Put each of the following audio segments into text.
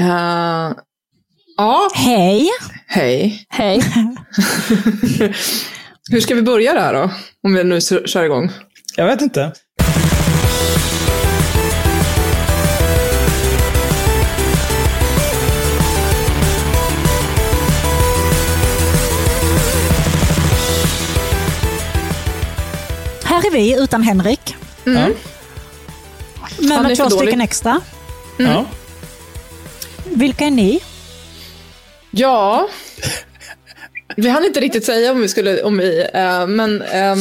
Uh, ja, Hej! hej. Hej. Hur ska vi börja det här då? Om vi nu kör igång. Jag vet inte. Här är vi utan Henrik. Ja. Men Han är med två stycken extra. Ja. Vilka är ni? Ja, vi hann inte riktigt säga om vi skulle, om vi, eh, men ehm,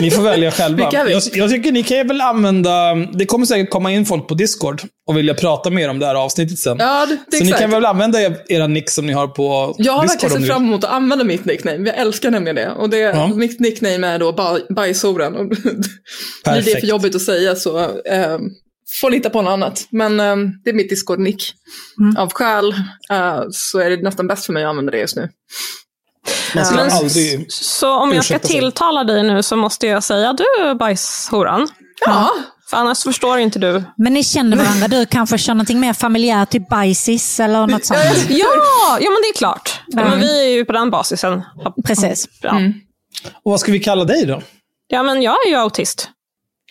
Ni får välja själva. Jag, jag tycker ni kan väl använda... Det kommer säkert komma in folk på Discord och vilja prata mer om det här avsnittet sen. ja, det, det Så ni exakt. kan väl använda er- era nick som ni har på Jag har Discord verkligen sett ni fram emot att använda mitt nickname. Jag älskar nämligen det. Och det, Ja. mitt nickname är då baj, Bajshoran. Och Blir det för jobbigt att säga så ehm, får hitta på något annat. Men ehm, det är mitt Discord-nick. Mm. Av skäl eh, så är det nästan bäst för mig att använda det just nu. Ska Men- aldrig... Så om jag ska tilltala dig nu så måste jag säga du bajshoran. Ja, För annars förstår inte du. Men ni känner varandra. Du kanske kör någonting mer familjärt, typ bajsis eller något sånt. Ja, ja men det är klart. Ja, men vi är ju på den basisen. Ja, Precis. Ja, Och vad ska vi kalla dig då? ja men jag är ju autist.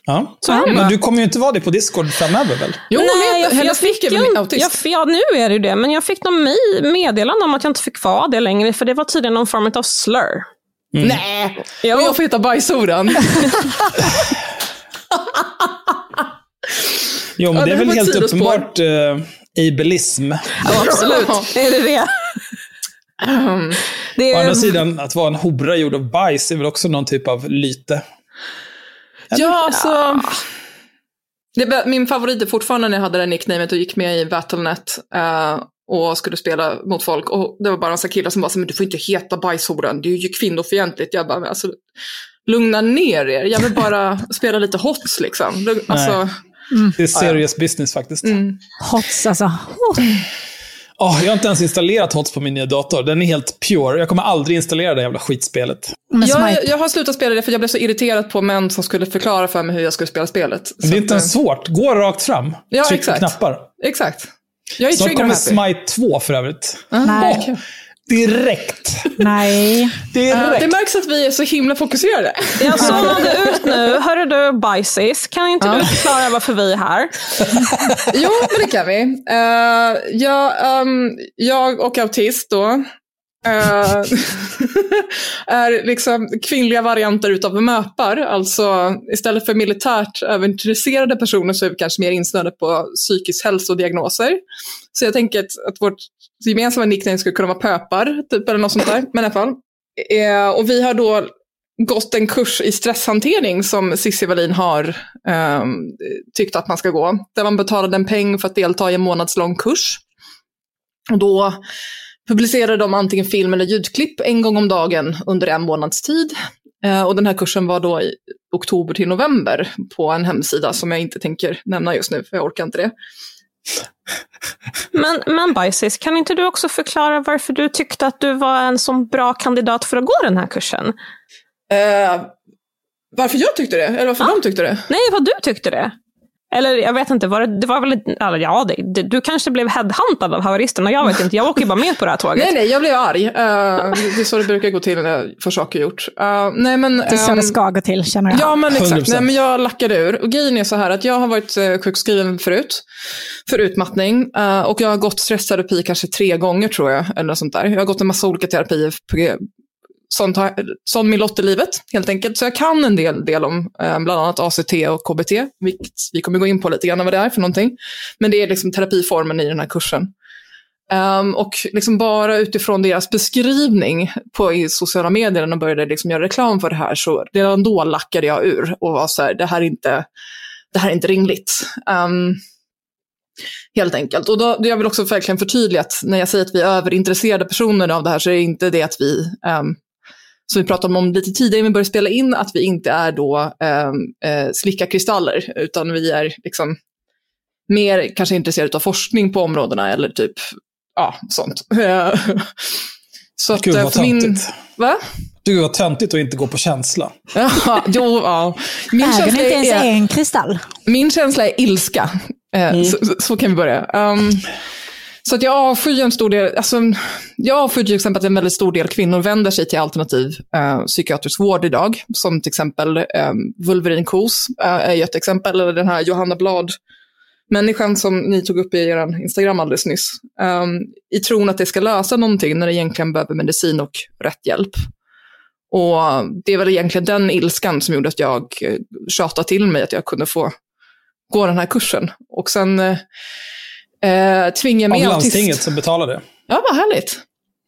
Ja. Så Men du kommer ju inte vara det på Discord framöver väl? jo, Nej, jag, jag, jag fick ju, väl autist. jag, ja, nu är det ju det, men jag fick någon me- meddelande om att jag inte fick vara det längre, för det var tydligen någon form av slur. Nej, Jo. och jag får heta Bajshoran. Jo, men Ja, det är väl helt sidospår. uppenbart uh, ableism. Ja, absolut. är det det? Det Å är, andra sidan, att vara en hora gjord av bajs är väl också någon typ av lyte. Ja, alltså. Det, var- min favorit är fortfarande när jag hade det nicknamet och gick med i Battlenet eh, och skulle spela mot folk. Och det var bara en sån killar som bara, så, men du får inte heta bajshoran, det är ju kvinnofientligt. Jag bara, alltså, lugna ner er, jag vill bara spela lite hots liksom. Lugn- Alltså, Det är serious business faktiskt. mm. Hots alltså. Oh. Jag har inte ens installerat HOTS på min nya dator. Den är helt pure. Jag kommer aldrig installera det jävla skitspelet. Jag, jag har slutat spela det för jag blev så irriterad på män som skulle förklara för mig hur jag skulle spela spelet. Men det är Så inte ens svårt. Gå rakt fram. Ja, Tryck exakt. på knappar. eh, Exakt. Jag är Snart kommer happy. Smite 2 för övrigt. Nej. Åh, direkt. Nej. Direkt. det märks att vi är så himla fokuserade. jag zonade ut nu. Hörru du, bajsis, kan inte du förklara varför vi är här? Jo, men det kan vi. Uh, jag, ehm, jag och autist då Eh, är liksom kvinnliga varianter utav möpar. Alltså istället för militärt överintresserade personer så är vi kanske mer insnöade på psykisk hälsodiagnoser. Så jag tänker att, att vårt gemensamma nickname skulle kunna vara pöpar, typ, eller något sånt där. Men i alla fall. Eh, och vi har då gått en kurs i stresshantering som Cissi Wallin har ehm, tyckt att man ska gå. Där man betalade en peng för att delta i en månadslång kurs. Och då publicerade de antingen film eller ljudklipp en gång om dagen under en månads tid. Eh, och den här kursen var då i oktober till november på en hemsida som jag inte tänker nämna just nu, för jag orkar inte det. Men, men Bajsis, kan inte du också förklara varför du tyckte att du var en så bra kandidat för att gå den här kursen? Eh, varför jag tyckte det? Eller varför de tyckte det? Nej, vad du tyckte det. Eller jag vet inte, var det, det var väl, eller, ja, det, det, du kanske blev headhuntad av haveristen och jag vet inte, jag åker ju bara med på det här tåget. Nej, nej, jag blev arg. Uh, det är så det brukar gå till när jag får saker gjort. Uh, nej, men, Det är så ehm, det ska gå till känner jag. Ja, men exakt. 100%. Nej, men jag lackade ur. Och grejen är så här att jag har varit eh, sjukskriven förut för utmattning. eh, och jag har gått stressterapi kanske tre gånger tror jag. Eller något sånt där. Jag har gått en massa olika terapier. På, sånt, min lott i livet helt enkelt. Så jag kan en del, del om eh, bland annat ACT och KBT. Vilket vi kommer gå in på lite grann vad det är för någonting. Men det är liksom terapiformen i den här kursen. Um, och liksom bara utifrån deras beskrivning på i sociala medier när de började liksom göra reklam för det här så redan då lackade jag ur och var så här, det här är inte, det här är inte rimligt. Um, helt enkelt. Och då, jag vill också verkligen förtydliga att när jag säger att vi är överintresserade personer av det här så är det inte det att vi, um, som vi pratade om lite tidigare när vi började spela in, att vi inte är då um, eh, slicka kristaller, utan vi är liksom mer kanske intresserade av forskning på områdena eller typ, ja, sånt. Så att, Gud eh, vad för min, töntigt. va? Du var töntigt att inte gå på känsla. Ja, jo, ja. Min Äger känsla inte ens är- en kristall? Min känsla är ilska. Eh, så, så- så kan vi börja. Um, så att jag avskyr en stor del, alltså, jag avskyr till exempel att en väldigt stor del kvinnor vänder sig till alternativ eh, psykiatrisk vård idag. Som till exempel eh, Wolverine Kos eh, är ju ett exempel, eller den här Johanna Blad människan som ni tog upp i er Instagram alldeles nyss. Eh, I tron att det ska lösa någonting när det egentligen behöver medicin och rätt hjälp. Och det är väl egentligen den ilskan som gjorde att jag eh, tjatade till mig att jag kunde få gå den här kursen. Och sen eh, eh, tvingade jag Av med landstinget som betalar det. Ja, vad härligt.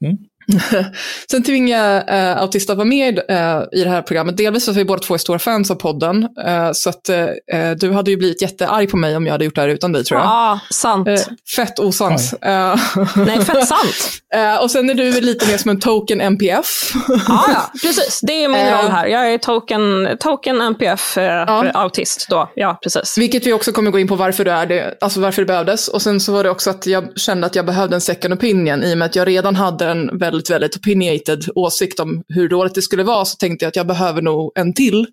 Mm. Sen tvingade jag eh, Autist att vara med eh, i det här programmet. Delvis för att vi båda två är stora fans av podden. Eh, så att eh, eh, du hade ju blivit jättearg på mig om jag hade gjort det här utan dig tror jag. Ja, sant. Eh, fett osams. Eh, Nej, fett sant. eh, och sen är du lite mer som en token MPF. Ja, ja, precis. Det är min roll här. Jag är token, token NPF eh, autist då. Ja, precis. Vilket vi också kommer gå in på varför det är det, alltså varför det behövdes. Och sen så var det också att jag kände att jag behövde en second opinion i och med att jag redan hade en väldigt, väldigt opinionated åsikt om hur dåligt det skulle vara så tänkte jag att jag behöver nog en till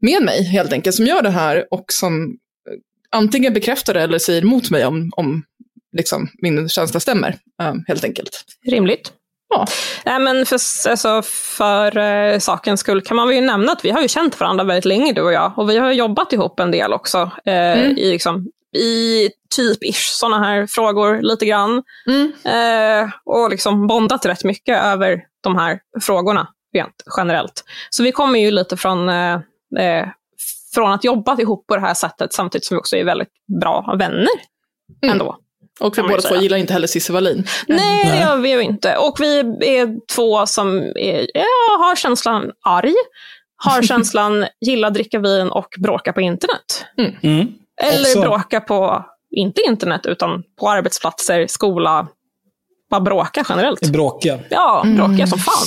med mig helt enkelt som gör det här och som eh, antingen bekräftar det eller säger emot mig om, om liksom, min känsla stämmer eh, helt enkelt. Rimligt. Ja. Nej, men för, alltså, för eh, sakens skull kan man väl ju nämna att vi har ju känt varandra väldigt länge, du och jag. Och vi har jobbat ihop en del också. Eh, i, liksom, I typ-ish sådana här frågor, lite grann. Mm. Eh, och liksom bondat rätt mycket över de här frågorna, rent generellt. Så vi kommer ju lite från, eh, eh, från att jobba ihop på det här sättet, samtidigt som vi också är väldigt bra vänner Mm. ändå. Och vi båda två gillar inte heller Cissi Wallin. Nej, det gör vi ju inte. Och vi är två som är, ja, har känslan arg, har känslan gilla att dricka vin och bråka på internet. Mm. Eller Också. bråka på, inte internet, utan på arbetsplatser, skola. Bara bråka generellt. Bråkiga. Ja, bråka som fan.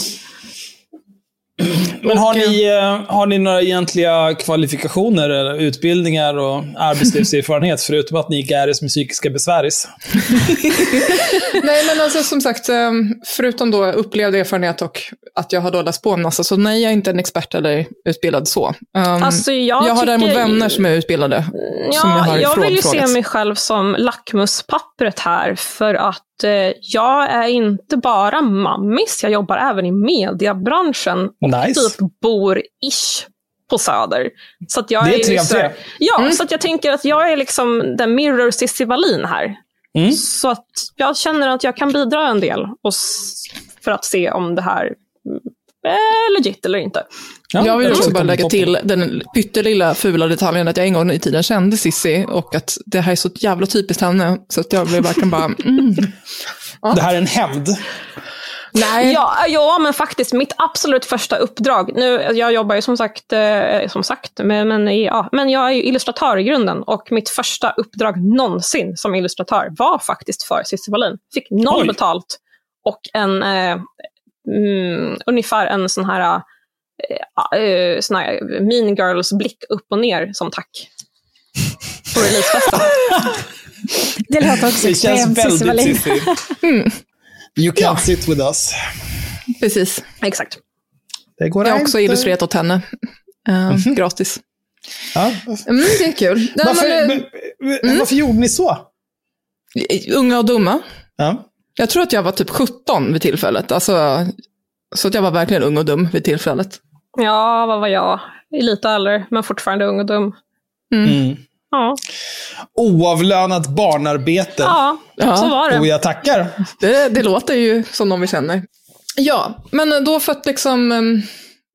Men har ni, eh, har ni några egentliga kvalifikationer, eller utbildningar och arbetslivserfarenhet, förutom att ni gick Gäris med psykiska besväris? Nej, men alltså som sagt, eh, förutom då upplevd erfarenhet och att jag har då läst på en massa, så nej, jag är inte en expert eller utbildad så. Um, Alltså, jag jag har tycker- däremot vänner som är utbildade. som jag Ja, har jag, vill ju se mig själv som lackmuspappret här, för att eh, jag är inte bara mammis, jag jobbar även i mediebranschen. Nice. Typ bor-ish på Söder. Så att jag Det är ju tre av så- tre. Ja, så att jag tänker att jag är liksom den mirror Cissi Wallin här. Mm. Så att jag känner att jag kan bidra en del och s- för att se om det här är legit eller inte. Ja, jag vill också bara lägga till den pyttelilla fula detaljen att jag en gång i tiden kände Sissi och att det här är så jävla typiskt henne. Så att jag blev verkligen bara, mm. Det här är en hämnd. nej. Ja, ja, men faktiskt mitt absolut första uppdrag. Nu, jag jobbar ju som sagt, eh, som sagt men, men, ja, men jag är ju illustratör i grunden och mitt första uppdrag någonsin som illustratör var faktiskt för Cissi Wallin. Fick noll Oj. betalt och en, eh, mm, ungefär en sån här eh, sån här mean girls blick upp och ner som tack. På releasefesten. Det låter också Det känns Cissi väldigt Cissi. You can't sit with us. Precis. Exakt. Det går Jag har också illustrerat åt henne. Eh, Gratis. Ja. Mm, det är kul. Varför, men, men, men, varför gjorde ni så? unga och dumma. Ja. Jag tror att jag var typ 17 vid tillfället. Alltså, så att jag var verkligen ung och dum vid tillfället. Ja, vad var jag? Lite äldre, men fortfarande ung och dum. Mm. Ja, Oavlönat barnarbete. ja, Ja. så var det. Och jag tackar. Det, det låter ju som någon vi känner. Ja, men då för att liksom um,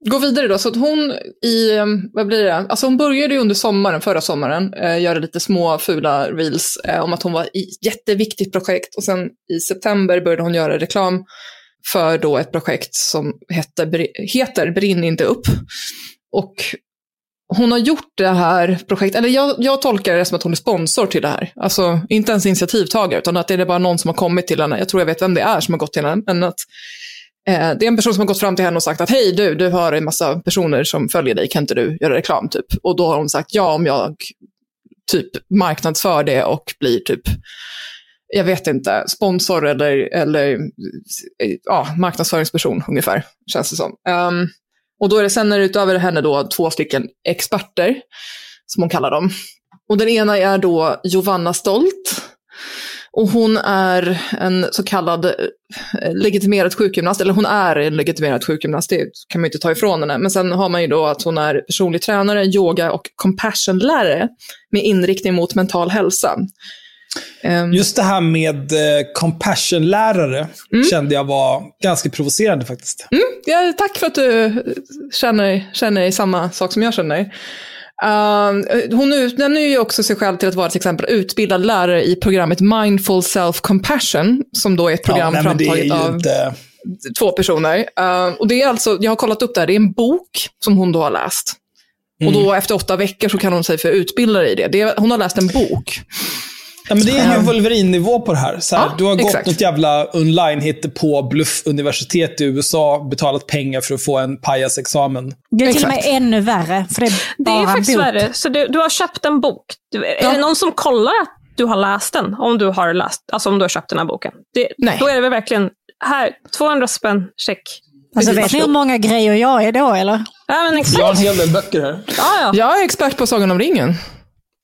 gå vidare då. Så att hon i, ehm, vad blir det? Alltså hon började ju under sommaren, förra sommaren, eh, göra lite små fula reels eh, om att hon var i ett jätteviktigt projekt. Och sen i september började hon göra reklam för då ett projekt som heter, heter Brinn inte upp. Och hon har gjort det här projektet, eller jag, jag tolkar det som att hon är sponsor till det här. Alltså inte ens initiativtagare, utan att det är bara någon som har kommit till henne. Jag tror jag vet vem det är som har gått till henne. Men att, Eh, det är en person som har gått fram till henne och sagt att hej du, du har en massa personer som följer dig, kan inte du göra reklam typ? Och då har hon sagt ja om jag typ marknadsför det och blir typ jag vet inte, sponsor eller, eller eh, ja, marknadsföringsperson ungefär, känns det som. Um, och då är det sen är det utöver henne då två stycken experter, som hon kallar dem. Och den ena är då Giovanna Stolt. Och hon är en så kallad eh, legitimerad sjukgymnast, eller hon är en legitimerad sjukgymnast, det kan man ju inte ta ifrån henne. Men sen har man ju då att hon är personlig tränare, yoga och compassion-lärare med inriktning mot mental hälsa. Ehm, Just det här med eh, compassion-lärare kände jag var ganska provocerande faktiskt. Ja, tack för att du känner, känner samma sak som jag känner. Uh, hon utnämner ju också sig själv till att vara till exempel utbildad lärare i programmet Mindful Self-Compassion, som då är ett program nej, det är framtaget av inte... två personer. Uh, och det är alltså, jag har kollat upp det här, det är en bok som hon då har läst. Och då efter åtta veckor så kan hon sig för utbildare i det. det är, hon har läst en bok. Ja, men det är ju Wolverine-nivå på det här. Så här Ja, du har gått exakt. något jävla online på bluff-universitet i USA, betalat pengar för att få en pajasexamen. Det är till och med ännu värre, för det är Det är faktiskt bok. värre. Så du, du har köpt en bok. Du, är Ja. det någon som kollar att du har läst den? Om du har läst, alltså om du har köpt den här boken. Det, Nej. Då är det väl verkligen, här, 200 spänn, check. Alltså, vet ni hur många grejer jag är då, eller? Ja, men exakt. Jag har en hel del böcker här. Ja, ja. Jag är expert på Sagan om ringen.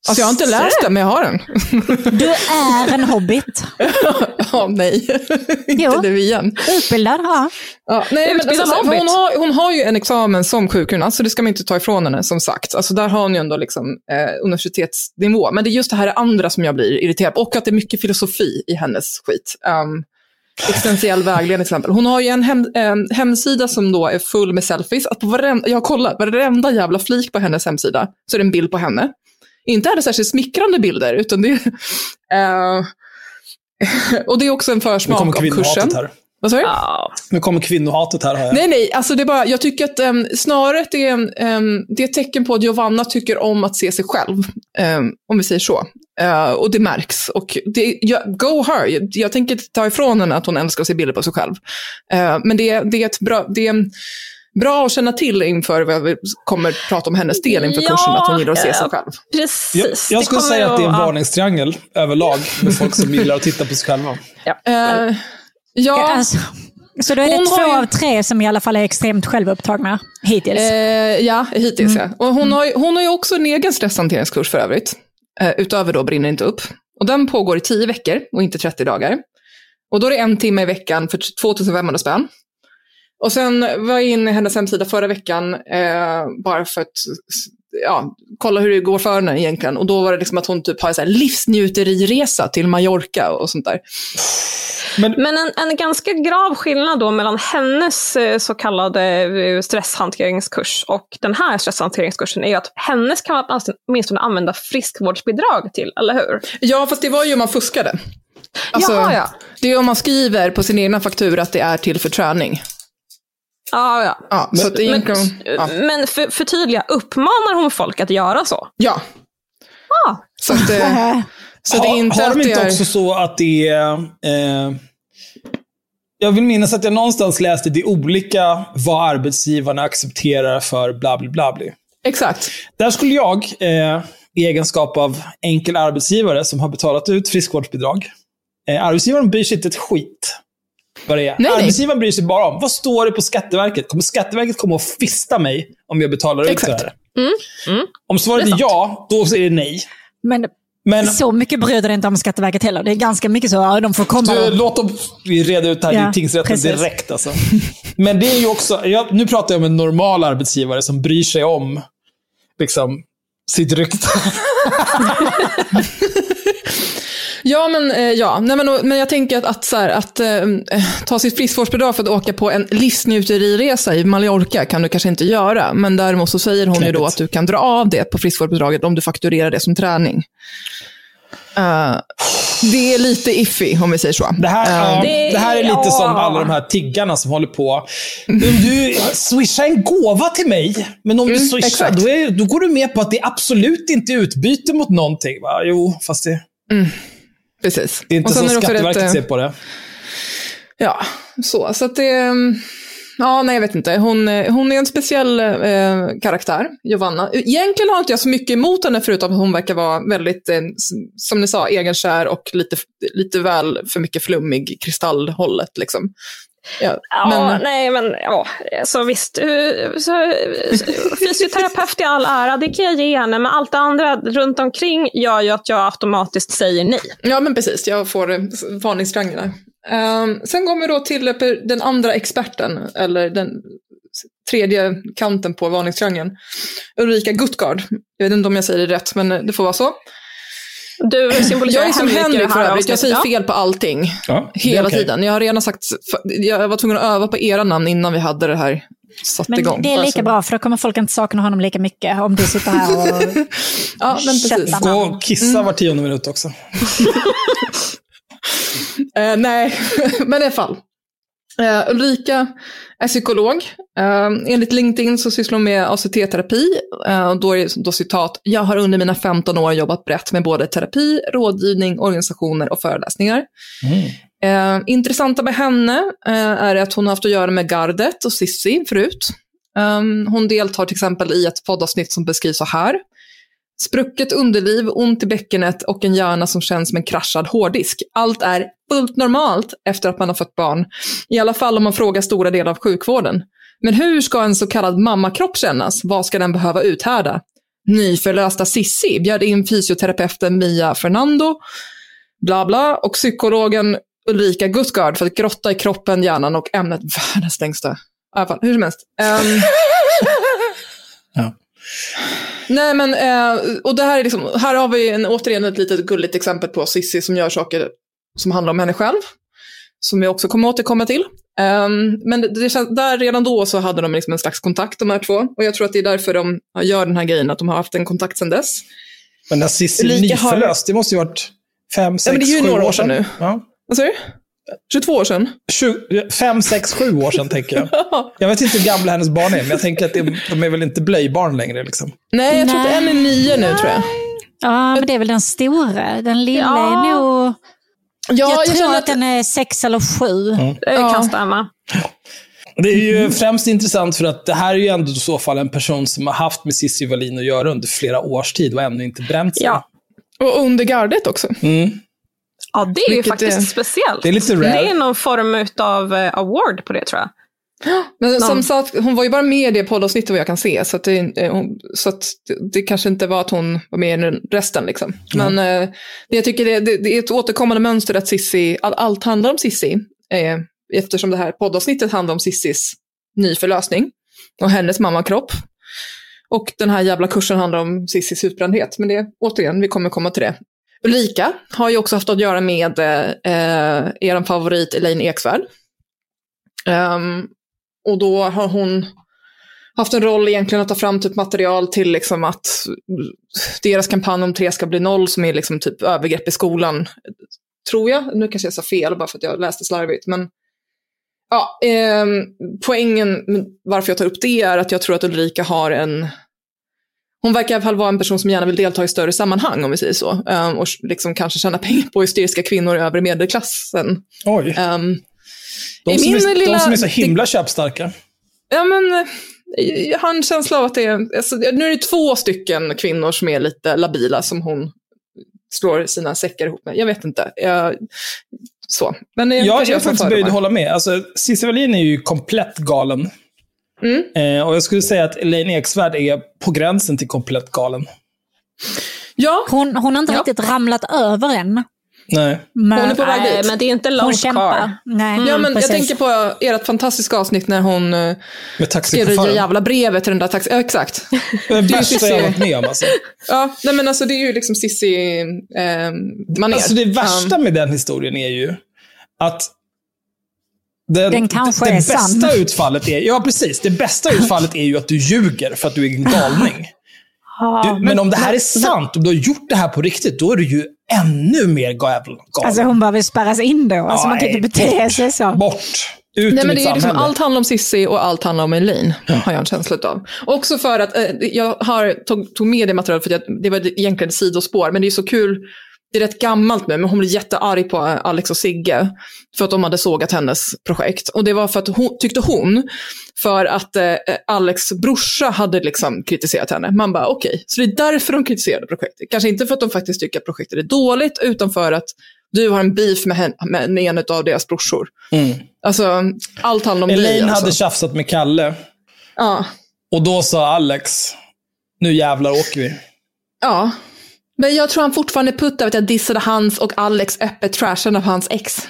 Alltså jag har inte läst den, men jag har den. Du är en hobbit. Ja, nej. inte Jo. nu igen. Utbildad, ja. Ja, nej, men alltså, hobbit. hon, har, hon har ju en examen som sjukgymnast, så det ska man inte ta ifrån henne, som sagt. Alltså, där har hon ju ändå liksom, eh, universitetsnivå. Men det är just det här andra som jag blir irriterad på. Och att det är mycket filosofi i hennes skit. Um, existentiell vägledning till exempel. Hon har ju en, hem, en hemsida som då är full med selfies. Att på varenda, jag har kollat, varenda jävla flik på hennes hemsida så är det en bild på henne. Inte är det särskilt smickrande bilder, utan det är... eh, och det är också en försmak av kursen. här. Vad sa du? Nu kommer kvinnohatet här. Har jag. Nej, nej, alltså det är bara, jag tycker att um, snarare är, um, det är ett tecken på att Giovanna tycker om att se sig själv, um, om vi säger så. Uh, och det märks. Och det, jag, go her, jag, jag tänker ta ifrån henne att hon älskar att se bilder på sig själv. Uh, men det, det är ett bra, det är bra att känna till inför vad vi kommer prata om hennes del inför Ja, kursen, att hon gillar att se sig själv. Precis. Jag, jag skulle säga att det är en ja. varningstriangel överlag med folk som gillar att titta på sig själva. Uh, Ja. ja, Alltså, så då är det Hon två har ju- av tre som i alla fall är extremt självupptagna hittills. Eh, ja, hittills ja. Och hon, har, ju- hon har ju också en egen stresshanteringskurs för övrigt. Eh, utöver då Brinner inte upp. Och den pågår i 10 veckor och inte 30 dagar. Och då är det en timme i veckan för 2500 spänn. Och sen var jag inne i hennes hemsida förra veckan eh, bara för att ja, kolla hur det går för henne egentligen. Och då var det liksom att hon typ har en livsnjuteriresa till Mallorca och sånt där. Men en, en ganska grav skillnad då mellan hennes eh, så kallade eh, stresshanteringskurs och den här stresshanteringskursen är ju att hennes kan man åtminstone använda friskvårdsbidrag till, eller hur? Ja, fast det var ju om man fuskade. Alltså, Jaha, ja. Det är om man skriver på sin egna faktura att det är till för träning. Ja, ja. Ja, så att Men, egentligen... Ja. men för, förtydliga, uppmanar hon folk att göra så? ja. Ah. Så, att, så det är har, inte har att de det inte är... också så att det är... Eh, jag vill minnas att jag någonstans läste det är olika vad arbetsgivarna accepterar för bla bla bla. bla. Exakt. Där skulle jag, eh, i egenskap av enkel arbetsgivare som har betalat ut friskvårdsbidrag, eh, arbetsgivaren bryr sig inte ett skit vad det är. Nej, nej. arbetsgivaren bryr sig bara om, vad står det på Skatteverket? Kommer Skatteverket komma och fista mig om jag betalar ut Exakt. det här? Mm. Om svaret är är ja, då är det nej. Men Men så mycket bryr det inte om Skatteverket heller. Det är ganska mycket så, ja, de får komma. du, låt dem reda ut det här Ja, i tingsrätten precis. direkt. Alltså. Men det är ju också, jag, nu pratar jag om en normal arbetsgivare som bryr sig om liksom, sitt rykte. Ja, men, eh, ja. Nej, men, men jag tänker att, att, så här, att eh, ta sitt friskvårdsbidrag för att åka på en livsnjuteriresa i Mallorca kan du kanske inte göra. Men däremot så säger hon ju då att du kan dra av det på friskvårdsbidraget om du fakturerar det som träning. Eh, det är lite iffy om vi säger så. Det här, ja, Det- det här är lite ja. som alla de här tiggarna som håller på. Om du swishar en gåva till mig, men om du Mm, swishar, exakt. då, är, då går du med på att det absolut inte är utbyte mot någonting. Va? Jo, fast det, Precis. det är inte Och sen också Skatteverket rätt, eh, ser på det. Ja, så. Så att det... mm, Ja, nej, jag vet inte. Hon, eh, hon är en speciell eh, karaktär, Giovanna. Egentligen har inte jag så mycket emot henne, förutom att hon verkar vara väldigt, eh, som ni sa, egenkär och lite, lite väl för mycket flummig, kristallhållet. Liksom. Ja, Ja, men, nej men ja, så visst. Så, fysioterapeut i all ära, det kan jag ge henne, men allt det andra runt omkring gör ju att jag automatiskt säger nej. ja, men precis. Jag får varningstriangel där. Ehm, sen går vi då till den andra experten, eller den tredje kanten på varningstriangeln. Ulrika Guttgard. Jag vet inte om jag säger det rätt, men det får vara så. Du symboliserar Jag är som Henrik för övrigt. Jag säger fel på allting. Ja, Hela okej. tiden. Jag har redan sagt, jag var tvungen att öva på era namn innan vi hade det här satt Men igång. det är lika bra, för då kommer folk inte sakna honom lika mycket om du sitter här och Ja, men precis. Gå och kissa var tionde minut också. Eh, nej, men i alla fall. Uh, Ulrika är psykolog. Eh, enligt LinkedIn så sysslar hon med ACT-terapi. Uh, och då är det då citat, jag har under mina 15 år jobbat brett med både terapi, rådgivning, organisationer och föreläsningar. Eh, intressanta med henne eh, är att hon har haft att göra med Gardet och Sissi förut. Um, hon deltar till exempel i ett poddavsnitt som beskrivs så här. Sprucket underliv, ont i bäckenet och en hjärna som känns som en kraschad hårddisk. Allt är fullt normalt efter att man har fått barn. I alla fall om man frågar stora delar av sjukvården. Men hur ska en så kallad mammakropp kännas? Vad ska den behöva uthärda? Nyförlösta Sissi bjöd in fysioterapeuten Mia Fernando, bla bla, och psykologen Ulrika Guttgard för att grotta i kroppen, hjärnan och ämnet världens längsta. I alla fall, hur som helst. Um... Ja. Nej, men, eh, och det här är liksom, här har vi en, återigen ett litet gulligt exempel på Sissi som gör saker som handlar om henne själv. Som vi också kommer återkomma till. Ehm, men det, det, känns- där redan då så hade de liksom en slags kontakt de här två. Och jag tror att det är därför de gör den här grejen, att de har haft en kontakt sedan dess. Men när Cissi Ulrika har- nyförlöst, det måste ju varit fem, sex, Ja, men det är ju sju några år år sedan sedan. nu. Ja. Vad säger du? 22 år sedan? Tju- Fem, sex, sju år sedan tänker jag. Jag vet inte hur gamla hennes barn är, men jag tänker att det, de är väl inte blöjbarn längre. Liksom. Nej, jag tror att en är nio nu tror jag. Ja, men det är väl den stora. Den lilla Ja. är nog... Ja, jag, tror känner att den är sex eller sju. Det Ja. kan stämma. Det är ju främst intressant för att det här är ju ändå i så fall en person som har haft med Cissi Wallin att göra under flera års tid och ännu inte bränt sig. Ja. Och under gardet också. Mm. Ja, det är ju Vilket faktiskt är- speciellt. Det är lite rare. Det är någon form av award på det tror jag. Men som Någon- sagt, hon var ju bara med i det poddavsnittet vad jag kan se. Så, att det, eh, så det, kanske inte var att hon var med i resten. Liksom. Men eh, det, jag tycker det, det, det är ett återkommande mönster att Sissi, all, allt handlar om Sissi. Eh, eftersom det här poddavsnittet handlar om Sissis nyförlösning och hennes mammakropp. Och den här jävla kursen handlar om Sissis utbrändhet. Men det, återigen, vi kommer komma till det. Ulrika har ju också haft att göra med eh, eh er favorit Elaine Eksvärd. Um, och då har hon haft en roll egentligen att ta fram typ material till liksom att deras kampanj om tre ska bli noll som är liksom typ övergrepp i skolan. Tror jag. Nu kanske jag sa fel bara för att jag läste slarvigt. Men ja, ehm, poängen varför jag tar upp det är att jag tror att Ulrika har en hon verkar i alla fall vara en person som gärna vill delta i större sammanhang om vi säger så. Ehm, och liksom kanske tjäna pengar på hysteriska kvinnor i övre medelklassen. Oj. Ehm, De som, är, de lilla- som är så himla köpstarka. Ja, men eh, jag har en känsla av att det är, alltså, nu är det två stycken kvinnor som är lite labila som hon slår sina säckar ihop med. Jag vet inte. Jag, så. Men jag, Jag, kanske jag är faktiskt böjd att hålla med. Alltså, Cissi Wallin är ju komplett galen. Mm. Eh, och jag skulle säga att Elaine Eksvärd är på gränsen till komplett galen. Ja, Hon, hon har inte Ja. riktigt ramlat över än. Nej. Men Hon är på väg dit. men det är inte långt kvar. Nej, ja men jag tänker på ert fantastiska avsnitt när hon eh, Med skrev det jävla brevet till den där taxi... Ja, exakt. Det är det värsta jag varit med om. Alltså. Ja, nej, men alltså det är ju liksom Cissi eh, manér. Alltså det värsta med den historien är ju att den, Den kanske det är bästa sann. utfallet är, ja precis, det bästa utfallet är ju att du ljuger för att du är en galning. Du, men, om det här är sant, om du har gjort det här på riktigt, då är du ju ännu mer galen. Alltså hon behöver spärras in då. Alltså man kan inte bete sig så. Bort. Ut Nej, men det är liksom, allt handlar om Sissi och allt handlar om Elaine, har jag en känsla av. Också för att eh, jag har, tog, tog med det materialet för att jag, det var egentligen ett sidospår, men det är så kul. Det är rätt gammalt nu, men hon blev jättearg på Alex och Sigge för att de hade sågat hennes projekt. Och det var för att hon, tyckte hon, för att eh, Alex brorsa hade liksom kritiserat henne. Man bara okej, så det är därför de kritiserade projektet. Kanske inte för att de faktiskt tycker att projektet är dåligt, utan för att du har en beef med, hen, med en av deras brorsor. Mm. Alltså, allt handlar om dig. Elaine Alltså. hade tjafsat med Kalle Ja. och då sa Alex, nu jävlar åker vi. ja. Men jag tror han fortfarande puttar av att jag dissade hans och Alex öppet trashen av hans ex.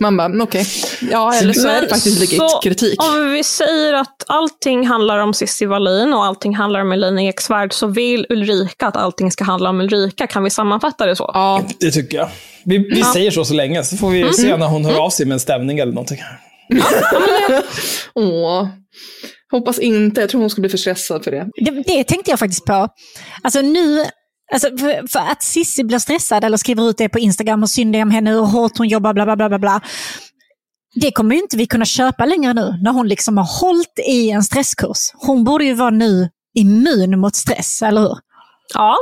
Man bara, mm, okej. Ja, eller så är det faktiskt legit kritik. Om vi säger att allting handlar om Cissi Wallin och allting handlar om Elina Eksvärd så vill Ulrika att allting ska handla om Ulrika. Kan vi sammanfatta det så? Ja, Det tycker jag. Vi, vi säger så så länge, så får vi Mm. se när hon hör av sig med en stämning eller någonting. åh. Hoppas inte. Jag tror hon skulle bli för stressad för det. Det, det tänkte jag faktiskt på. Alltså nu, alltså för, för att Sissi blir stressad eller skriver ut det på Instagram och syndar om henne, hur hårt hon jobbar, bla bla bla. bla, bla. Det kommer inte vi kunna köpa längre nu, när hon liksom har hållit i en stresskurs. Hon borde ju vara nu immun mot stress, eller hur? Ja.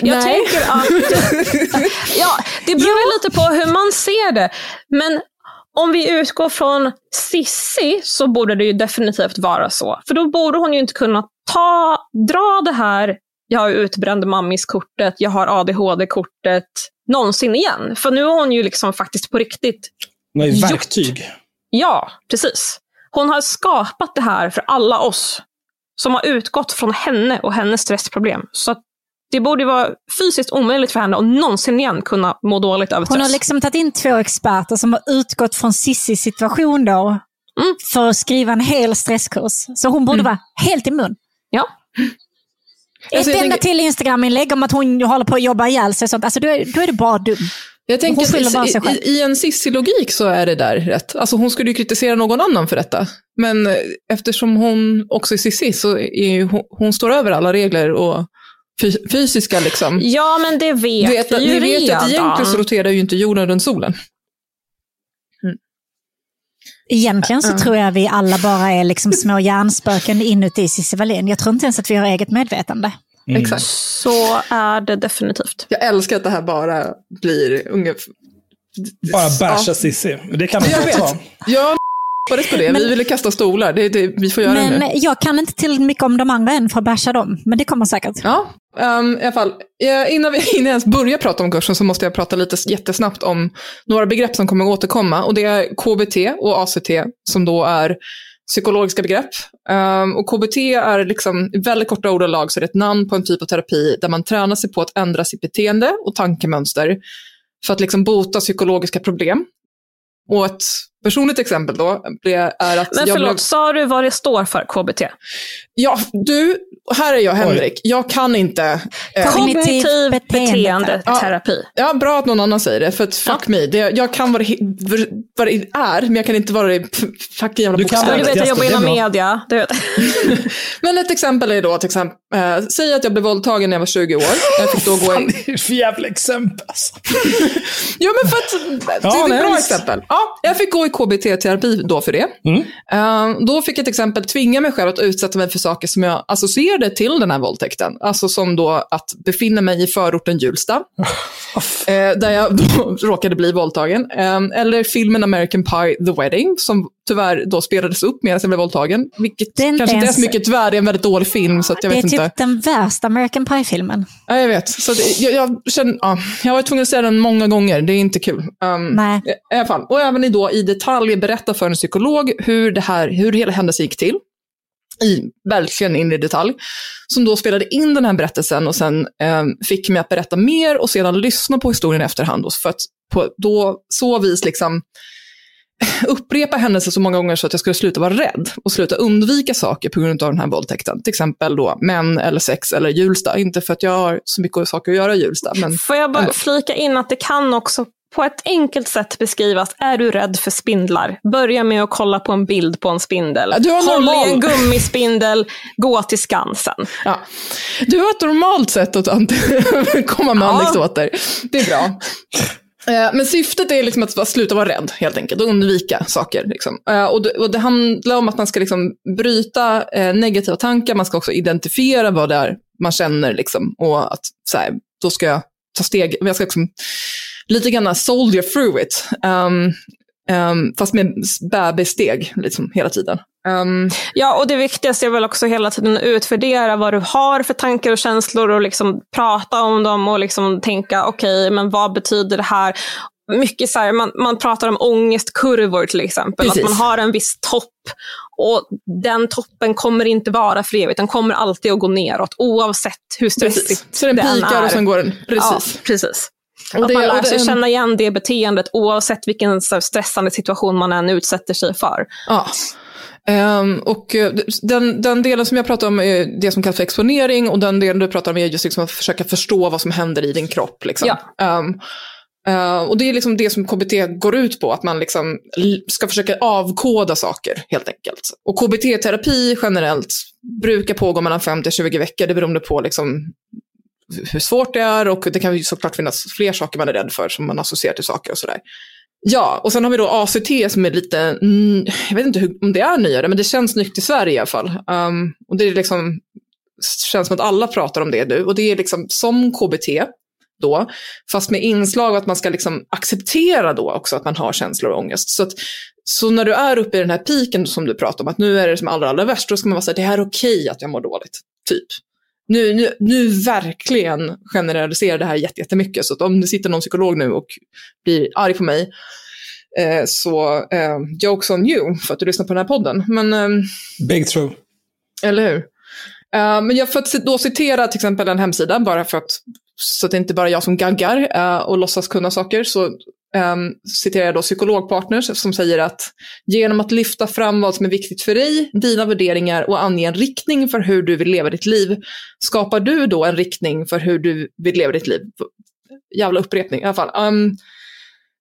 Jag Nej. tänker att... ja, det beror ju lite på hur man ser det. Men om vi utgår från Sissi så borde det ju definitivt vara så. För då borde hon ju inte kunna ta, dra det här, jag har utbränd mammis-kortet, jag har ADHD-kortet, någonsin igen. För nu har hon ju liksom faktiskt på riktigt Hon har ju Gjort. verktyg. Ja, precis. Hon har skapat det här för alla oss som har utgått från henne och hennes stressproblem. Så att det borde vara fysiskt omöjligt för henne att någonsin igen kunna må dåligt över stress. Hon har liksom tagit in två experter som har utgått från Sissis situation då, Mm. för att skriva en hel stresskurs. Så hon borde vara helt immun. Ja. Ett Alltså, jag enda tänker- till Instagram-inlägg om att hon håller på att jobba ihjäl sig. Sånt. Alltså, då, är, då är det bara dum. Jag tänker att i, i en Sissi-logik så är det där rätt. Alltså hon skulle ju kritisera någon annan för detta. Men eh, eftersom hon också är Sissi så är hon, hon står över alla regler och fy, fysiska liksom. ja, men det vet Du vet, vi ju vet redan. att egentligen så roterar ju inte jorden runt solen. Egentligen så Ja. tror jag vi alla bara är liksom små hjärnspöken inuti Cissi Wallin. Jag tror inte ens att vi har eget medvetande. Mm. Exakt. Så är det definitivt. Jag älskar att det här bara blir ungefär... Bara basha Ja. Cissi. Det kan man Jag vet. ha. Jag hoppades på det. Men- vi ville kasta stolar. Det, det, vi får göra det nu. Men jag kan inte tillräckligt mycket om de andra än för att basha dem. Men det kommer säkert. Ja, um, i alla fall. Innan, vi, jag ens börjar prata om kursen så måste jag prata lite jättesnabbt om några begrepp som kommer att återkomma. Och det är KBT och ACT som då är psykologiska begrepp. Um, och KBT är liksom i väldigt korta ordalag så är det ett namn på en typ av terapi där man tränar sig på att ändra sitt beteende och tankemönster för att liksom bota psykologiska problem. Och ett personligt exempel då det är att Men jag förlåt, blev... sa du vad det står för KBT? Ja, du, här är jag Henrik. Jag kan inte... eh, Kognitiv beteendeterapi. beteendeterapi. Ja, bra att någon annan säger det, för att fuck me. Det, jag kan vad det, vad det är, men jag kan inte vara det f- fucking jävla Du kan Ja, du vet, jag jobbar det är inom media. Du vet. Men ett exempel är då, till exempel, eh, säg att jag blev våldtagen när jag var 20 år. Jag fick då gå Fan, i... det är för jävla exempel alltså. Ja, men för att det Ja, är ett bra exempel. Ja, jag fick gå i KBT-terapi då för det. Eh, då fick jag till exempel tvinga mig själv att utsätta mig för saker som jag associerade till den här våldtäkten. Alltså som då att befinna mig i förorten Hjulsta, eh, där jag då råkade bli våldtagen. Eh, eller filmen American Pie, The Wedding, som tyvärr då spelades upp medan jag blev våldtagen. Vilket Det inte kanske inte är så mycket tyvärr, det är en väldigt dålig film. Så att jag det är vet typ inte. den värsta American Pie-filmen. Ja, jag vet. Så det, jag, jag, känner, ja, jag har varit tvungen att säga den många gånger. Det är inte kul. Um, Nej. I alla fall. Och även i, då, i detalj berätta för en psykolog hur, det här, hur hela händelsen gick till. I, verkligen in i detalj. Som då spelade in den här berättelsen och sen um, fick mig att berätta mer och sedan lyssna på historien i efterhand. Och För att på då, så vis liksom upprepa händelser så många gånger så att jag skulle sluta vara rädd och sluta undvika saker på grund av den här våldtäkten. Till exempel då män eller sex eller Hjulsta. Inte för att jag har så mycket saker att göra i Hjulsta, men Får jag bara flika in att det kan också på ett enkelt sätt beskrivas. Är du rädd för spindlar? Börja med att kolla på en bild på en spindel. Du har Håll normal- i en gummispindel, gå till Skansen. Ja. Du har ett normalt sätt att komma med Ja. anekdoter. Det är bra. Eh, Men syftet är liksom att sluta vara rädd, helt enkelt, och undvika saker. Liksom. Eh, Och, det, och det handlar om att man ska liksom bryta eh, negativa tankar, man ska också identifiera vad det är man känner, liksom, och att så här, då ska jag ta steg, jag ska liksom, lite grann soldier through it, um, um, fast med bebissteg liksom, hela tiden. Um, Ja, och det viktigaste är väl också hela tiden att utvärdera vad du har för tankar och känslor och liksom prata om dem och liksom tänka, okej, men vad betyder det här? Mycket så här, man, man pratar om ångestkurvor till exempel. Precis. Att man har en viss topp och den toppen kommer inte vara för evigt. Den kommer alltid att gå neråt oavsett hur stressigt precis. Så den pikar är. och sen går den. Precis. Ja, precis. Och att det- man lär och det- sig känna igen det beteendet oavsett vilken stressande situation man än utsätter sig för. Ja. Ehm, och eh, den, den delen som jag pratar om är det som kallas för exponering och den delen du pratar om är just liksom att försöka förstå vad som händer i din kropp. Liksom. Ja. Ehm, eh, och det är liksom det som KBT går ut på, att man liksom ska försöka avkoda saker helt enkelt. Och KBT-terapi generellt brukar pågå mellan 5 till 20 veckor, det beror på liksom hur svårt det är och det kan ju såklart finnas fler saker man är rädd för som man associerar till saker och sådär. Ja, och sen har vi då ACT som är lite, mm, jag vet inte hur, om det är nyare, men det känns nytt i Sverige i alla fall. Um, och det är liksom, känns som att alla pratar om det nu. Och det är liksom som KBT då, fast med inslag av att man ska liksom acceptera då också att man har känslor och ångest. Så, att, så när du är uppe i den här piken som du pratar om, att nu är det som allra, allra värst, då ska man vara säga det här är okej att jag mår dåligt, typ. Nu, nu, nu verkligen generaliserar det här jätte- jättemycket, så om det sitter någon psykolog nu och blir arg på mig, eh, så eh, jokes on you för att du lyssnar på den här podden. Men, ehm, Big true. eller hur? Eh, men jag får då citera till exempel en hemsida, bara för att, så att det inte bara är jag som gaggar eh, och låtsas kunna saker, så um, citerar jag då psykologpartners som säger att genom att lyfta fram vad som är viktigt för dig, dina värderingar och ange en riktning för hur du vill leva ditt liv, skapar du då en riktning för hur du vill leva ditt liv. Jävla upprepning i alla fall. Um,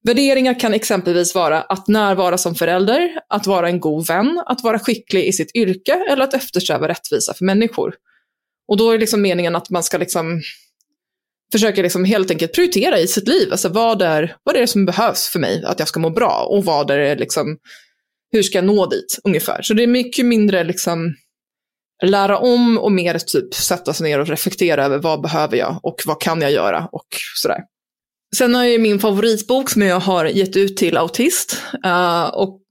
Värderingar kan exempelvis vara att närvara som förälder, att vara en god vän, att vara skicklig i sitt yrke eller att eftersträva rättvisa för människor. Och då är liksom meningen att man ska liksom försöker liksom helt enkelt prioritera i sitt liv. Alltså vad är, vad är det som behövs för mig att jag ska må bra och vad är det liksom, hur ska jag nå dit ungefär. Så det är mycket mindre liksom lära om och mer typ sätta sig ner och reflektera över vad behöver jag och vad kan jag göra och sådär. Sen har jag ju min favoritbok som jag har gett ut till autist. Uh, och,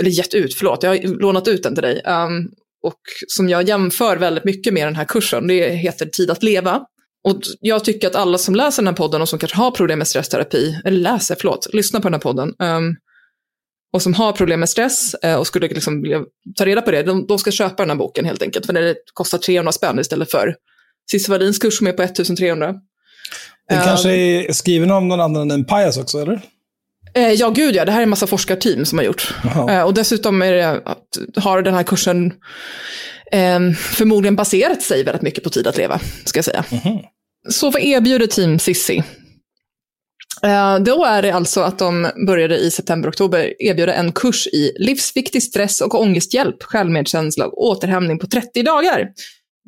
eller gett ut, förlåt, jag har lånat ut den till dig. Um, och som jag jämför väldigt mycket med den här kursen. Det heter Tid att leva. Och jag tycker att alla som läser den här podden och som kanske har problem med stressterapi, eller läser, förlåt, lyssnar på den här podden, ehm, och som har problem med stress eh, och skulle liksom vilja ta reda på det, de, de ska köpa den här boken helt enkelt. För det kostar 300 spänn istället för Cissi Wallins kurs som är på 1300. Den Eh, kanske är skriven av någon annan än Pajas också, eller? Eh, ja, gud ja. Det här är en massa forskarteam som har gjort. Eh, och dessutom är det har den här kursen eh, förmodligen baserat sig väldigt mycket på tid att leva, ska jag säga. Så vad erbjuder Team Sissi? Eh, då är det alltså att de började i september-oktober erbjuda en kurs i livsviktig stress och ångesthjälp, självmedkänsla och återhämtning på 30 dagar.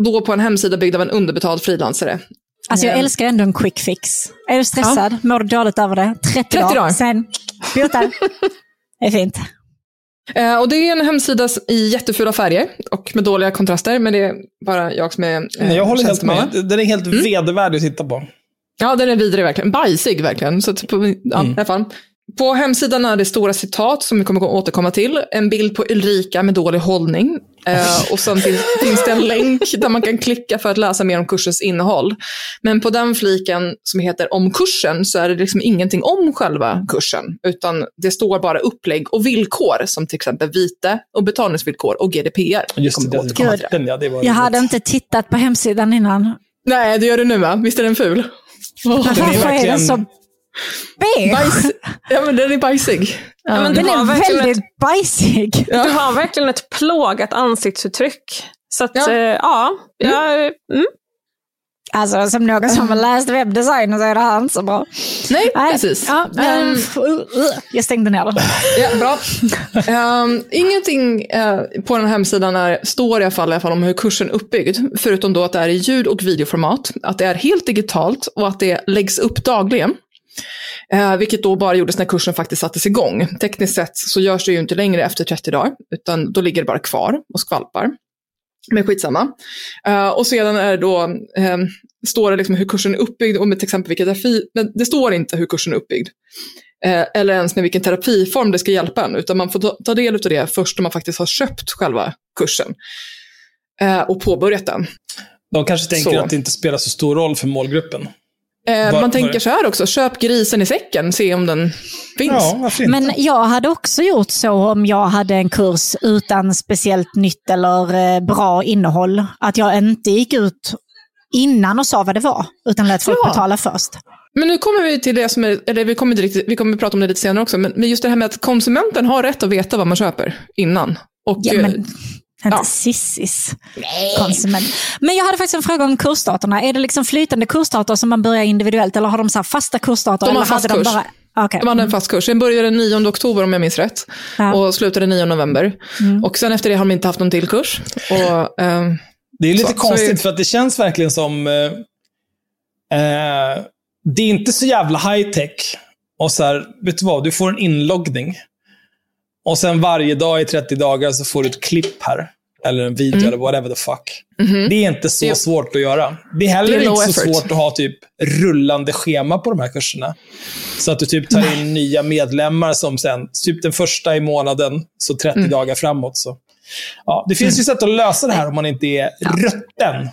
Då på en hemsida byggd av en underbetald frilansare. Alltså jag Ja. älskar ändå en quick fix. Är du stressad, mår du dåligt över det, 30, 30 dagar. sen botar. Det är fint. Eh, och det är en hemsida i jättefula färger och med dåliga kontraster, men det är bara jag som är eh, Nej, jag håller helt med. Den är helt vedervärdig att titta på. Ja, den är vidrig verkligen. Bajsig verkligen. Så på, ja, i alla fall. På hemsidan är det stora citat som vi kommer att återkomma till. En bild på Ulrika med dålig hållning. Eh, och sen finns, finns det en länk där man kan klicka för att läsa mer om kursens innehåll. Men på den fliken som heter om kursen så är det liksom ingenting om själva kursen. Utan det står bara upplägg och villkor som till exempel vite och betalningsvillkor och GDPR. Just det, det. den, ja, det var Jag hade inte tittat på hemsidan innan. Nej, det gör du nu va? Visst är den ful? Den är varför är verkligen- den så beige? Bajs. Ja, men den är bajsig. Ja, men Den är väldigt ett, bajsig. du har verkligen ett plågat ansiktsuttryck. Så att, Ja. eh, ja jag, mm. Alltså som någon som har läst webbdesign så är det här inte så bra. Nej, Nej, precis. Ja, men, Ehm, jag stängde ner den. Ja, bra. Ehm, ingenting eh, på den här hemsidan är, står i alla, fall, i alla fall om hur kursen är uppbyggd, förutom då att det är i ljud och videoformat, att det är helt digitalt och att det läggs upp dagligen. Eh, vilket då bara gjordes när kursen faktiskt sattes igång. Tekniskt sett så görs det ju inte längre efter 30 dagar, utan då ligger det bara kvar och skvalpar. Men skitsamma. Eh, och sedan är det då, eh, står det liksom hur kursen är uppbyggd och med till exempel vilka terapi, men det står inte hur kursen är uppbyggd. Eh, eller ens med vilken terapiform det ska hjälpa en, utan man får ta, ta del av det först när man faktiskt har köpt själva kursen. Eh, och påbörjat den. De kanske tänker Så. att det inte spelar så stor roll för målgruppen. Eh, Var- man tänker var- så här också, köp grisen i säcken, se om den finns. Ja? Men jag hade också gjort så om jag hade en kurs utan speciellt nytt eller eh, bra innehåll. Att jag inte gick ut innan och sa vad det var, utan lät folk Ja. betala först. Men nu kommer vi till det som är, eller vi kommer, inte riktigt, vi kommer prata om det lite senare också, men, men just det här med att konsumenten har rätt att veta vad man köper innan. Och, Ja, eh, men, inte ja. Sissis konsument. Men jag hade faktiskt en fråga om kursdatorna. Är det liksom flytande kursdator som man börjar individuellt eller har de så här fasta kursdator? De har eller hade fast kurs. bara... Okej. De hade en fast kurs. Den började den 9 oktober om jag minns rätt. Ja. Och slutade 9 november. Och sen efter det har de inte haft någon till kurs. Och, ehm, Det är lite Så- så konstigt, är- för att det känns verkligen som... Eh, eh, det är inte så jävla high tech. Och så här, vet du vad? Du får en inloggning. Och sen varje dag i 30 dagar så får du ett klipp här. Eller en video eller whatever the fuck. Det är inte så Det- svårt att göra. Det är heller Det är inte så effort. svårt att ha typ rullande schema på de här kurserna. Så att du typ tar in nya medlemmar som sen, typ den första i månaden, så 30 dagar framåt. Så. Ja, det finns ju sätt att lösa det här om man inte är rutten.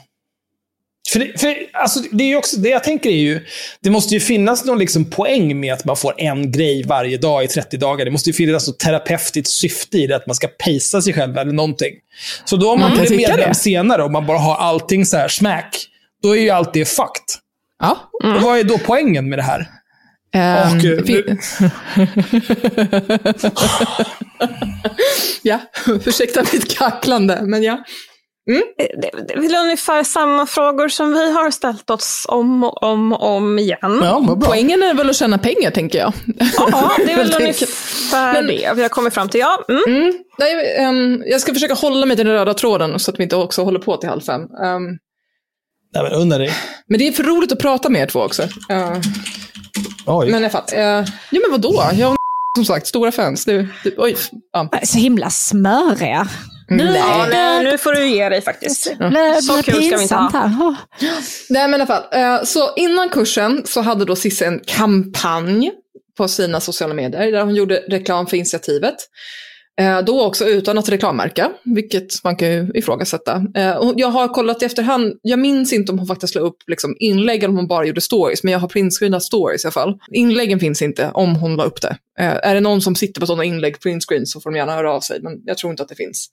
För, det, för alltså, det är ju också, det jag tänker är ju, det måste ju finnas någon liksom poäng med att man får en grej varje dag i 30 dagar. Det måste ju finnas något terapeutiskt syfte i det, att man ska pacea sig själv eller någonting. Så då om man kan blir medlem senare och man bara har allting så här smack, då är ju allt det fucked. ja. Och vad är då poängen med det här? Ehm, Och, eh, fin- ja, ursäkta mitt kacklande, men ja. Det, det är väl ungefär samma frågor som vi har ställt oss om och om och om igen. Ja. Poängen är väl att tjäna pengar, tänker jag. Ja, det är väl ungefär Men- det vi har kommit fram till. Ja, mm. Mm. Nej, ehm, jag ska försöka hålla mig till den röda tråden så att vi inte också håller på till halv fem. Ehm, Nej, men unna dig. men det är för roligt att prata med er två också. Uh, Oj. men alla fall. Uh, ja, men vadå? Jag och som sagt, stora fans. Det, det, oj, ja. Så himla smöriga. Nu ja, nej, nu får du ge dig faktiskt. blir Så kul ska vi inte ha. Nej, men i alla fall. eh, så innan kursen så hade då Cissi en kampanj på sina sociala medier där hon gjorde reklam för initiativet. Eh, då också utan att reklammärka, vilket man kan ju ifrågasätta. Eh, jag har kollat i efterhand, jag minns inte om hon faktiskt la upp liksom, inlägg eller om hon bara gjorde stories, men jag har printscreenat stories i alla fall. Inläggen finns inte om hon la upp det. Eh, är det någon som sitter på sådana inlägg printscreen så får de gärna höra av sig, men jag tror inte att det finns.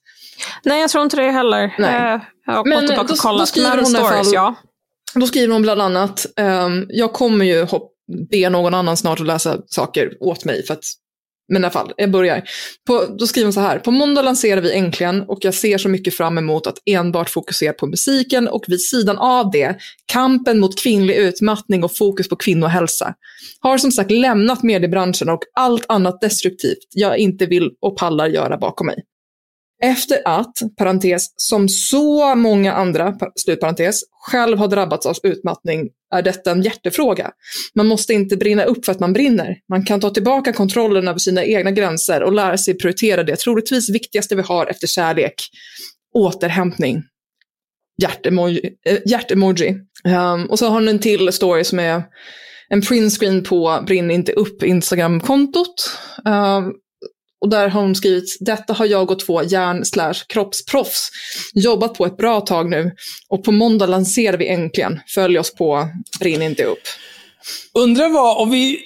Nej, jag tror inte det heller. Nej. Jag har Men då- och kollat. då skriver Men hon stories, fall- ja. Då skriver hon bland annat, ehm, jag kommer ju hopp- be någon annan snart att läsa saker åt mig, för att, men i alla fall, jag börjar. På, då skriver hon så här, på måndag lanserar vi Äntligen och jag ser så mycket fram emot att enbart fokusera på musiken och vid sidan av det, kampen mot kvinnlig utmattning och fokus på kvinnohälsa. Har som sagt lämnat mediebranschen och allt annat destruktivt jag inte vill och pallar göra bakom mig. Efter att, parentes, som så många andra, slutparentes, själv har drabbats av utmattning är detta en hjärtefråga. Man måste inte brinna upp för att man brinner. Man kan ta tillbaka kontrollen över sina egna gränser och lära sig prioritera det troligtvis viktigaste vi har efter kärlek. Återhämtning. Hjärtemoji. Äh, hjärtemoji. Ehm, och så har ni en till story som är en printscreen på Brinn inte upp Instagram-kontot. Um, och där har hon skrivit, detta har jag och två järn slash kroppsproffs jobbat på ett bra tag nu och på måndag lanserar vi äntligen. Följ oss på Brinn inte upp. Undrar vad, om vi,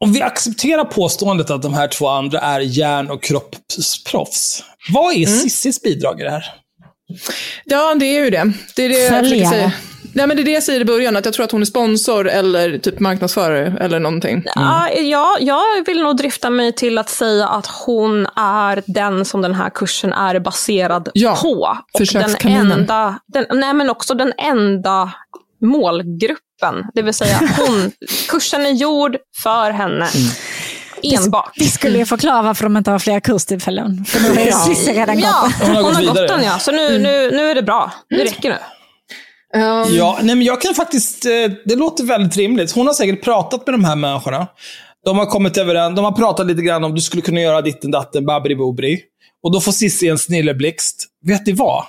om vi accepterar påståendet att de här två andra är järn och kroppsproffs. Vad är Mm. Cissis bidrag i det här? Ja, det är ju det. Det är det jag försöker Följare. säga. Nej, men det är det jag säger i början, att jag tror att hon är sponsor eller typ marknadsförare eller någonting. Ja, ja, jag vill nog drifta mig till att säga att hon är den som den här kursen är baserad Ja, på. Och den enda, den, nej, men också den enda målgruppen. Det vill säga, hon, kursen är gjord för henne. Enbart. Det skulle ju förklara varför de inte har fler kurstillfällen. För nu har ju Cissi redan Ja, gått. Hon har hon har gått den ja. Så nu, nu, nu är det bra. Det räcker nu. Ehm, Ja, nej, men jag kan faktiskt... eh, Det låter väldigt rimligt. Hon har säkert pratat med de här människorna. De har kommit överens. De har pratat lite grann om du skulle kunna göra ditten datten, babbidi bobri. Och då får Cissi en snilleblixt. Vet ni vad?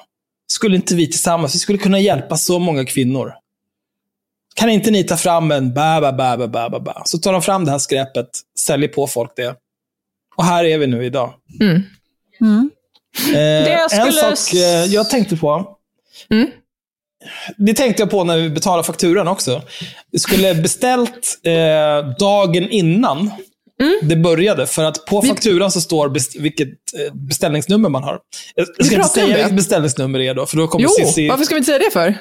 Skulle inte vi tillsammans, vi skulle kunna hjälpa så många kvinnor. Kan inte ni ta fram en ba ba ba ba ba ba ba? Så tar de fram det här skräpet, säljer på folk det. Och här är vi nu idag. Mm. Mm. Eh, jag En skulle sak eh, jag tänkte på. Mm. Det tänkte jag på när vi betalade fakturan också. Vi skulle beställt eh, dagen innan det började. För att på fakturan så står best, vilket eh, beställningsnummer man har. Jag ska inte om säga vilket beställningsnummer det är då, för då kommer Jo, Cissi... varför ska vi inte säga det för?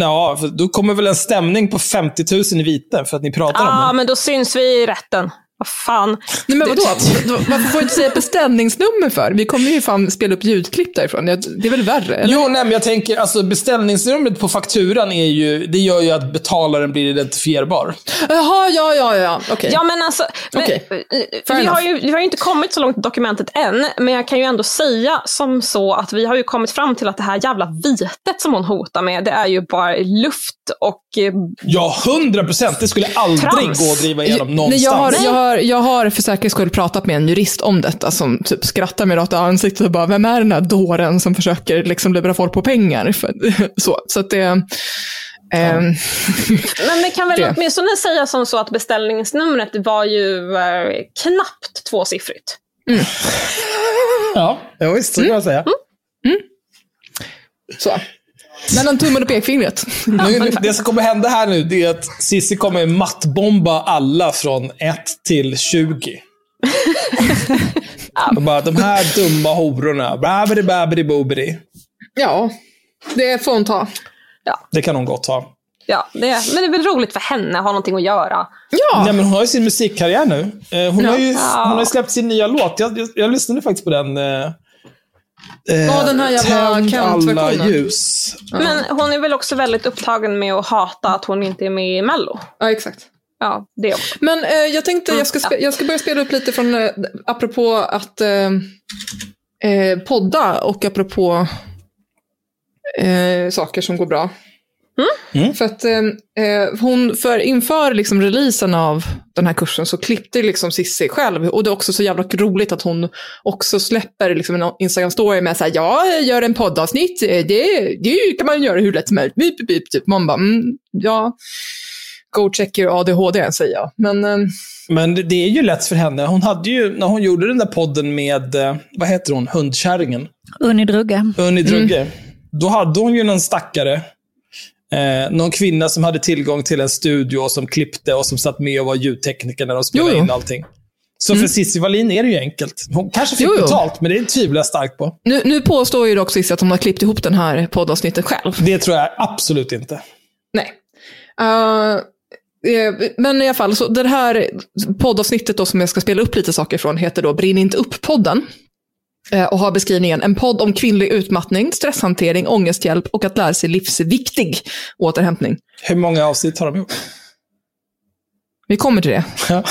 Ja, för då kommer väl en stämning på 50 000 i vite för att ni pratar om Ja, det. men då syns vi i rätten. Vad fan. Nej men vadå? Då- Varför får vi inte säga beställningsnummer för? Vi kommer ju fan spela upp ljudklipp därifrån. Det det är väl värre? Eller? Jo, nej, men jag tänker, alltså beställningsnumret på fakturan är ju, det gör ju att betalaren blir identifierbar. Jaha, ja, ja, ja. Okej. Ja, men alltså, men, Okej. eh, vi, har ju, vi har ju inte kommit så långt i dokumentet än, men jag kan ju ändå säga som så att vi har ju kommit fram till att det här jävla vitet som hon hotar med, det är ju bara luft och eh, Ja, 100 procent. Det skulle aldrig Trams. gå att driva igenom Nej, någonstans. jag, har, jag, har, jag har för säkerhets skull pratat med en jurist om detta som typ skrattar mig rakt i ansiktet och bara, vem är den här dåren som försöker liksom lura folk på pengar? För, så, så att det... ehm, Men vi kan väl Det. åtminstone säga som så att beställningsnumret var ju eh, knappt tvåsiffrigt. Ja, ja visst. Så kan man säga. så. Mellan tummen och pekfingret. Nu, det som kommer hända här nu, det är att Cissi kommer mattbomba alla från 1 till 20. Och bara, de här dumma hororna. Babbidi, babbidi, bobidi. Ja, det får hon ta. Det kan hon gott ha. Ja, det, men det är väl roligt för henne att ha någonting att göra. Ja, Nej, men hon har ju sin musikkarriär nu. Eh, Hon, Ja. har ju, hon har släppt sin nya låt. Jag, jag, jag lyssnade faktiskt på den. Eh, Ja, den här jävla Tänd alla ljus. Men hon är väl också väldigt upptagen med att hata att hon inte är med i Mello. ja exakt. Ja, det också. Men eh, jag tänkte jag ska, spe- jag ska börja spela upp lite från, eh, apropå att eh, eh, podda och apropå eh, saker som går bra. Mm. För att eh, eh, hon, för inför liksom releasen av den här kursen så klippte liksom Cissi själv. Och det är också så jävla roligt att hon också släpper liksom en Instagram-story med så här, jag gör en poddavsnitt, eh, det, det kan man göra hur lätt som helst. Bip, bip, typ. Man bara, mm, ja, go check your ADHD, säger jag. Men eh, Men det, det är ju lätt för henne. Hon hade ju, när hon gjorde den där podden med, eh, vad heter hon, hundkärringen? Unni Drugge. Unni Drugge. Då hade hon ju någon stackare. Eh, någon kvinna som hade tillgång till en studio och som klippte och som satt med och var ljudtekniker när de spelade Jo, in allting. Så för Cissi Wallin är det ju enkelt. Hon kanske fick Jo, jo. betalt, men det tvivlar jag starkt på. Nu, nu påstår ju dock Cissi att hon har klippt ihop den här poddavsnittet själv. Det tror jag absolut inte. Nej. Eh, men i alla fall, så det här poddavsnittet då som jag ska spela upp lite saker från heter då Brinn inte upp-podden. Eh, och har beskrivningen en podd om kvinnlig utmattning, stresshantering, ångesthjälp och att lära sig livsviktig återhämtning. Hur många avsnitt har de gjort? Vi kommer till det.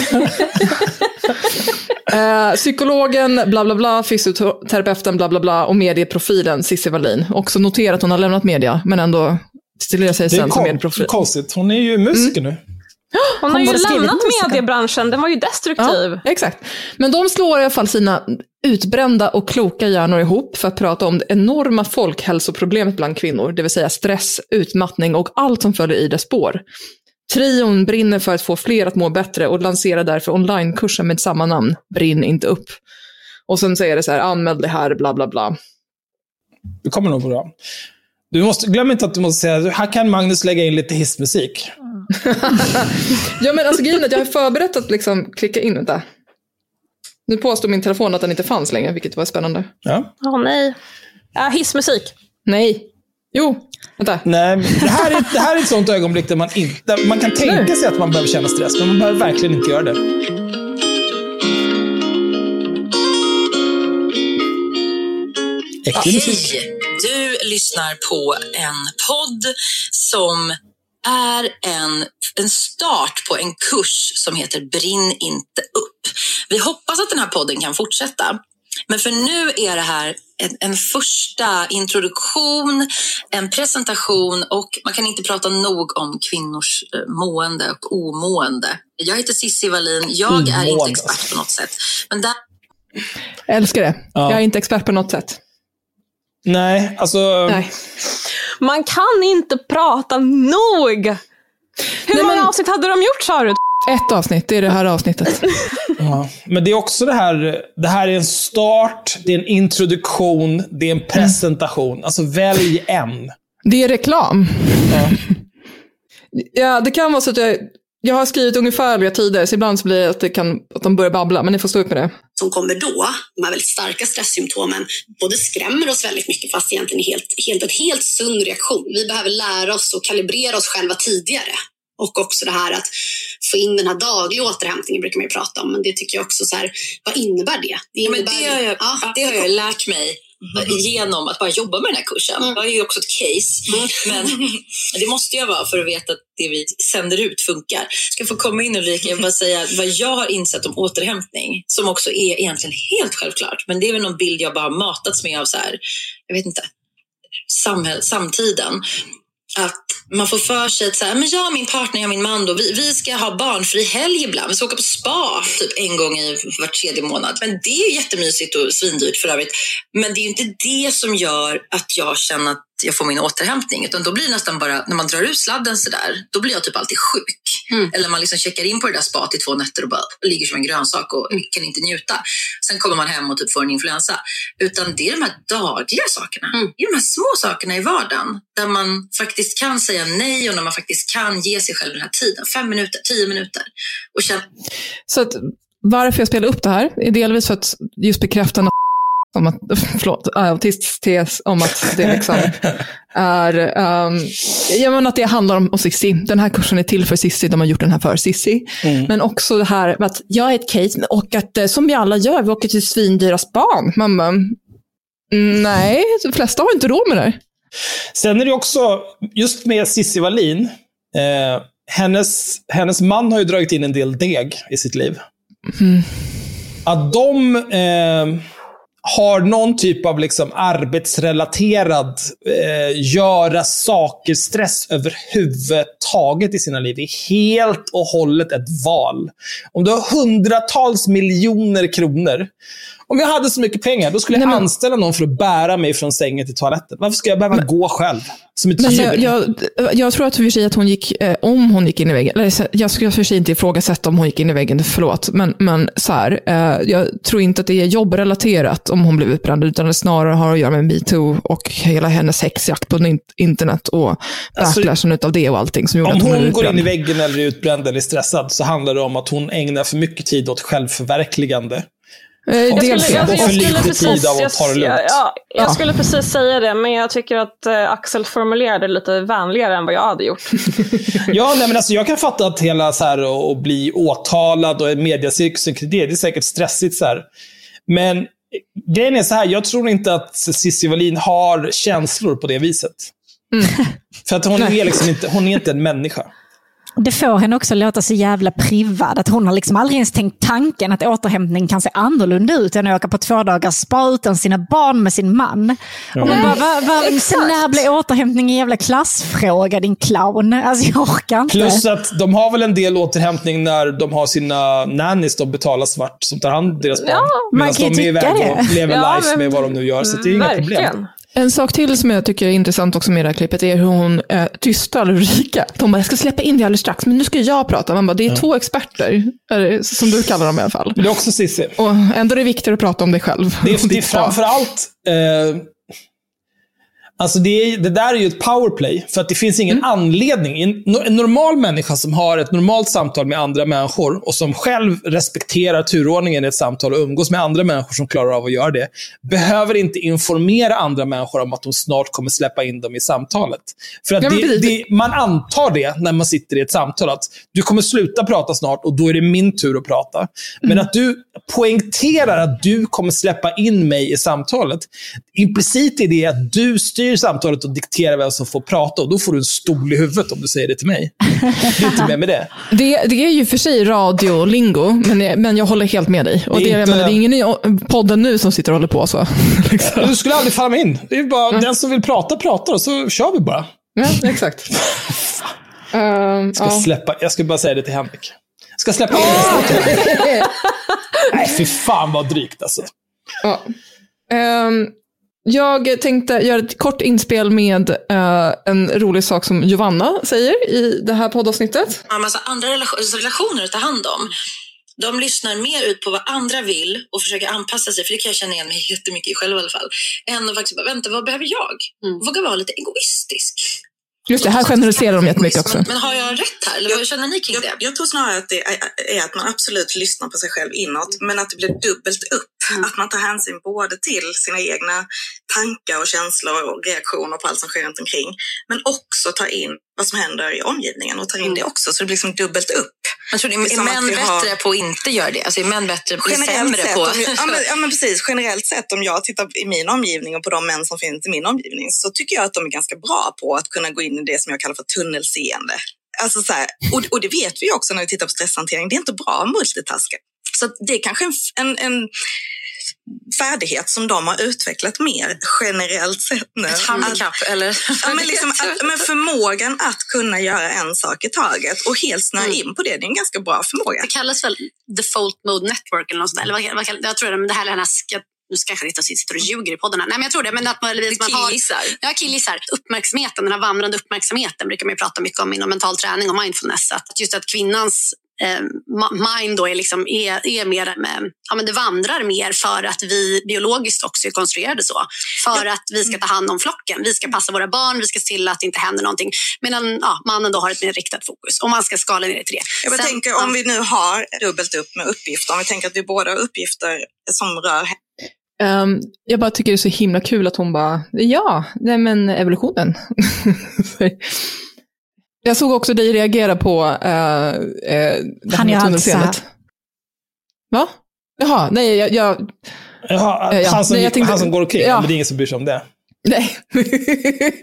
Eh, psykologen, bla bla bla, fysioterapeuten, bla bla bla och medieprofilen Cissi Wallin. Också notera att hon har lämnat media, men ändå titulerar sig Det är sen som medieprofil. konstigt. Hon är ju musiker nu. Hon har ju lämnat mediebranschen, den var ju destruktiv. Ja, exakt. Men de slår i alla fall sina utbrända och kloka hjärnor ihop för att prata om det enorma folkhälsoproblemet bland kvinnor, det vill säga stress, utmattning och allt som följer i dess spår. Trion brinner för att få fler att må bättre och lanserar därför onlinekursen med samma namn, Brinn inte upp. Och sen säger det så här, anmäl det här, bla bla bla. Det kommer nog bra. Du måste, glöm inte att du måste säga, här kan Magnus lägga in lite hissmusik. Ja men alltså grejen är att jag har förberett att liksom klicka in, vänta. Nu påstår min telefon att den inte fanns längre, vilket var spännande. Ja. Åh nej. Ja, hissmusik. Nej. Jo, vänta. Nej, men det här, är, det här är ett sånt ögonblick där man inte... Man kan tänka sig att man behöver känna stress, men man behöver verkligen inte göra det. Äcklig musik. Hej! Du lyssnar på en podd som är en, en start på en kurs som heter Brinn inte upp. Vi hoppas att den här podden kan fortsätta. Men för nu är det här en, en första introduktion, en presentation och man kan inte prata nog om kvinnors eh, mående och omående. Jag heter Sissi Wallin, jag är inte expert på något sätt. Men där Jag älskar det. Ja. Jag är inte expert på något sätt. Nej, alltså... Nej. Man kan inte prata nog! Hur Nej, många men- avsnitt hade de gjort sa du? Ett avsnitt, det är det här avsnittet. Ja. Men det är också det här, det här är en start, det är en introduktion, det är en presentation. Alltså välj en. Det är reklam. Ja, det kan vara så att jag, jag har skrivit ungefärliga tider, så ibland så blir det att, det kan, att de börjar babbla, men ni får stå ut med det. som kommer då, de här väldigt starka stresssymptomen, både skrämmer oss väldigt mycket fast egentligen är helt, helt, en helt sund reaktion. Vi behöver lära oss och kalibrera oss själva tidigare. Och också det här att få in den här dagliga återhämtningen brukar man ju prata om, men det tycker jag också så här, vad innebär det? Det, Ja, men innebär det, har jag, Ja, det har jag lärt mig genom att bara jobba med den här kursen. Mm. Jag är ju också ett case. Men det måste jag vara för att veta att det vi sänder ut funkar. Ska få komma in Ulrika? Vill bara säga vad jag har insett om återhämtning, som också är egentligen helt självklart. Men det är väl någon bild jag bara matats med av så här, jag vet inte, samhäll, samtiden. Att man får för sig att så här, men jag och min partner, jag och min man, då, vi, vi ska ha barnfri helg ibland. Vi ska åka på spa typ en gång i var tredje månad. Men det är ju jättemysigt och svindyrt för övrigt. Men det är ju inte det som gör att jag känner att jag får min återhämtning. Utan då blir det nästan bara, när man drar ut sladden sådär, då blir jag typ alltid sjuk. Eller man liksom checkar in på det där spat i två nätter och bara ligger som en grönsak och kan inte njuta. Sen kommer man hem och typ får en influensa. Utan det är de här dagliga sakerna. Det är de här små sakerna i vardagen. Där man faktiskt kan säga nej och när man faktiskt kan ge sig själv den här tiden. Fem minuter, tio minuter. Och känna Så att, varför jag spelar upp det här är delvis för att just bekräfta om att, förlåt, autiststes om att det liksom är, um, jag menar att det handlar om och Sissi. Den här kursen är till för Sissi, de har gjort den här för Sissi. Men också det här med att jag är ett case och att eh, som vi alla gör, vi åker till svindyra span. Bara, "Mm, nej, de flesta har inte råd med det. här." Sen är det också, just med Cissi Wallin, eh, hennes, hennes man har ju dragit in en del deg i sitt liv. Att de eh, har någon typ av liksom arbetsrelaterad eh, göra saker-stress överhuvudtaget i sina liv är helt och hållet ett val. Om du har hundratals miljoner kronor, om jag hade så mycket pengar, då skulle jag Nej, men- anställa någon för att bära mig från sängen till toaletten. Varför ska jag behöva gå själv? Som ett Men jag, jag, jag tror att för sig att hon gick, eh, om hon gick in i väggen, eller jag skulle för sig inte ifrågasätta om hon gick in i väggen, förlåt, men, men så här, eh, jag tror inte att det är jobbrelaterat om hon blev utbränd, utan det snarare har att göra med metoo och hela hennes häxjakt på in- internet och Alltså, backlashen utav det och allting som gjorde Om att hon, hon blev går in i väggen eller är utbränd eller stressad så handlar det om att hon ägnar för mycket tid åt självförverkligande. Eh, Jag skulle, jag, jag, precis, att jag. Ja, jag skulle säga det, men jag tycker att eh, Axel formulerade det lite vänligare än vad jag hade gjort. Ja, nej, men alltså, jag kan fatta att hela så här, och, och bli åtalad och mediacirkusen kring det, det är säkert stressigt. Så här. Men grejen är så här, jag tror inte att Cissi Wallin har känslor på det viset. För att hon är, liksom inte, hon är inte en människa. Det får henne också låta så jävla privad. Att hon har liksom aldrig ens tänkt tanken att återhämtning kan se annorlunda ut än att åka på två dagars spa utan sina barn med sin man. Och man bara, va, va, sen när blir återhämtning en jävla klassfråga din clown? Alltså jag orkar inte. Plus att de har väl en del återhämtning när de har sina nannies de betalar svart som tar hand om deras barn. Ja, man Medan kan de är iväg och det. lever Ja, life men- med vad de nu gör. Så det är inga problem. En sak till som jag tycker är intressant också med det här klippet är hur hon eh, tystar Ulrika. De bara, jag ska släppa in dig alldeles strax, men nu ska jag prata. Man bara, det är två experter, som du kallar dem i alla fall. Det är också Cissi. Och ändå är det viktigare att prata om dig själv. Det är, det är framförallt... Eh, alltså det, är, det där är ju ett powerplay, för att det finns ingen anledning. En, en normal människa som har ett normalt samtal med andra människor och som själv respekterar turordningen i ett samtal och umgås med andra människor som klarar av att göra det, behöver inte informera andra människor om att de snart kommer släppa in dem i samtalet. För att Ja, men det, det, man antar det när man sitter i ett samtal, att du kommer sluta prata snart och då är det min tur att prata. Men Mm. att du poängterar att du kommer släppa in mig i samtalet. Implicit i det att du styr samtalet och dikterar vem som får prata och då får du en stol i huvudet om du säger det till mig. Det är inte mer med det. Det, det är ju för sig radiolingo, men, jag- men jag håller helt med dig. Och Det det är jag inte- menar, det är ingen i podden nu som sitter och håller på så. liksom. Du skulle aldrig falla mig in. Det är bara den som vill prata, pratar och så kör vi bara. Ja, exakt. Ehm, Ska ja. släppa, jag ska bara säga det till Henrik. Jag ska släppa in dig. Nej, fy fan vad drygt alltså. Ja. Ehm, jag tänkte göra ett kort inspel med eh, en rolig sak som Giovanna säger i det här poddavsnittet. massa andra relation- relationer att ta hand om. De lyssnar mer ut på vad andra vill och försöker anpassa sig, för det kan jag känna igen mig jättemycket i själv i alla fall, än att faktiskt bara, vänta, vad behöver jag? Våga vara lite egoistisk. Just det, här generaliserar de jättemycket också. Men har jag rätt här? Eller vad känner ni kring Jag, det? jag tror snarare att det är, är att man absolut lyssnar på sig själv inåt, men att det blir dubbelt upp. Att man tar hänsyn både till sina egna tankar och känslor och reaktioner på allt som sker runt omkring, men också tar in vad som händer i omgivningen och tar in det också, så det blir liksom dubbelt upp. Tror, Det är är, män vi har- bättre på att inte göra det? Alltså är män bättre, blir Generellt sämre sett, på... jag- ja, men, ja men precis, generellt sett om jag tittar i min omgivning och på de män som finns i min omgivning så tycker jag att de är ganska bra på att kunna gå in i det som jag kallar för tunnelseende. Alltså så här, och, och det vet vi också när vi tittar på stresshantering, det är inte bra att multitaska. Så att det är kanske en, en, färdighet som de har utvecklat mer generellt sett nu. Ett handikapp, eller? Ja, men, liksom att, men förmågan att kunna göra en sak i taget och helt snöa in på det, det är en ganska bra förmåga. Det kallas väl default mode network eller något sånt där. Eller vad, vad, jag tror det, men det här är den här nu ska jag kanske inte sitter och ljuger i podden här. Nej, men jag tror det. Men att man, eller, man har, killgissar. Ja, killgissar. Uppmärksamheten, den här vandrande uppmärksamheten brukar man ju prata mycket om inom mental träning och mindfulness. Att just att kvinnans eh, mind då är, liksom, är, är mer, eh, ja, men det vandrar mer för att vi biologiskt också är konstruerade så. För att vi ska ta hand om flocken. Vi ska passa våra barn, vi ska se till att det inte händer någonting. Medan ja, mannen då har ett mer riktat fokus. Och man ska skala ner det till det. Jag Sen- tänker ja. om vi nu har dubbelt upp med uppgifter, om vi tänker att vi båda har uppgifter som rör Ehm, jag bara tycker det är så himla kul att hon bara, ja, nej men evolutionen. jag såg också dig reagera på uh, uh, det här Han med gör alltid tunnelseendet. Va? Jaha, nej, jag, jag Jaha, Ja, han, som, nej, jag tänkte- han som går omkring, ja. ja. men det är ingen som bryr sig om det. nej.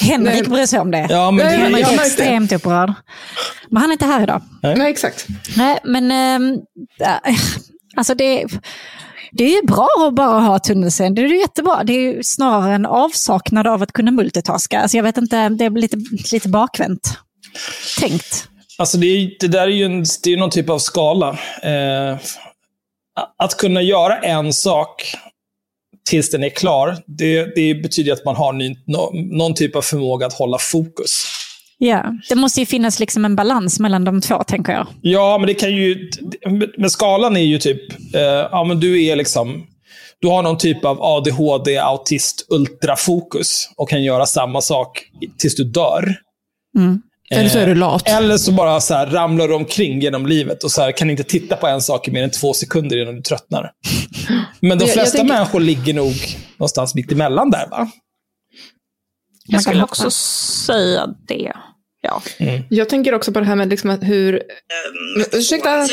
Henrik Nej. bryr sig om det. Ja, men det, Nej, Han är jag märkte det. extremt upprörd. Men han är inte här idag. nej, exakt. Nej, men ehm, äh, alltså det, det är ju bra att bara ha tunnelseende. Det är ju jättebra. Det är ju snarare en avsaknad av att kunna multitaska. Alltså jag vet inte, det är lite, lite bakvänt tänkt. Alltså det, är, det där är ju en, det är någon typ av skala. Eh, att kunna göra en sak tills den är klar, det, det betyder att man har ny, no, någon typ av förmåga att hålla fokus. Ja, det måste ju finnas liksom en balans mellan de två, tänker jag. Ja, men det kan ju... Men skalan är ju typ... Eh, ja, men du är liksom... Du har någon typ av ADHD, autist, ultrafokus och kan göra samma sak tills du dör. Mm. Eller så är du lat. Eller så bara så här, ramlar du omkring genom livet och så här, kan inte titta på en sak i mer än två sekunder innan du tröttnar. Men de Jag- jag flesta tänker- människor ligger nog någonstans mitt emellan där, va? Man Jag skulle också säga det. Ja. Jag tänker också på det här med liksom hur... Men, ursäkta,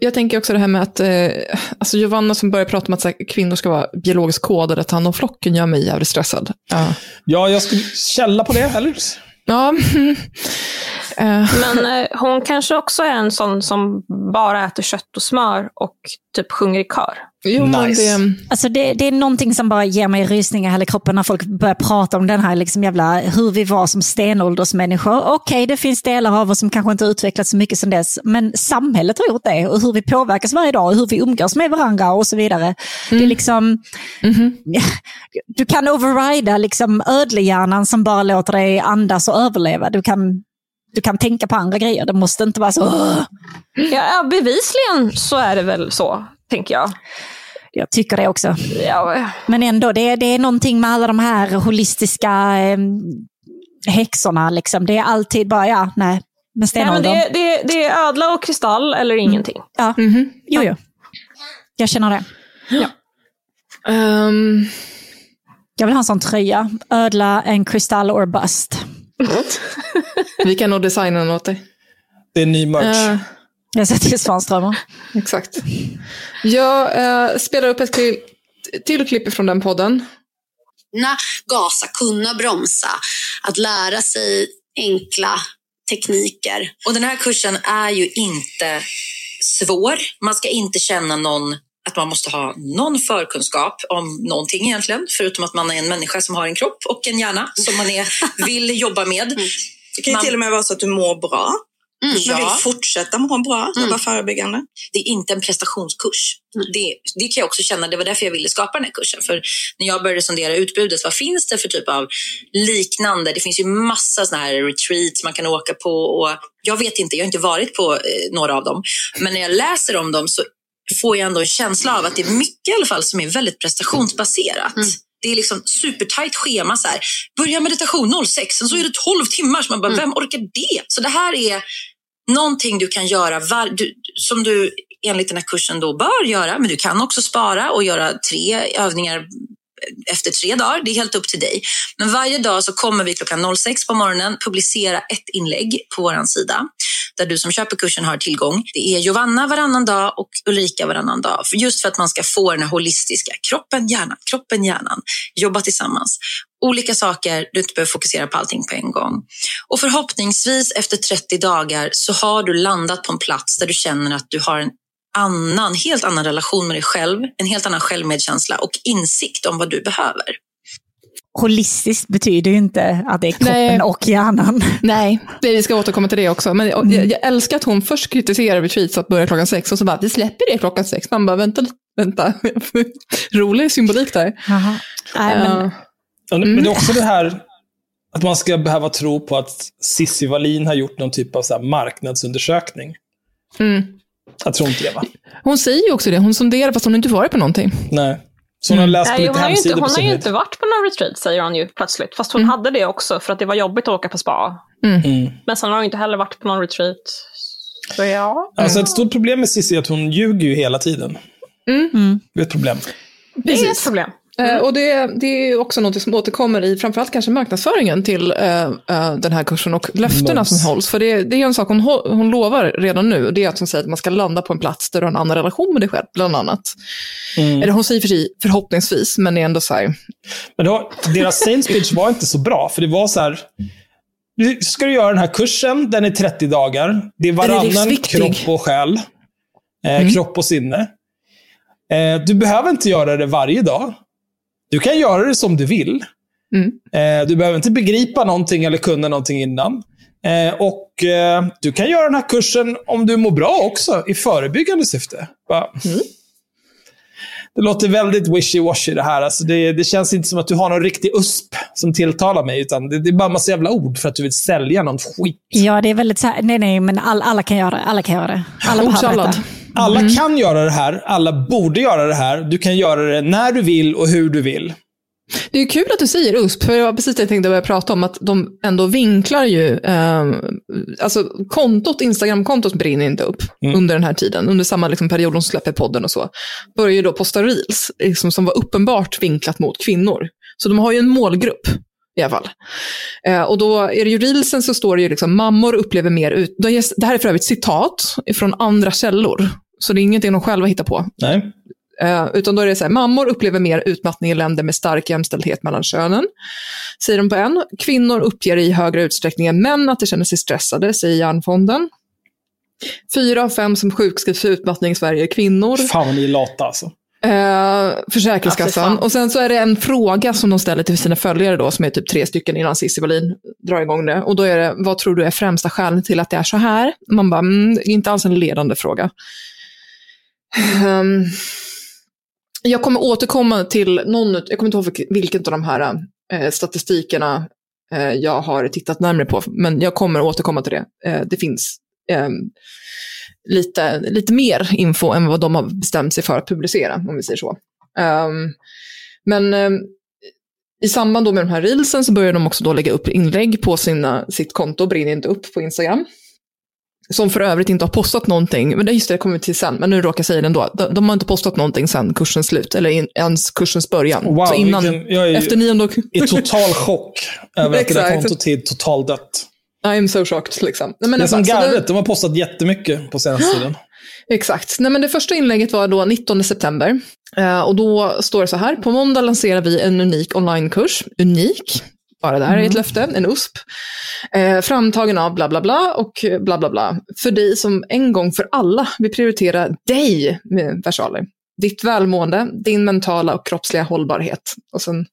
jag tänker också det här med att eh, alltså Giovanna som börjar prata om att så här, kvinnor ska vara biologiskt kodade att ta hand om flocken gör mig jävligt stressad. Ja. Ja, jag skulle källa på det, eller? Ja, Eh, Men eh, hon kanske också är en sån som bara äter kött och smör och typ sjunger i kör. Jo, men Nice. det, Alltså det, det är någonting som bara ger mig rysningar i hela kroppen när folk börjar prata om den här liksom jävla, hur vi var som stenåldersmänniskor. Okej, det finns delar av oss som kanske inte har utvecklats så mycket sedan dess, men samhället har gjort det och hur vi påverkas varje dag och hur vi umgås med varandra och så vidare. Det är liksom, du kan overrida liksom ödlehjärnan som bara låter dig andas och överleva. Du kan, du kan tänka på andra grejer, det måste inte vara så. Ja, bevisligen så är det väl så, tänker jag. Jag tycker det också. Ja, Men ändå, det, är- det är någonting med alla de här holistiska eh, häxorna. Liksom. Det är alltid bara, ja, nej, men stenåldern. det, det, det är ödla och kristall eller ingenting. Ja, jo, jo. Jag känner det. ehm, Jag vill ha en sån tröja. Ödla, en kristall or bust. vi kan nog designa den åt dig. Det är ny merch. Eh, Jag sätter till Svanströmer. exakt. Jag eh, spelar upp ett till, till klipp från den podden. kunna gasa, kunna bromsa, att lära sig enkla tekniker. Och den här kursen är ju inte svår. Man ska inte känna någon att man måste ha någon förkunskap om någonting egentligen, förutom att man är en människa som har en kropp och en hjärna som man är, vill jobba med. Det kan ju Man- till och med vara så att du mår bra. Mm, Ja. vill fortsätta må bra, Mm. jobba förebyggande. Det är inte en prestationskurs. Det, det kan jag också känna, det var därför jag ville skapa den här kursen. För när jag började sondera utbudet, vad finns det för typ av liknande? Det finns ju massa såna här retreats man kan åka på. Och jag vet inte, jag har inte varit på eh, några av dem. Men när jag läser om dem så får jag ändå en känsla av att det är mycket i alla fall som är väldigt prestationsbaserat. Det är liksom supertajt schema. Så här. Börja meditation 06, sen så är det 12 timmar. Så man bara, vem orkar det? Så det här är någonting du kan göra var, du, som du enligt den här kursen då bör göra. Men du kan också spara och göra tre övningar efter tre dagar. Det är helt upp till dig. Men varje dag så kommer vi klockan 06 på morgonen publicera ett inlägg på vår sida där du som köper kursen har tillgång. Det är Jovanna varannan dag och Ulrika varannan dag. För just för att man ska få den här holistiska kroppen, hjärnan, kroppen, hjärnan, jobba tillsammans. Olika saker, du inte behöver fokusera på allting på en gång. Och förhoppningsvis efter 30 dagar så har du landat på en plats där du känner att du har en annan, helt annan relation med dig själv, en helt annan självmedkänsla och insikt om vad du behöver. Holistiskt betyder ju inte att det är kroppen Nej. och hjärnan. Nej, det, vi ska återkomma till det också. Men jag, jag, jag älskar att hon först kritiserar retreats att börja klockan sex och så bara, vi släpper det klockan sex. Man bara, vänta vänta. Rolig symbolik där. Jaha. Nej, men. Ja, Men det är också det här att man ska behöva tro på att Cissi Wallin har gjort någon typ av så här marknadsundersökning. Mm. Jag tror inte det, va? Hon säger ju också det, hon sonderar fast hon inte varit på någonting. Nej. Så hon har läst på Nej, lite hon har ju inte, hemsidor hon har ju inte varit på någon retreat, säger hon ju plötsligt. Fast hon hade det också för att det var jobbigt att åka på spa. Mm. Men sen har hon inte heller varit på någon retreat. Så ja. Alltså ett stort problem med Cissi är att hon ljuger ju hela tiden. mm. Det är ett problem. Det är ett problem. Eh, och det, det är också något som återkommer i framförallt kanske marknadsföringen till eh, den här kursen och löftena Moms. som hålls. För det, det är en sak hon, hon lovar redan nu, det är att hon säger att man ska landa på en plats där du har en annan relation med dig själv, bland annat. Mm. Eller hon säger för sig förhoppningsvis, men det är ändå så här, Men då, deras sales pitch var inte så bra, för det var så här. Nu ska du göra den här kursen, den är 30 dagar. Det är är varannan livsviktig. kropp och själ. Eh, Mm. Kropp och sinne. Eh, du behöver inte göra det varje dag. Du kan göra det som du vill. Mm. Eh, du behöver inte begripa någonting eller kunna någonting innan. Eh, och eh, Du kan göra den här kursen om du mår bra också, i förebyggande syfte. Bara, Mm. Det låter väldigt wishy-washy det här. Alltså det, det känns inte som att du har någon riktig USP som tilltalar mig, utan det, det är bara massa jävla ord för att du vill sälja någon skit. Ja, det är väldigt så här, nej, nej, men all, alla kan göra det. Alla kan göra det. Alla ordsallad. Alla Mm. kan göra det här, alla borde göra det här. Du kan göra det när du vill och hur du vill. Det är kul att du säger USP, för det var precis det jag tänkte börja prata om, att de ändå vinklar ju, eh, alltså kontot, Instagram-kontot brinner inte upp Mm. under den här tiden, under samma liksom, period de släpper podden och så. Börjar ju då posta reels, liksom, som var uppenbart vinklat mot kvinnor. Så de har ju en målgrupp i alla fall. Eh, och då är det ju reelsen så står det ju liksom, mammor upplever mer ut, det här är för övrigt citat från andra källor, så det är ingenting de själva hittar på. Nej. Eh, utan då är det så här, mammor upplever mer utmattning i länder med stark jämställdhet mellan könen, säger de på en. Kvinnor uppger i högre utsträckning än män att de känner sig stressade, säger Hjärnfonden. Fyra av fem som sjukskrivs för utmattning i Sverige är kvinnor. Fan vad ni är lata alltså. Eh, Försäkringskassan. Fan. och sen så är det en fråga som de ställer till sina följare då, som är typ tre stycken innan Cissi Wallin drar igång det. Och då är det, vad tror du är främsta skälen till att det är så här? Man bara, mm, inte alls en ledande fråga. Um, jag kommer återkomma till någon, jag kommer inte ihåg vilken av de här eh, statistikerna eh, jag har tittat närmare på, men jag kommer återkomma till det. Eh, det finns ehm, lite, lite mer info än vad de har bestämt sig för att publicera, om vi säger så. Um, men i samband då med de här reelsen så börjar de också då lägga upp inlägg på sina, sitt konto, brinner inte upp på Instagram. Som för övrigt inte har postat någonting, men det- just det, det kommer vi till sen, men nu råkar jag säga det ändå. De, de har inte postat någonting sen kursens slut, eller in, ens kursens början. Wow, så innan, vilken- jag är efter nionde i total chock över att det där kontot är totalt dött. I am so shocked, liksom. Nej, men Det är som alltså, det- gardet, de har postat jättemycket på senaste tiden. Exakt. Nej, men det första inlägget var då 19 september. Eh, och då står det så här, på måndag lanserar vi en unik onlinekurs. Unik, bara där är ett löfte, en USP. Eh, framtagen av bla bla bla och bla bla bla. För dig som en gång för alla vill prioritera dig med versaler. Ditt välmående, din mentala och kroppsliga hållbarhet. Och sen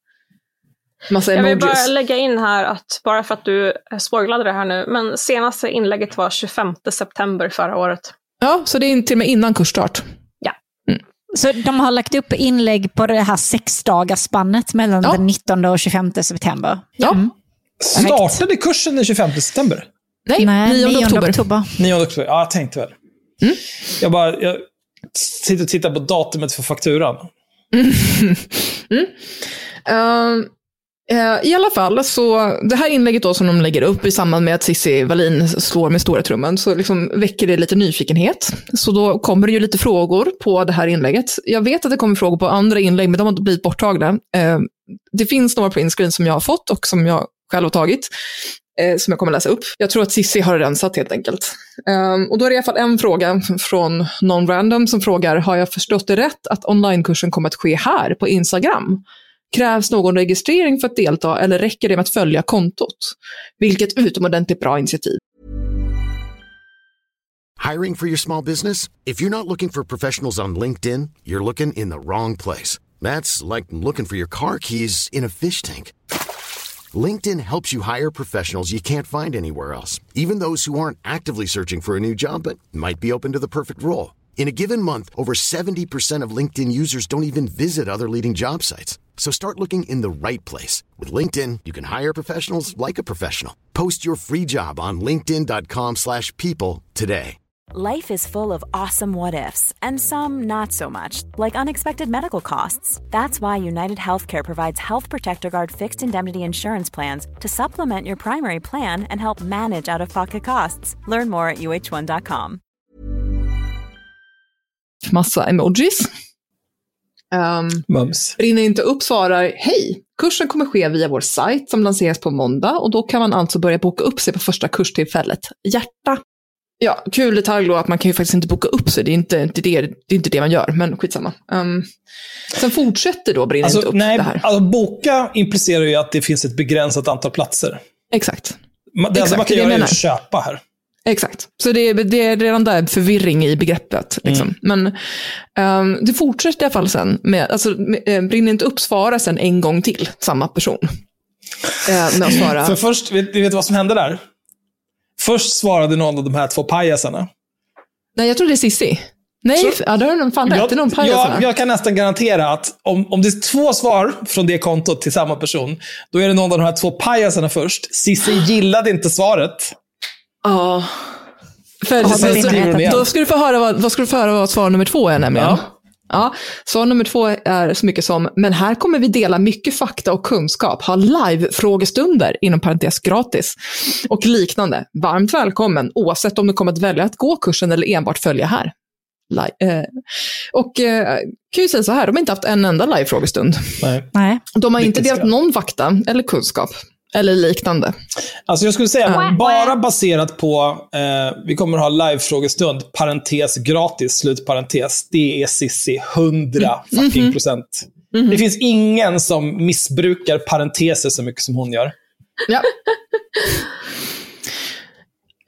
massa Jag vill emojis. bara lägga in här att, bara för att du spoilade det här nu, men senaste inlägget var 25 september förra året. Ja, så det är till och med innan kursstart. Så de har lagt upp inlägg på det här sexdagarsspannet mellan Ja. den 19 och 25 september. Ja. Mm. Startade kursen den 25 september? Nej, Nej, 9 9 oktober. oktober. 9 oktober? Ja, jag tänkte väl. Mm. Jag bara... Jag sitter och tittar på datumet för fakturan. Ehm, eh, Eh, I alla fall, så det här inlägget då som de lägger upp i samband med att Cissi Wallin slår med stora trumman, så liksom väcker det lite nyfikenhet. Så då kommer det ju lite frågor på det här inlägget. Jag vet att det kommer frågor på andra inlägg, men de har inte blivit borttagna. Eh, det finns några printscreens som jag har fått och som jag själv har tagit, eh, som jag kommer läsa upp. Jag tror att Cissi har rensat helt enkelt. Ehm, och då är det i alla fall en fråga från någon random som frågar, har jag förstått det rätt att onlinekursen kommer att ske här på Instagram? Krävs någon registrering för att delta eller räcker det med att följa kontot? Vilket utomordentligt bra initiativ. Hiring for your small business? If you're not looking for professionals on LinkedIn, you're looking in the wrong place. That's like looking for your car keys in a fish tank. LinkedIn helps you hire professionals you can't find anywhere else, even those who aren't actively searching for a new job but might be open to the perfect role. In a given month, over 70% of LinkedIn users don't even visit other leading job sites. So start looking in the right place. With LinkedIn, you can hire professionals like a professional. Post your free job on linkedin.com/people slash people today. Life is full of awesome what ifs, and some not so much, like unexpected medical costs. That's why United Healthcare provides Health Protector Guard fixed indemnity insurance plans to supplement your primary plan and help manage out of pocket costs. Learn more at uh1.com. Massa emojis. Um, Mums. Brinner inte upp svarar, hej, kursen kommer ske via vår sajt som lanseras på måndag och då kan man alltså börja boka upp sig på första kurstillfället. Hjärta. Ja, kul detalj då att man kan ju faktiskt inte boka upp sig, det är inte, inte, det, det, är inte det man gör, men skitsamma. Um, sen fortsätter då Brinner inte Alltså, upp nej, det här. alltså, boka implicerar ju att det finns ett begränsat antal platser. Exakt. Det enda man kan göra är att köpa här. Exakt. Så det är, det är redan där förvirring i begreppet. Liksom. Men ehm, det fortsätter i alla fall sen med, alltså, med, eh, brinner inte upp svara sen en gång till, samma person. Eh, med att svara, För först, vet, vet du vad som hände där? Först svarade någon av de här två pajasarna. nej jag tror det är Sissi. Nej, Så- ja, då har fan rätt. Är någon pajasarna. jag, jag kan nästan garantera att om, om det är två svar från det kontot till samma person, då är det någon av de här två pajasarna först. Cissi gillade inte svaret. Ja. För, Ja, så- så- då ska du få höra vad, vad ska du få höra vad svar nummer två är nämligen. Ja. Ja, svar nummer två är så mycket som, men här kommer vi dela mycket fakta och kunskap, ha live-frågestunder, inom parentes gratis, och liknande. Varmt välkommen, oavsett om du kommer att välja att gå kursen eller enbart följa här. Li- eh, och eh, kan ju säga så här, de har inte haft en enda live-frågestund. Nej. Nej. De har inte delat någon fakta eller kunskap. Eller liknande. Alltså jag skulle säga, Ja. bara baserat på, eh, vi kommer att ha live-frågestund, parentes gratis, slutparentes. Det är Sissi, 100 fucking Mhm. procent. Det finns ingen som missbrukar parenteser så mycket som hon gör. Ja.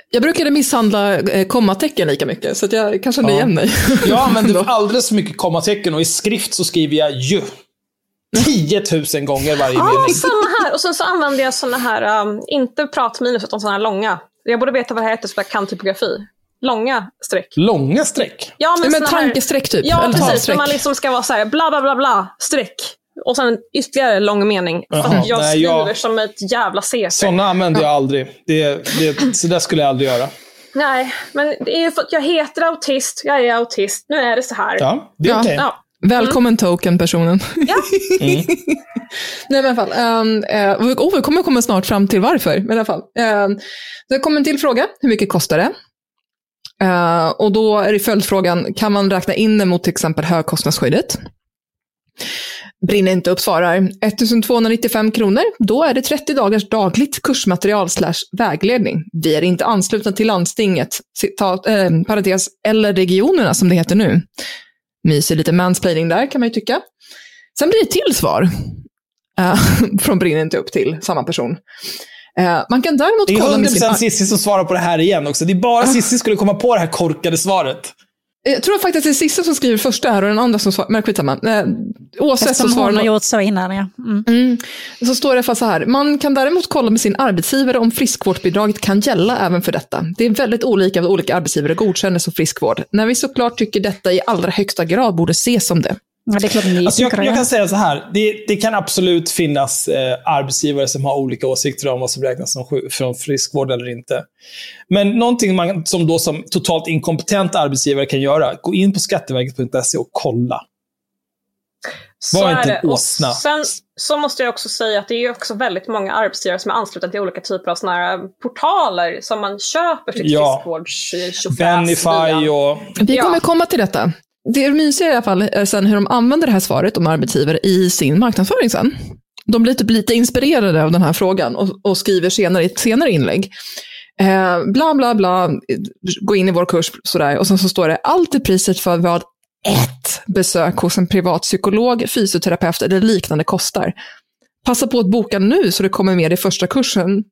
Jag brukade misshandla eh, kommatecken lika mycket, så att jag kanske kände Ja. igen mig. Jag använder alldeles för mycket kommatecken och i skrift så skriver jag ju. 10 000 gånger varje Ja, mening. Här. Och sen så använder jag såna här, um, inte pratminus utan såna här långa. Jag borde veta vad det heter, så jag kan typografi. Långa streck. Långa streck? Ja, men, men här- tankestreck typ, Ja, eller precis. Där man liksom ska vara så här, bla bla bla bla, streck. Och sen ytterligare lång mening. För Jaha, att jag nej, skriver jag- som ett jävla CP. Sådana använder jag aldrig. Det, det, så där skulle jag aldrig göra. Nej, men det är ju för att jag heter autist, jag är autist, nu är det så här. Ja, det är okej. Ja. Välkommen token-personen. Ja. Mm. Nej men i alla fall. Um, uh, oh, vi kommer komma snart fram till varför. Men i alla fall. Um, det kommer en till fråga. Hur mycket kostar det? Uh, och då är det följdfrågan, kan man räkna in det mot till exempel högkostnadsskyddet? Brinner inte upp svarar 1295 kronor. Då är det 30 dagars dagligt kursmaterial slash vägledning. Vi är inte anslutna till landstinget, citat, eh, parentes, eller regionerna som det heter nu. Mysig lite mansplaining där kan man ju tycka. Sen blir det ett till svar. eh, från Brinner inte upp till samma person. Eh, man kan däremot Det är kolla med 100% sin... Sissi som svarar på det här igen också. Det är bara Sissi skulle komma på det här korkade svaret. Jag tror faktiskt att det är Cissi som skriver första här och den andra som svarar. Men skitsamma. Eh, oavsett så Eftersom svarar hon har man... gjort så innan, ja. Mm. Mm. Så står det fall så här. Man kan däremot kolla med sin arbetsgivare om friskvårdsbidraget kan gälla även för detta. Det är väldigt olika vad olika arbetsgivare godkänner som friskvård. När vi såklart tycker detta i allra högsta grad borde ses som det. Ja, det är klart ni Alltså jag, jag kan säga så här. Det, det kan absolut finnas eh, arbetsgivare som har olika åsikter om vad som räknas som från friskvård eller inte. Men någonting man som då som totalt inkompetent arbetsgivare kan göra, gå in på skatteverket.se och kolla. Så Var är inte det. en åsna. Sen så måste jag också säga att det är också väldigt många arbetsgivare som är anslutna till olika typer av såna här portaler som man köper sitt Ja. friskvårds Benify och... Vi Ja. kommer komma till detta. Det mysiga i alla fall är sen hur de använder det här svaret om arbetsgivare i sin marknadsföring sen. De blir typ lite inspirerade av den här frågan och, och skriver senare i ett senare inlägg. Eh, bla, bla, bla, gå in i vår kurs sådär. Och sen så står det, allt är priset för vad ett besök hos en privat psykolog, fysioterapeut eller liknande kostar. Passa på att boka nu så det kommer med i första kursen,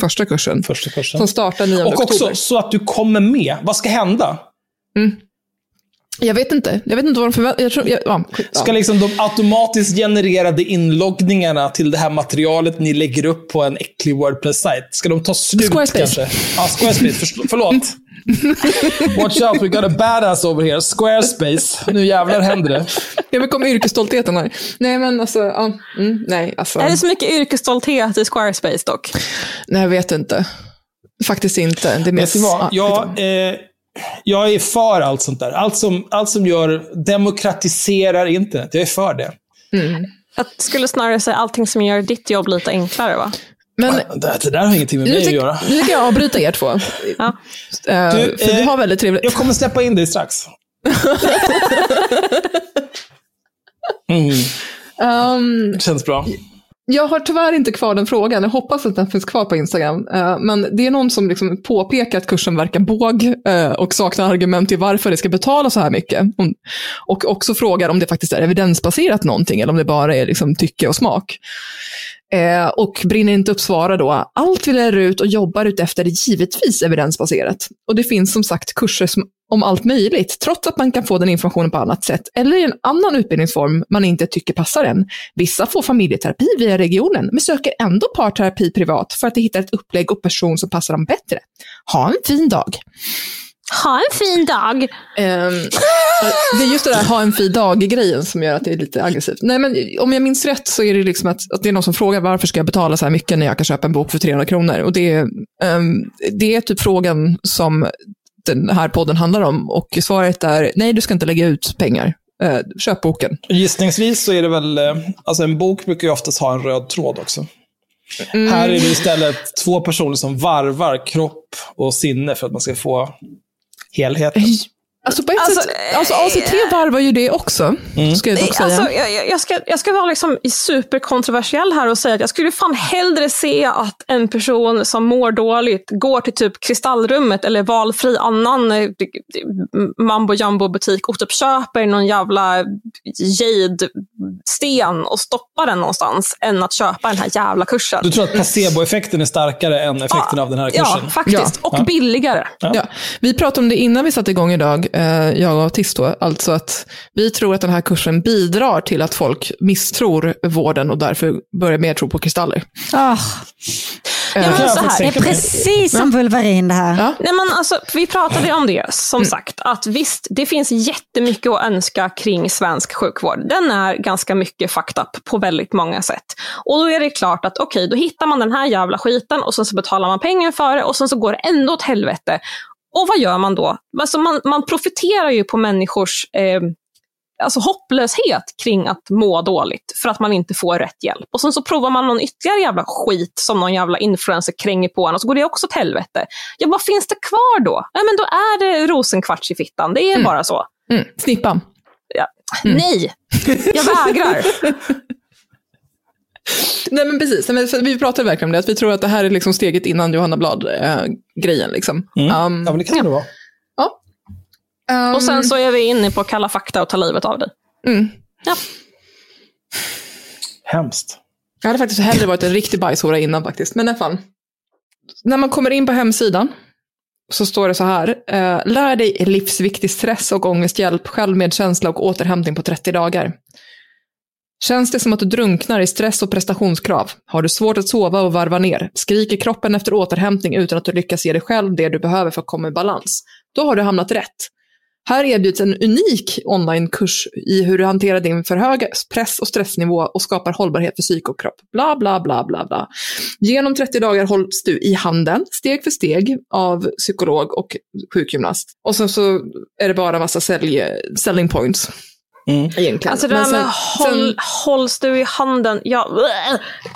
första kursen, Första kursen. som startar 9 Och oktober. också så att du kommer med. Vad ska hända? Jag vet inte. Jag vet inte vad de förväntar jag, ja. Ska liksom de automatiskt genererade inloggningarna till det här materialet ni lägger upp på en äcklig Wordpress-sajt, ska de ta slut Squarespace. kanske? Ja, Squarespace. För, förlåt. Watch out, we got a badass over here. Squarespace. Nu jävlar händer det. Ja, men kom yrkesstoltheten här. Nej, men alltså, ja, mm, nej, alltså. Är det så mycket yrkesstolthet i Squarespace dock? Nej, jag vet inte. Faktiskt inte. Det är Vet mest, du vad? ja, Jag, eh, jag är för allt sånt där. Allt som, allt som gör, demokratiserar internet. Jag är för det. Jag skulle snarare säga allting som gör ditt jobb lite enklare va? Men Det, det där har ingenting med nu, mig att göra. nu tycker jag avbryta er två. Ja. Du, för vi eh, har väldigt trevligt. Jag kommer släppa in dig strax. Mm, Ehm, känns bra jag har tyvärr inte kvar den frågan. Jag hoppas att den finns kvar på Instagram. Eh, men det är någon som liksom påpekar att kursen verkar båg eh, och saknar argument till varför det ska betala så här mycket. Och också frågar om det faktiskt är evidensbaserat någonting eller om det bara är liksom tycke och smak. Eh, och brinner inte upp svarar då, allt vi lär ut och jobbar utefter är givetvis evidensbaserat. Och det finns som sagt kurser som, om allt möjligt, trots att man kan få den informationen på annat sätt, eller i en annan utbildningsform man inte tycker passar en. Vissa får familjeterapi via regionen, men söker ändå parterapi privat för att de hittar ett upplägg och person som passar dem bättre. Ha en fin dag! Ha en fin dag! Ehm, det är just det där ha en fin dag-grejen som gör att det är lite aggressivt. Nej, men om jag minns rätt så är det liksom att, att det är någon som frågar varför ska jag betala så här mycket när jag kan köpa en bok för 300 kronor? Och det, är, ehm, det är typ frågan som den här podden handlar om. Och svaret är nej, du ska inte lägga ut pengar. Eh, köp boken. Gissningsvis så är det väl, eh, alltså en bok brukar ju oftast ha en röd tråd också. Här är det istället två personer som varvar kropp och sinne för att man ska få helheten. Alltså, på ett Alltså, sätt, alltså ACT varvar ju det också, ska jag dock säga. Alltså, jag, jag- ska, jag ska vara liksom superkontroversiell här och säga att jag skulle fan hellre se att en person som mår dåligt går till typ Kristallrummet eller valfri annan eh, mambo jumbo butik och typ köper någon jävla jade-sten och stoppar den någonstans än att köpa den här jävla kursen. Du tror att placeboeffekten är starkare än effekten av den här kursen? Ja, faktiskt. Ja. Och billigare. Ja. Vi pratade om det innan vi satte igång idag, eh, jag och Autist då, alltså att vi tror att den här kursen bidrar till att folk misstror vården och därför börjar mer tro på kristaller. Ah, Ja, men så här. det är precis som Vulverin det här. Ja. Nej, men alltså, vi pratade om det, som Mm. sagt. Att visst, det finns jättemycket att önska kring svensk sjukvård. Den är ganska mycket fucked up på väldigt många sätt. Och då är det klart att okej, då hittar man den här jävla skiten och sen så betalar man pengar för det och sen så går det ändå åt helvete. Och vad gör man då? Alltså man, man profiterar ju på människors eh, alltså hopplöshet kring att må dåligt för att man inte får rätt hjälp. Och sen så provar man någon ytterligare jävla skit som någon jävla influencer kränger på en och så går det också åt helvete. Ja, vad finns det kvar då? Ja, men då är det rosenkvarts i fittan. Det är bara så. Mm. Snippan. Ja. Nej, jag vägrar. Nej men precis, Nej, men för vi pratade verkligen om det, att vi tror att det här är liksom steget innan Johanna Blad-grejen. liksom. Mm. Um, Ja, men det kan det vara. um, Och sen så är vi inne på kalla fakta och ta livet av dig. mm. Ja. Hemskt. Jag hade faktiskt hellre varit en riktig bajshora innan faktiskt, men i alla fall. När man kommer in på hemsidan så står det så här. Eh, lär dig livsviktig stress och ångesthjälp, självmedkänsla och återhämtning på 30 dagar. Känns det som att du drunknar i stress och prestationskrav? Har du svårt att sova och varva ner? Skriker kroppen efter återhämtning utan att du lyckas ge dig själv det du behöver för att komma i balans? Då har du hamnat rätt. Här erbjuds en unik onlinekurs i hur du hanterar din för höga press och stressnivå och skapar hållbarhet för psyke och kropp. Bla, bla, bla, bla, bla. Genom 30 dagar hålls du i handen, steg för steg, av psykolog och sjukgymnast. Och sen så är det bara massa sälj, selling points. Mm. Egentligen. Alltså det där med håll, sen- hålls du i handen? Ja,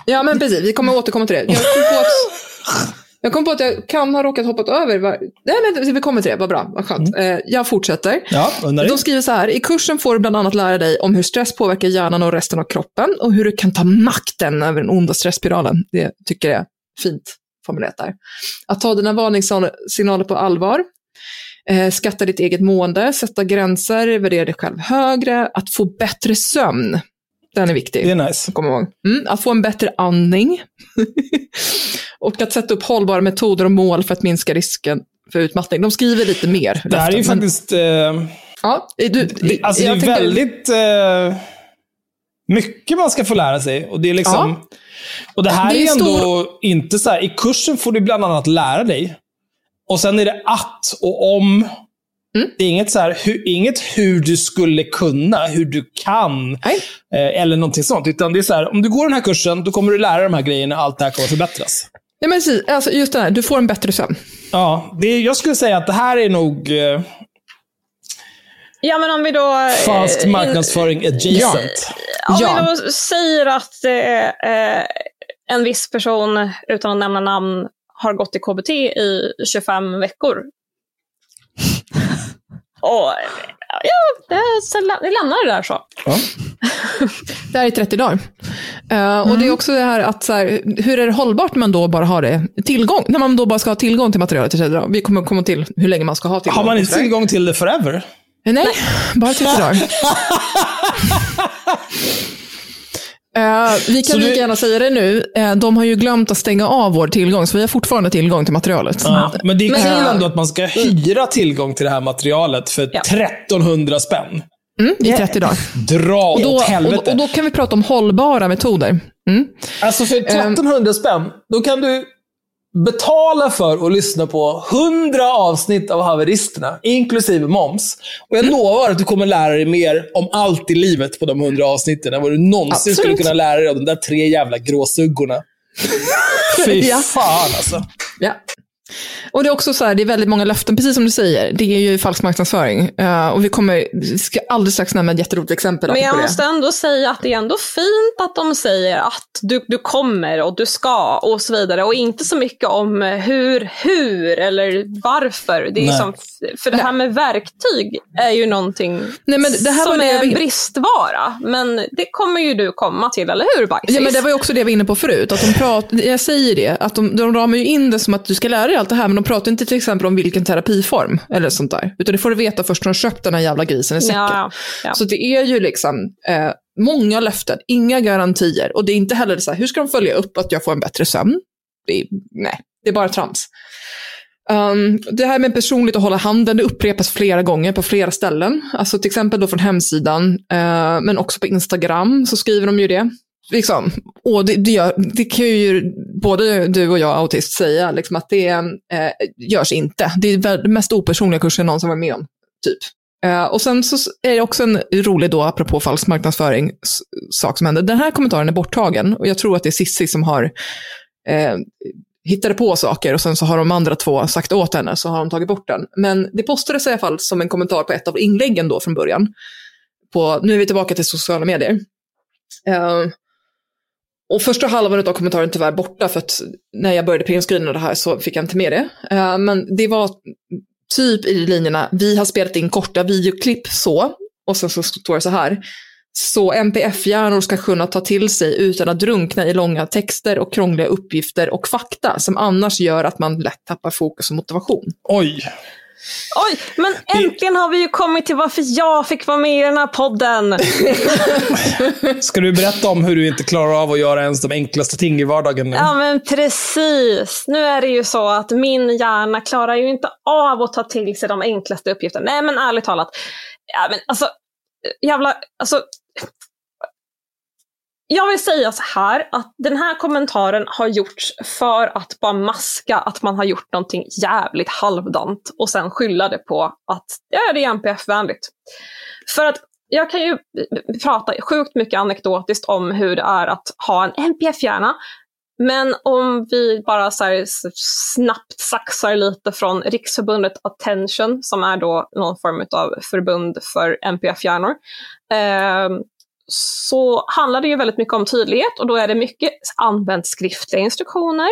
Ja, men precis. Vi kommer återkomma till det. Jag kom på att, jag kom på att jag kan ha råkat hoppat över. Nej, men vi kommer till det. Vad bra. Vad skönt. Eh, Jag fortsätter. Ja, undrar De skriver så här, i kursen får du bland annat lära dig om hur stress påverkar hjärnan och resten av kroppen och hur du kan ta makten över den onda stressspiralen. Det tycker jag är fint formulerat där. Att ta dina varningssignaler på allvar, eh, skatta ditt eget mående, sätta gränser, värdera dig själv högre, att få bättre sömn. Den är viktig. Det är nice. Kom ihåg. Mm, att få en bättre andning. och att sätta upp hållbara metoder och mål för att minska risken för utmattning. De skriver lite mer. Det här är ju men- faktiskt... Eh, Ja, du, det, alltså det är tänker- väldigt eh, mycket man ska få lära sig. Och det är liksom... Ja. Och det här Det är, är ändå stor- inte så här, i kursen får du bland annat lära dig. Och sen är det att och om. Mm. Det är inget, så här, hur, inget hur du skulle kunna, hur du kan, eh, eller någonting sånt. Utan det är så här, om du går den här kursen, då kommer du lära dig de här grejerna och allt det här kommer förbättras. Nej, men precis, alltså just det här, du får en bättre sömn. Ja, det, jag skulle säga att det här är nog eh, ja men om vi då... eh, fast in- marknadsföring adjacent. Om Ja. vi då säger att eh, eh, en viss person, utan att nämna namn, har gått i KBT i 25 veckor. Och ja, det, vi lämnar det där så. Det här är 30 dagar. Eh, Och det är också det här att, så här, hur är det hållbart när man då bara har det tillgång, när man då bara ska ha tillgång till materialet i 30 dagar. Vi kommer komma till hur länge man ska ha tillgång. Har man inte tillgång till det forever? Nej, bara 30 dagar. Eh, vi kan Så lika du- gärna säga det nu. Eh, de har ju glömt att stänga av vår tillgång, så vi har fortfarande tillgång till materialet. Ja, men det är kul ändå att man ska hyra tillgång till det här materialet för Ja. 1300 spänn. Mm, I 30 dagar. Dra Och då, åt och, helvete. och då kan vi prata om hållbara metoder. Mm. Alltså för 1300 spänn, då kan du betala för att lyssna på 100 avsnitt av Haveristerna, inklusive moms. Och jag lovar att du kommer lära dig mer om allt i livet på de 100 avsnitten än vad du någonsin Absolut. skulle kunna lära dig av de där tre jävla gråsuggorna. Fy Ja. fan alltså. Ja. Och det är också så här, det är väldigt många löften, precis som du säger. Det är ju falsk marknadsföring. Uh, och vi kommer, vi ska alldeles strax nämna ett jätteroligt exempel. Men jag måste det. ändå säga att det är ändå fint att de säger att du, du kommer och du ska och så vidare. Och inte så mycket om hur, hur eller varför. Det är Nej. som, för det här med verktyg är ju någonting Nej, men det här var som det jag är en var- bristvara. Men det kommer ju du komma till, eller hur Bajsis? Ja, men det var ju också det jag var inne på förut. Att de prat, jag säger det, att de, de ramar ju in det som att du ska lära dig allt det här, men de pratar inte till exempel om vilken terapiform eller sånt där. Utan det får du veta först när du har köpt den här jävla grisen i säcken. Ja, ja. Så det är ju liksom eh, många löften, inga garantier. Och det är inte heller så här, hur ska de följa upp att jag får en bättre sömn? Det är, nej, det är bara trams. Um, det här med personligt att hålla handen, det upprepas flera gånger på flera ställen. Alltså till exempel då från hemsidan, eh, men också på Instagram så skriver de ju det. Liksom. Och det, det, gör, det kan ju både du och jag, autist, säga liksom att det eh, görs inte. Det är den mest opersonliga kursen jag någonsin varit med om. Typ. Eh, och sen så är det också en rolig då, apropå falsk marknadsföring, sak som händer. Den här kommentaren är borttagen och jag tror att det är Sissi som har eh, hittade på saker och sen så har de andra två sagt åt henne så har de tagit bort den. Men det postades i alla fall som en kommentar på ett av inläggen då från början. På, nu är vi tillbaka till sociala medier. Eh, och första halvan av kommentaren är tyvärr borta för att när jag började printscreena det här så fick jag inte med det. Eh, men det var typ i linjerna, vi har spelat in korta videoklipp så, och sen så står det så här. Så NPF-hjärnor ska kunna ta till sig utan att drunkna i långa texter och krångliga uppgifter och fakta som annars gör att man lätt tappar fokus och motivation. Oj. Oj, men äntligen har vi ju kommit till varför jag fick vara med i den här podden. Ska du berätta om hur du inte klarar av att göra ens de enklaste ting i vardagen? nu? Ja men precis. Nu är det ju så att min hjärna klarar ju inte av att ta till sig de enklaste uppgifterna. Nej men ärligt talat. Ja men alltså, jävla, alltså. Jag vill säga så här att den här kommentaren har gjorts för att bara maska att man har gjort någonting jävligt halvdant och sen skylla det på att ja, det är NPF-vänligt. För att jag kan ju prata sjukt mycket anekdotiskt om hur det är att ha en NPF-hjärna. Men om vi bara så här snabbt saxar lite från Riksförbundet Attention, som är då någon form av förbund för NPF-hjärnor, eh, så handlar det ju väldigt mycket om tydlighet och då är det mycket använt skriftliga instruktioner.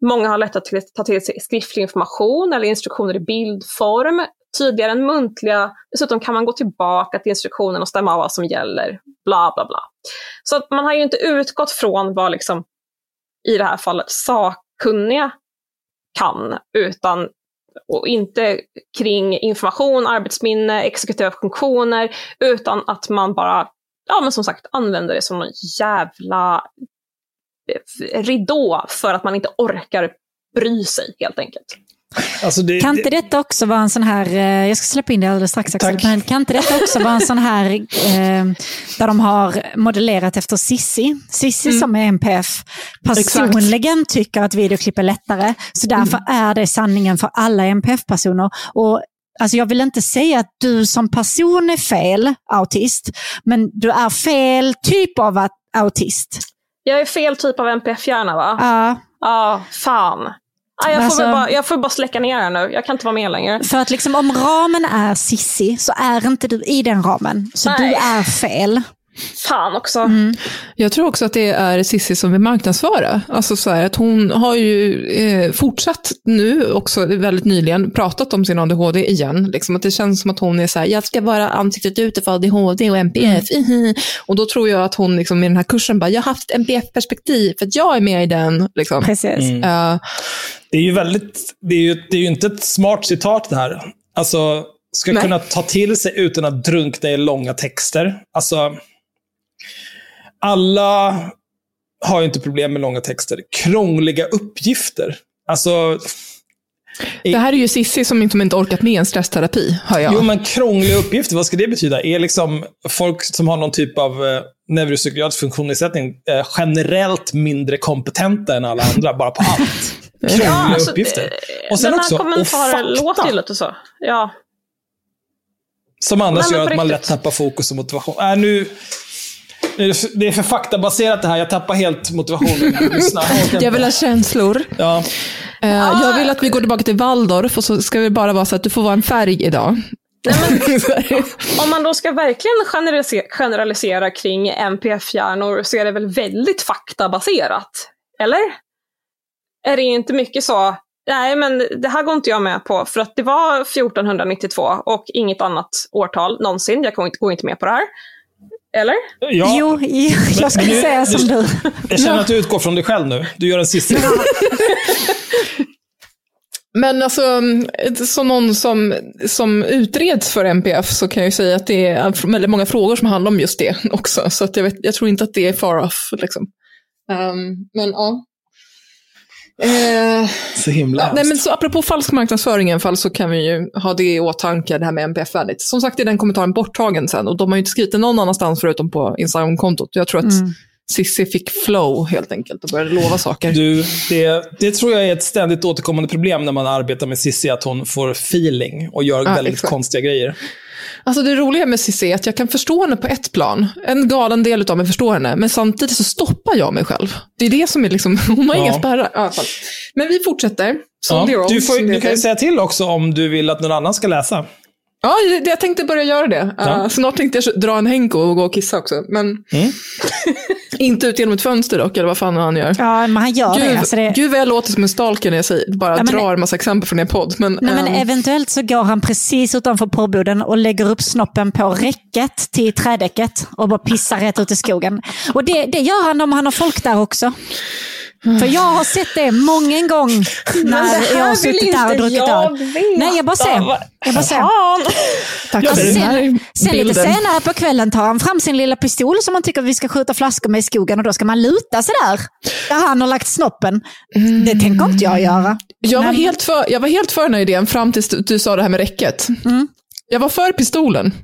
Många har lätt att ta till sig skriftlig information eller instruktioner i bildform, tydligare än muntliga. Dessutom kan man gå tillbaka till instruktionen och stämma av vad som gäller, bla bla bla. Så att man har ju inte utgått från vad liksom, i det här fallet, sakkunniga kan, utan och inte kring information, arbetsminne, exekutiva funktioner, utan att man bara, ja men som sagt, använder det som en jävla eh, ridå för att man inte orkar bry sig helt enkelt. Alltså det, Kan inte detta också vara en sån här, eh, jag ska släppa in det alldeles strax Axel, men kan inte detta också vara en sån här eh, där de har modellerat efter Sissi, Sissi som är NPF, personligen tycker att videoklipp är lättare, så därför är det sanningen för alla NPF-personer. Och Alltså jag vill inte säga att du som person är fel autist, men du är fel typ av autist. Jag är fel typ av NPF-hjärna va? Ja. Ja, fan. Ja, jag, får Alltså- väl bara, jag får bara släcka ner den nu. Jag kan inte vara med längre. För att liksom om ramen är Sissi så är inte du i den ramen. Så Nej. du är fel. Fan också. Jag tror också att det är Cissi som vill marknadsföra. Alltså så här, att hon har ju eh, fortsatt nu också väldigt nyligen pratat om sin ADHD igen. Liksom att det känns som att hon är så här, jag ska vara ansiktet ute för ADHD och NPF. och då tror jag att hon liksom, i den här kursen bara, jag har haft ett NPF-perspektiv för att jag är med i den. Liksom. Precis. Mm. Eh, Det är ju väldigt, det är ju, det är ju inte ett smart citat det här. Alltså, ska Nej. kunna ta till sig utan att drunkna i långa texter. Alltså, alla har ju inte problem med långa texter. Krångliga uppgifter. Alltså, det här är ju Sissi som inte, som inte orkat med en stressterapi, hör jag. Jo, men krångliga uppgifter, vad ska det betyda? Är liksom folk som har någon typ av eh, neuropsykiatrisk funktionsnedsättning eh, generellt mindre kompetenta än alla andra, bara på allt? Krångliga alltså, uppgifter. eh, Och sen den här också, och kommentaren låter ju lite så. Ja. Som annars Nej, men gör att man lätt tappar fokus och motivation. Äh, nu, det är för- faktabaserat det här. Jag tappar helt motivationen. när jag lyssnar. Jag vill ha känslor. Ja. Eh, jag vill att vi går tillbaka till Waldorf och så ska det bara vara så att du får vara en färg idag. Om man då ska verkligen generalisera, generalisera kring NPF-hjärnor så är det väl väldigt faktabaserat? Eller? Är det inte mycket så, nej men det här går inte jag med på för att det var 1492 och inget annat årtal någonsin, jag går inte, går inte med på det här. Eller? Ja. Jo, jo, jag skulle nu- säga som du. Jag känner att du utgår från dig själv nu. Du gör en sista. Men alltså, som någon som, som utreds för MPF så kan jag ju säga att det är väldigt många frågor som handlar om just det också. Så att jag, vet, jag tror inte att det är far off. Liksom. Ehm, men ja. Eh, Så himla nej, hemskt. men så apropå falsk marknadsföring i alla fall så kan vi ju ha det i åtanke, det här med MPF-värdigt. Som sagt är den kommentaren borttagen sen och de har ju inte skrivit det någon annanstans förutom på Instagram-kontot. Jag tror att Cissi fick flow helt enkelt och började lova saker. Du, det, det tror jag är ett ständigt återkommande problem när man arbetar med Cissi, att hon får feeling och gör Ja, väldigt exakt. konstiga grejer. Alltså det roliga med Cissi är att jag kan förstå henne på ett plan. En galen del av mig förstår henne, men samtidigt så stoppar jag mig själv. Det är det som är liksom, hon har Ja. inga spärrar. Ja. Men vi fortsätter. Ja, du, får, du kan ju säga till också om du vill att någon annan ska läsa. Ja, jag tänkte börja göra det. Ja. Uh, snart tänkte jag dra en Henko och gå och kissa också. Men Mm. inte ut genom ett fönster dock, eller vad fan han gör. Ja, men han gör Gud, det. Alltså det Gud vad jag låter som en stalker när jag säger, bara Ja, men- drar en massa exempel från er podd. Men, Nej, men ehm, eventuellt så går han precis utanför porrboden och lägger upp snoppen på räcket till trädäcket och bara pissar rätt ut i skogen. Och det, det gör han om han har folk där också. För jag har sett det många gång när jag har suttit där och druckit öl. Nej, jag bara ser. Jag bara ser. tack för det- den här Sen, sen lite senare på kvällen tar han fram sin lilla pistol som han tycker vi ska skjuta flaskor med i skogen och då ska man luta sig där. Där han har lagt snoppen. Det tänker inte jag göra. Jag var, helt för, jag var helt för den här idén fram tills du, du sa det här med räcket. Mm. Jag var för pistolen.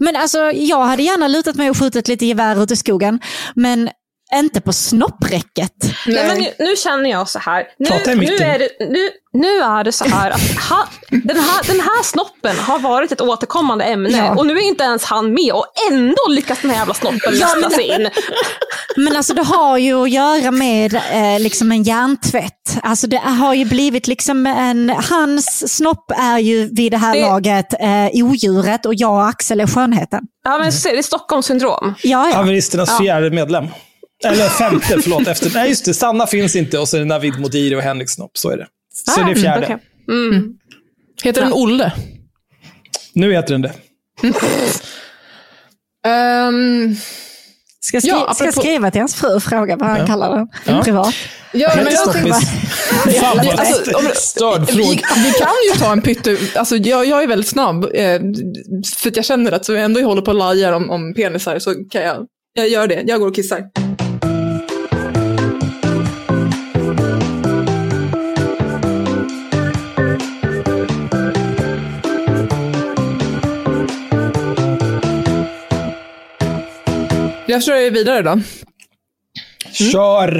Men alltså, jag hade gärna lutat mig och skjutit lite gevär ute i skogen. Men inte på snoppräcket. Nej, men nu, nu känner jag så här. Nu, nu, är det, nu, nu är det så här att ha, den, här, den här snoppen har varit ett återkommande ämne Ja. och nu är inte ens han med och ändå lyckas den här jävla snoppen Ja, men- sig in. Men alltså det har ju att göra med eh, liksom en hjärntvätt. Alltså det har ju blivit liksom en... Hans snopp är ju vid det här Det- laget eh, odjuret och jag och Axel är skönheten. Ja, men så är det Stockholmssyndrom. Ja, ja. Haveristernas fjärde medlem. Eller femte, förlåt. Efter, nej, just det. Sanna finns inte och så är det Navid Modiri och Henrik Snopp. Så är det. Så det är fjärde. Okej. Mm. Heter den Olle? Nu heter den det. Ehm, Ska, skri- Ja, ska apropå- skriva till hans fru och fråga vad han Ja. kallar den. Ja. Privat. ja, men jag tänkte- vad Alltså, om- störd vi, fråga. vi kan ju ta en pytte... Alltså, jag, jag är väldigt snabb. Eh, för att jag känner att så jag ändå håller på och lajar om, om penisar så kan jag... Jag gör det. Jag går och kissar. Jag kör vidare då. Kör!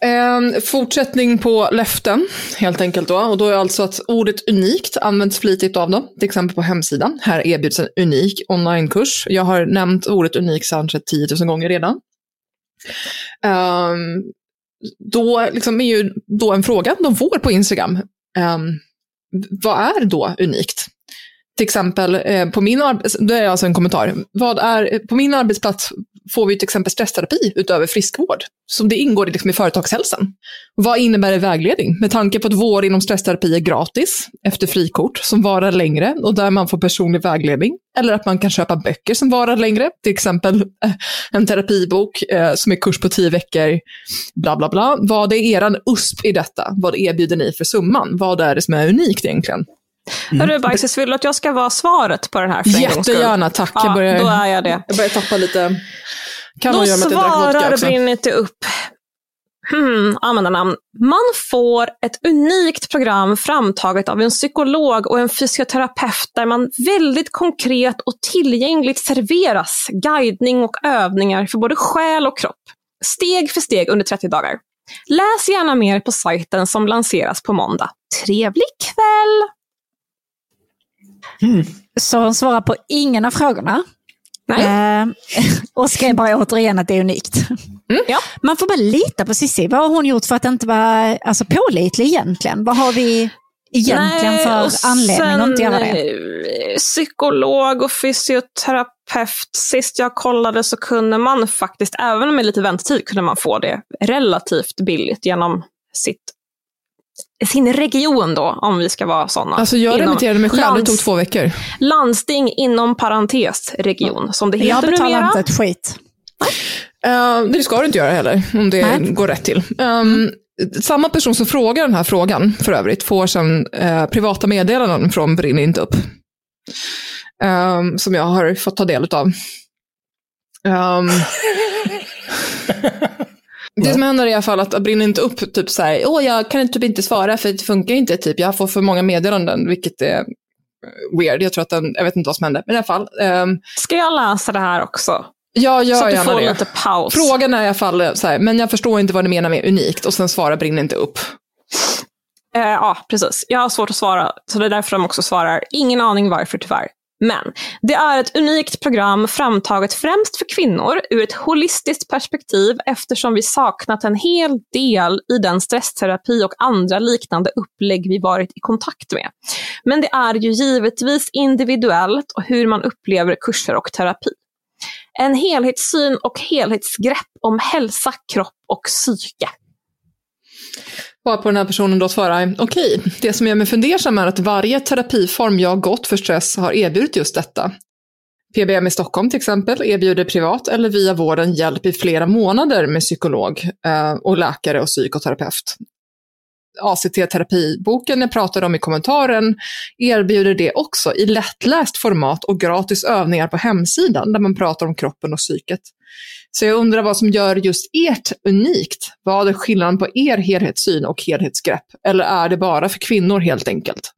Eh, fortsättning på löften, helt enkelt. Då. Och då är alltså att ordet unikt används flitigt av dem. Till exempel på hemsidan. Här erbjuds en unik onlinekurs. Jag har nämnt ordet unik kanske 10 000 gånger redan. Ehm, då liksom är ju då en fråga de får på Instagram. Ehm, vad är då unikt? Till exempel, eh, på min arbets- det är alltså en kommentar. Vad är, på min arbetsplats får vi till exempel stressterapi utöver friskvård. Som det ingår liksom i företagshälsan. Vad innebär det vägledning? Med tanke på att vård inom stressterapi är gratis efter frikort som varar längre och där man får personlig vägledning. Eller att man kan köpa böcker som varar längre. Till exempel eh, en terapibok eh, som är kurs på tio veckor. Bla bla bla. Vad är eran USP i detta? Vad erbjuder ni för summan? Vad är det som är unikt egentligen? Hörru Bajsis, vill du att jag ska vara svaret på den här för? Jättegärna, tack. Ja, jag, börjar, då är jag det. jag börjar tappa lite... Kan Då svarar. Brinnet upp. Hmm, användarnamn. Man får ett unikt program framtaget av en psykolog och en fysioterapeut där man väldigt konkret och tillgängligt serveras guidning och övningar för både själ och kropp. Steg för steg under 30 dagar. Läs gärna mer på sajten som lanseras på måndag. Trevlig kväll! Så hon svarar på ingen av frågorna. Eh, och skrev bara återigen att det är unikt. Ja. Man får bara lita på Cissi. Vad har hon gjort för att inte vara alltså, pålitlig egentligen? Vad har vi egentligen Nej, för anledning att inte göra det? eh, Psykolog och fysioterapeut. Sist jag kollade så kunde man faktiskt, även med lite väntetid, kunde man få det relativt billigt genom sitt, sin region då, om vi ska vara sådana. Alltså jag Inom remitterade mig själv, det tog två veckor. Landsting inom parentes region, som det Jag heter betalar numera. inte ett skit. Uh, det ska du inte göra heller, om det Nej. går rätt till. Um, Samma person som frågar den här frågan, för övrigt, får sen eh, privata meddelanden från Brinn inte upp. Um, som jag har fått ta del av. Um, det som händer i alla fall att Brinn inte upp typ så här, åh jag kan typ inte svara för det funkar inte, typ. jag får för många meddelanden, vilket är eh, weird. Jag tror att den, jag vet inte vad som hände, men i alla fall. Um, Ska jag läsa det här också? Ja, gör så att du gärna får det. lite paus. Frågan är i alla fall så här, men jag förstår inte vad du menar med unikt och sen svarar Brinn inte upp. Eh, ja, precis. Jag har svårt att svara, så det är därför de också svarar. Ingen aning varför tyvärr. Men det är ett unikt program framtaget främst för kvinnor ur ett holistiskt perspektiv eftersom vi saknat en hel del i den stressterapi och andra liknande upplägg vi varit i kontakt med. Men det är ju givetvis individuellt och hur man upplever kurser och terapi. En helhetssyn och helhetsgrepp om hälsa, kropp och psyke. Bara på den här personen då svarar, okej, det som gör mig fundersam är att varje terapiform jag gått för stress har erbjudit just detta. PBM i Stockholm till exempel erbjuder privat eller via vården hjälp i flera månader med psykolog eh, och läkare och psykoterapeut. ACT-terapiboken jag pratade om i kommentaren erbjuder det också i lättläst format och gratis övningar på hemsidan där man pratar om kroppen och psyket. Så jag undrar vad som gör just ert unikt. Vad är skillnaden på er helhetssyn och helhetsgrepp? Eller är det bara för kvinnor helt enkelt?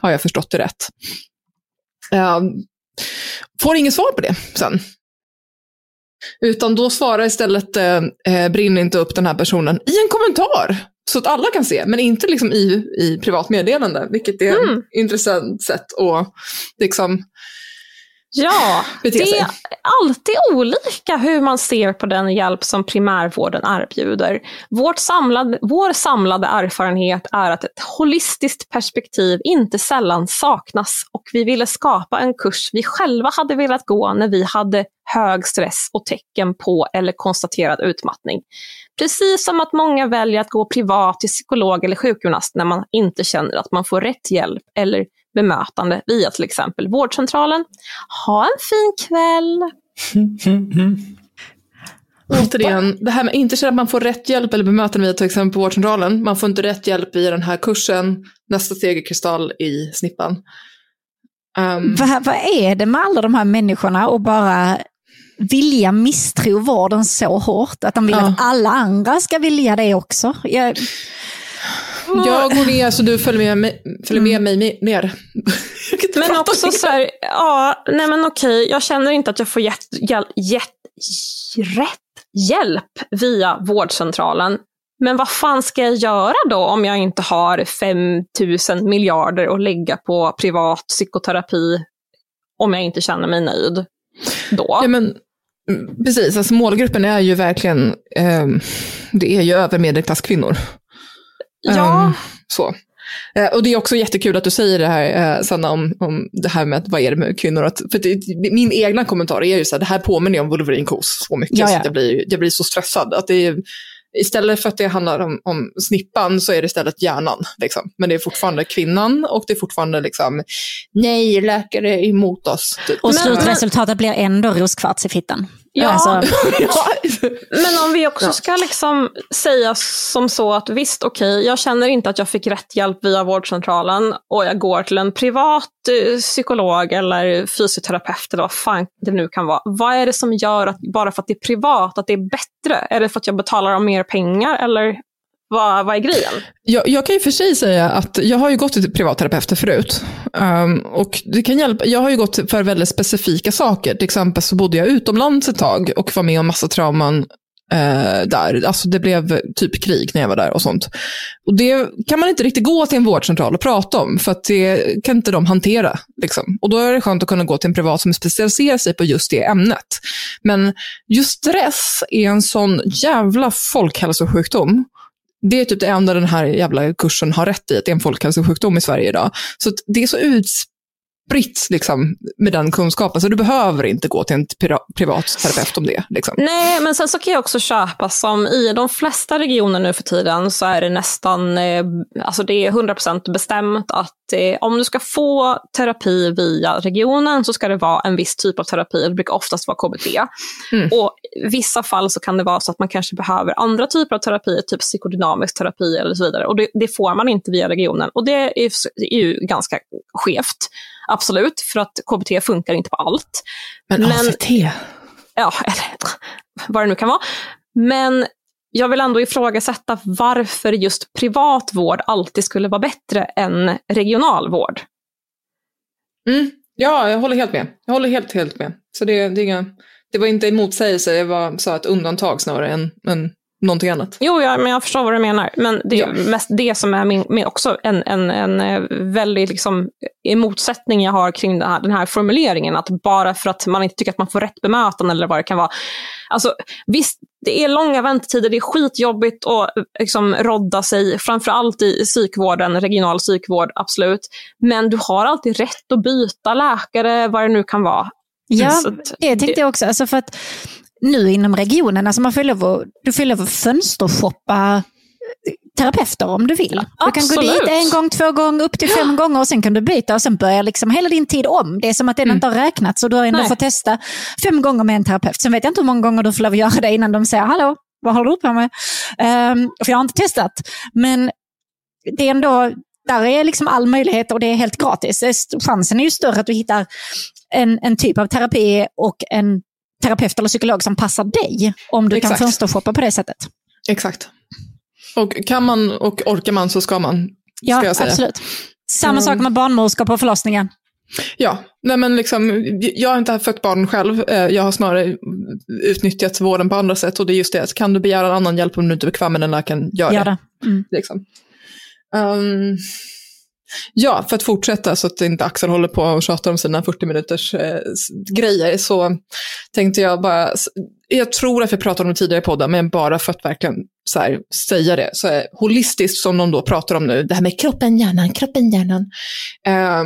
Har jag förstått det rätt? Uh, får ingen svar på det sen. Utan då svarar istället eh, eh, Brinn inte upp den här personen i en kommentar. Så att alla kan se, men inte liksom i, i privat meddelande. Vilket är Mm. ett intressant sätt att liksom Ja, det är alltid olika hur man ser på den hjälp som primärvården erbjuder. Vårt samlade, vår samlade erfarenhet är att ett holistiskt perspektiv inte sällan saknas och vi ville skapa en kurs vi själva hade velat gå när vi hade hög stress och tecken på eller konstaterad utmattning. Precis som att många väljer att gå privat till psykolog eller sjukgymnast när man inte känner att man får rätt hjälp eller bemötande via till exempel vårdcentralen. Ha en fin kväll! Återigen, det här med inte känna att man får rätt hjälp eller bemötande via till exempel på vårdcentralen. Man får inte rätt hjälp i den här kursen. Nästa steg är kristall i snippan. Um, Vad, vad är det med alla de här människorna och bara vilja misstro vården så hårt att de vill Ja. att alla andra ska vilja det också? Jag, jag går ner så du följer med mig, följer med mig me- ner. Men också så här, ja, nej men okej, jag känner inte att jag får hjäl, hjält, rätt hjälp via vårdcentralen. Men vad fan ska jag göra då om jag inte har 5000 miljarder att lägga på privat psykoterapi om jag inte känner mig nöjd? Då? Ja, men, mm, precis, alltså målgruppen är ju verkligen, ehm, det är ju över medelklasskvinnor. Ja. Ehm, så. Eh, och det är också jättekul att du säger det här, eh, Sanna, om, om det här med att vad är det med kvinnor. Att, för det, min egna kommentar är ju så här, det här påminner om Wolverine Kos så mycket, Ja, så att jag blir, jag blir så stressad. Att det är, istället för att det handlar om, om snippan så är det istället hjärnan. Liksom. Men det är fortfarande kvinnan och det är fortfarande liksom, nej, läkare är emot oss. Typ. och slutresultatet blir ändå roskvarts i fittan. Ja. Alltså, ja. Men om vi också Ja. ska liksom säga som så att visst, okej, jag känner inte att jag fick rätt hjälp via vårdcentralen och jag går till en privat eh, psykolog eller fysioterapeut eller vad fan det nu kan vara. Vad är det som gör att bara för att det är privat, att det är bättre? Är det för att jag betalar dem mer pengar eller vad, vad är grejen? Jag, jag kan ju för sig säga att jag har ju gått till privatterapeuter förut. Um, och det kan hjälpa. Jag har ju gått för väldigt specifika saker. Till exempel så bodde jag utomlands ett tag och var med om massa trauman eh, där. Alltså det blev typ krig när jag var där och sånt. Och det kan man inte riktigt gå till en vårdcentral och prata om, för att det kan inte de hantera. Liksom. Och då är det skönt att kunna gå till en privat som specialiserar sig på just det ämnet. Men just stress är en sån jävla folkhälsosjukdom. Det är typ det enda den här jävla kursen har rätt i, att det är en folkhälsosjukdom i Sverige idag. Så det är så utspritt liksom, med den kunskapen, så du behöver inte gå till en privat terapeut om det. Liksom. Nej, men sen så kan jag också köpa som i de flesta regioner nu för tiden så är det nästan, eh, alltså det är 100% bestämt att eh, om du ska få terapi via regionen så ska det vara en viss typ av terapi. Det brukar oftast vara KBT. Mm. Och i vissa fall så kan det vara så att man kanske behöver andra typer av terapi, typ psykodynamisk terapi eller så vidare. Och det, det får man inte via regionen. Och det är ju ganska skevt, absolut, för att KBT funkar inte på allt. Men, ACT? Ja, eller vad det nu kan vara. Men jag vill ändå ifrågasätta varför just privat vård alltid skulle vara bättre än regional vård. Mm. Ja, jag håller helt med. Jag håller helt, helt med. Så det, det, är inga, det var inte motsägelse, det var så ett undantag snarare än, än någonting annat. Jo, ja, men jag förstår vad du menar. Men det är Ja. mest det som är min, min också en, en, en eh, väldig liksom, eh, motsättning jag har kring den här, den här formuleringen. Att bara för att man inte tycker att man får rätt bemötande eller vad det kan vara. Alltså, visst, det är långa väntetider, det är skitjobbigt att eh, liksom, rodda sig, framförallt i psykvården, regional psykvård, absolut. Men du har alltid rätt att byta läkare, vad det nu kan vara. Ja, det tänkte jag också. Alltså för att nu inom regionen, alltså man får lov att, du får lov att fönstershoppa terapeuter om du vill. Du kan gå Absolut. dit en gång, två gånger, upp till fem gånger och sen kan du byta och sen börjar liksom hela din tid om. Det är som att den inte har räknats och du har ändå Nej. fått testa fem gånger med en terapeut. Sen vet jag inte hur många gånger du får lov att göra det innan de säger hallå, vad håller du på med? Ehm, för jag har inte testat. Men det är ändå, där är liksom all möjlighet och det är helt gratis. Chansen är ju större att du hittar en, en typ av terapi och en terapeut eller psykolog som passar dig. Om du Exakt. kan fönstershoppa på det sättet. Exakt. Och kan man och orkar man så ska man, Ja, ska absolut. Samma Mm. sak med barnmorskor på förlossningen. Ja, nej men liksom, jag har inte fött barn själv. Eh, Jag har snarare utnyttjat vården på andra sätt. Och det är just det, kan du begära en annan hjälp om du inte är bekväm med den läkaren, gör Gör det. det. Mm. Liksom. Ehm, ja, för att fortsätta så att inte Axel håller på och tjatar om sina 40 minuters eh, grejer så tänkte jag bara, jag tror att vi pratade om det tidigare i podden, men bara för att verkligen så här, säga det, så är holistiskt som de då pratar om nu, det här med kroppen, hjärnan, kroppen, hjärnan. Eh,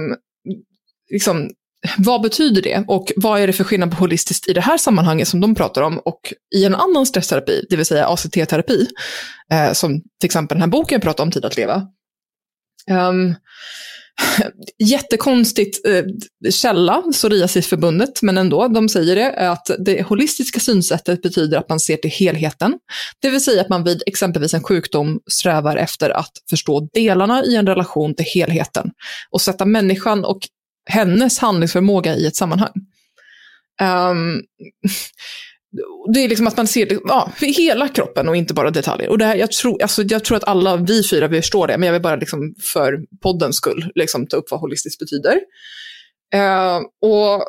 liksom, vad betyder det och vad är det för skillnad på holistiskt i det här sammanhanget som de pratar om och i en annan stressterapi, det vill säga ACT-terapi, eh, som till exempel den här boken pratar om, Tid att leva. Um, jättekonstigt eh, källa, Psoriasisförbundet, men ändå, de säger det, att det holistiska synsättet betyder att man ser till helheten. Det vill säga att man vid exempelvis en sjukdom strävar efter att förstå delarna i en relation till helheten och sätta människan och hennes handlingsförmåga i ett sammanhang. Um, det är liksom att man ser ja, hela kroppen och inte bara detaljer. Och det här, jag, tror, alltså, jag tror att alla vi fyra vi förstår det, men jag vill bara liksom för poddens skull liksom, ta upp vad holistiskt betyder. Eh, och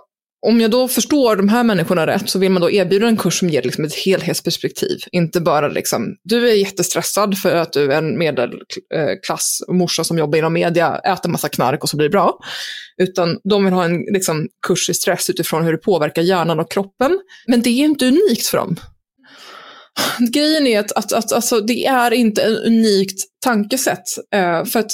om jag då förstår de här människorna rätt så vill man då erbjuda en kurs som ger liksom ett helhetsperspektiv. Inte bara liksom, du är jättestressad för att du är en medelklass eh, morsa som jobbar inom media, äter massa knark och så blir det bra. Utan de vill ha en liksom, kurs i stress utifrån hur det påverkar hjärnan och kroppen. Men det är inte unikt för dem. Grejen är att, att, att alltså, det är inte ett unikt tankesätt. Eh, för att,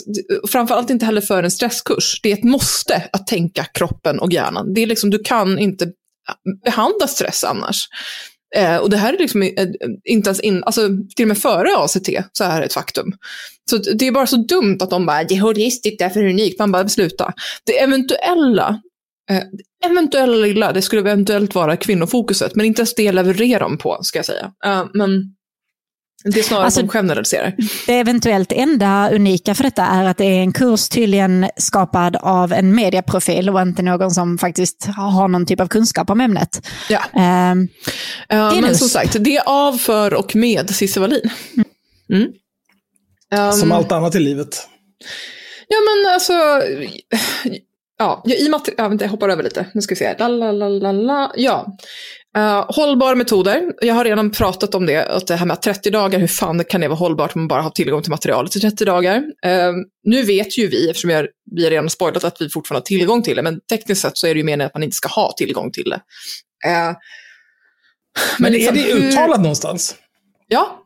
framförallt inte heller för en stresskurs. Det är ett måste att tänka kroppen och hjärnan. Det är liksom, du kan inte behandla stress annars. Eh, och det här är liksom eh, inte ens in, alltså till och med före ACT så är det ett faktum. Så det är bara så dumt att de bara, det är heuristiskt, därför är det unikt. Man bara, sluta. Det eventuella, eh, eventuella lilla, det skulle eventuellt vara kvinnofokuset, men inte ens det levererar de på, ska jag säga. Eh, men det är snarare Alltså- att de generaliserar. Det eventuellt enda unika för detta är att det är en kurs tydligen skapad av en medieprofil och inte någon som faktiskt har någon typ av kunskap om ämnet. Ja. Ehm, Ja, men Linus. som sagt, det är av, för och med Cissi Wallin. Mm. Um, Som allt annat i livet. Ja, men alltså... Ja, i och med att... Ja, jag hoppar över lite. Nu ska vi se. La, la, la, la, la. Ja. Uh, hållbara metoder. Jag har redan pratat om det, att det här med 30 dagar, hur fan kan det vara hållbart om man bara har tillgång till materialet i 30 dagar? Uh, nu vet ju vi, eftersom vi har, vi har redan spoilat att vi fortfarande har tillgång till det, men tekniskt sett så är det ju meningen att man inte ska ha tillgång till det. Uh, men, men liksom, är det uttalat hur... någonstans? Ja,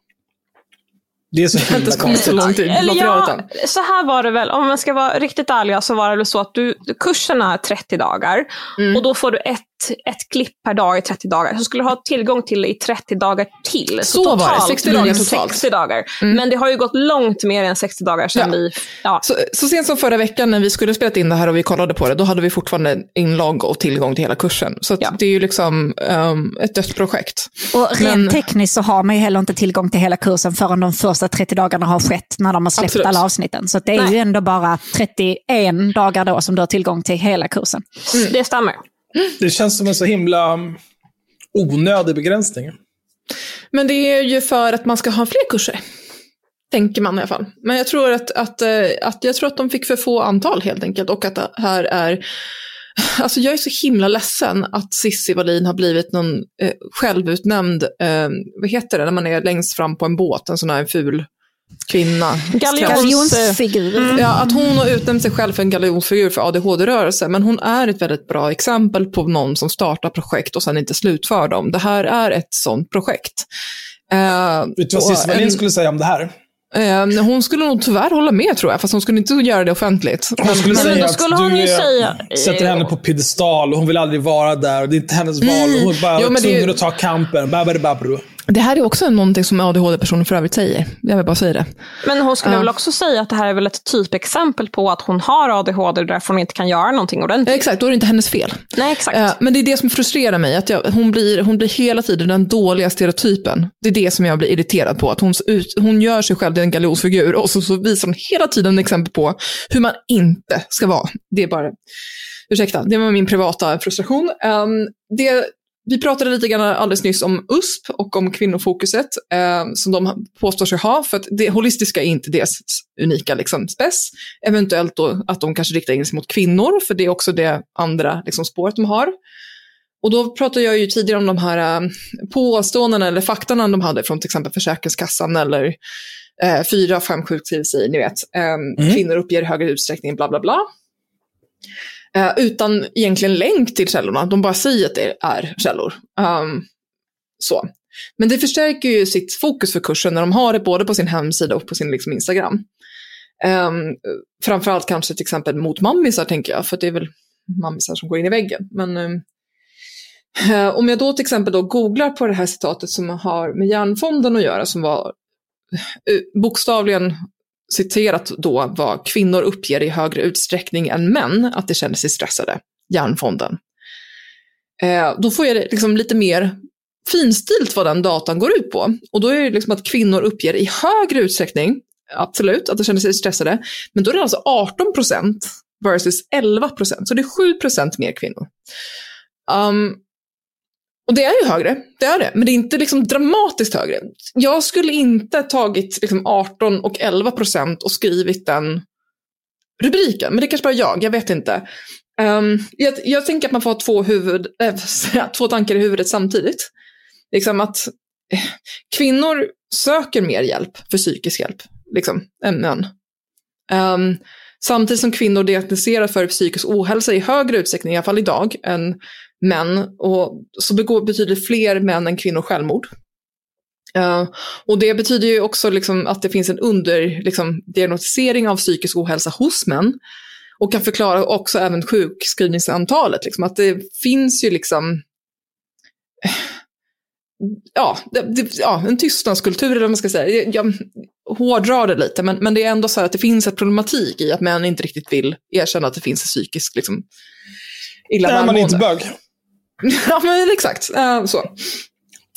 det är så himla konstigt. Så, lång tid, Eller ja, så här var det väl, om man ska vara riktigt ärliga så var det väl så att du, kursen är 30 dagar mm. och då får du ett, ett klipp per dag i 30 dagar. Så skulle du ha tillgång till det i 30 dagar till. Så, så var det, 60 dagar totalt. 60 dagar. Mm. Men det har ju gått långt mer än 60 dagar sedan ja. vi... Ja. Så, så sent som förra veckan när vi skulle spela in det här och vi kollade på det, då hade vi fortfarande inlogg och tillgång till hela kursen. Så ja. det är ju liksom um, ett dött projekt. Och rent Men... tekniskt så har man ju heller inte tillgång till hela kursen förrän de första 30 dagarna har skett när de har släppt Absolut. alla avsnitten. Så det är Nej. ju ändå bara 31 dagar då som du har tillgång till hela kursen. Mm. Det stämmer. Det känns som en så himla onödig begränsning. Men det är ju för att man ska ha fler kurser. Tänker man i alla fall. Men jag tror att, att, eh, att, jag tror att de fick för få antal helt enkelt. Och att det här är Alltså jag är så himla ledsen att Sissi Wallin har blivit någon eh, självutnämnd, eh, vad heter det, när man är längst fram på en båt, en sån här ful kvinna. Galjonsfigur. Mm. Ja, att hon har utnämnt sig själv för en galjonsfigur för ADHD-rörelse. Men hon är ett väldigt bra exempel på någon som startar projekt och sen inte slutför dem. Det här är ett sånt projekt. Uh, Vet du vad Cissi Wallin skulle säga om det här? Uh, hon skulle nog tyvärr hålla med tror jag, fast hon skulle inte göra det offentligt. Hon skulle men, säga skulle att hon du säga, sätter henne på piedestal och hon vill aldrig vara där. Det är inte hennes val. Hon är bara jo, tvungen det... att ta kampen. Babari babru. Det här är också någonting som ADHD-personer för övrigt säger. Jag vill bara säga det. Men hon skulle uh. väl också säga att det här är väl ett typexempel på att hon har ADHD och därför hon inte kan göra någonting ordentligt. Exakt, då är det inte hennes fel. Nej, exakt. Uh, men det är det som frustrerar mig, att jag, hon, blir, hon blir hela tiden den dåliga stereotypen. Det är det som jag blir irriterad på, att hon, hon gör sig själv till en galjonsfigur och så, så visar hon hela tiden exempel på hur man inte ska vara. Det är bara Ursäkta, det var min privata frustration. Um, det, vi pratade lite grann alldeles nyss om USP och om kvinnofokuset eh, som de påstår sig ha, för att det holistiska är inte deras unika liksom, spess. Eventuellt då att de kanske riktar in sig mot kvinnor, för det är också det andra liksom, spåret de har. Och då pratade jag ju tidigare om de här eh, påståendena eller faktorna de hade från till exempel Försäkringskassan eller eh, fyra, fem sjukskrivs ni vet. Eh, mm. Kvinnor uppger i högre utsträckning, bla bla bla. Eh, utan egentligen länk till källorna. De bara säger att det är källor. Um, så. Men det förstärker ju sitt fokus för kursen när de har det både på sin hemsida och på sin liksom, Instagram. Um, framförallt kanske till exempel mot mammisar tänker jag, för det är väl mammisar som går in i väggen. Men um, om jag då till exempel då googlar på det här citatet som har med Järnfonden att göra, som var eh, bokstavligen citerat då vad kvinnor uppger i högre utsträckning än män att de känner sig stressade, Hjärnfonden. Eh, då får jag liksom lite mer finstilt vad den datan går ut på. Och då är det liksom att kvinnor uppger i högre utsträckning, absolut, att de känner sig stressade, men då är det alltså 18 procent versus 11 procent, så det är 7 procent mer kvinnor. Um, och det är ju högre, det är det, men det är inte liksom dramatiskt högre. Jag skulle inte tagit liksom 18 och 11 procent och skrivit den rubriken, men det är kanske bara jag, jag vet inte. Um, jag, jag, tänker att man får ha två, huvud, äh, två tankar i huvudet samtidigt. Liksom att äh, kvinnor söker mer hjälp för psykisk hjälp liksom, än män. Um, samtidigt som kvinnor diagnostiserar för psykisk ohälsa i högre utsträckning, i alla fall idag, än män och så begår betydligt fler män än kvinnor självmord. Uh, och det betyder ju också liksom att det finns en underdiagnostisering liksom, av psykisk ohälsa hos män. Och kan förklara också även sjukskrivningsantalet. Liksom, att det finns ju liksom ja, det, ja, en tystnadskultur eller vad man ska säga. Jag, jag hårdrar det lite, men, men det är ändå så att det finns ett problematik i att män inte riktigt vill erkänna att det finns en psykisk liksom, illa Nej, man är inte bög. ja, men exakt. Uh, så.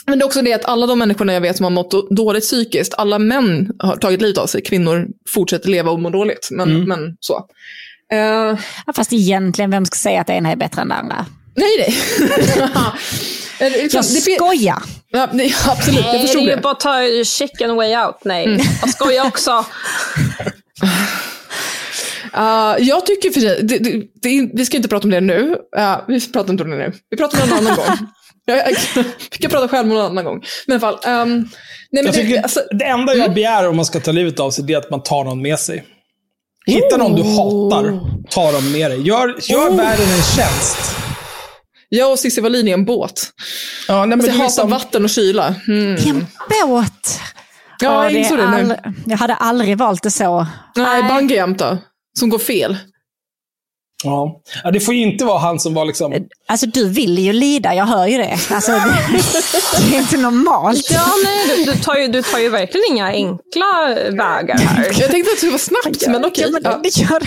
Men det är också det att alla de människorna jag vet som har mått dåligt psykiskt, alla män har tagit livet av sig. Kvinnor fortsätter leva och må dåligt. Men, mm. men så. Uh, ja, fast egentligen, vem ska säga att det ena är bättre än det andra? Nej, nej. jag skojar. Ja, nej, absolut, jag förstod det. Det är bara att ta chicken way out. Nej, mm. jag skojar också. Uh, jag tycker för sig, det, det, det, vi ska inte prata om det nu. Uh, vi pratar inte om det nu. Vi pratar om det en annan gång. Jag, jag, vi kan prata självmord någon annan gång. Men i alla fall. Um, nej, men det, alltså, det enda jag begär om man ska ta livet av sig, det är att man tar någon med sig. Hitta någon du hatar, ta dem med dig. Gör, gör Oh. världen en tjänst. jag och Cissi Wallin i en båt. Ja, nej, men Alltså, jag hatar liksom, vatten och kyla. Mm. I en båt. Ja, jag det är insåg det nu. all- Jag hade aldrig valt det så. Nej, bungyjump då. Som går fel. ja. Ja, det får ju inte vara han som var liksom... Alltså du vill ju lida, jag hör ju det. Alltså, det, det är inte normalt. Ja, nej, du, du, tar ju, du tar ju verkligen inga enkla vägar här. Jag tänkte att det var snabbt, men okej. Ja, men Ja. det- Gör,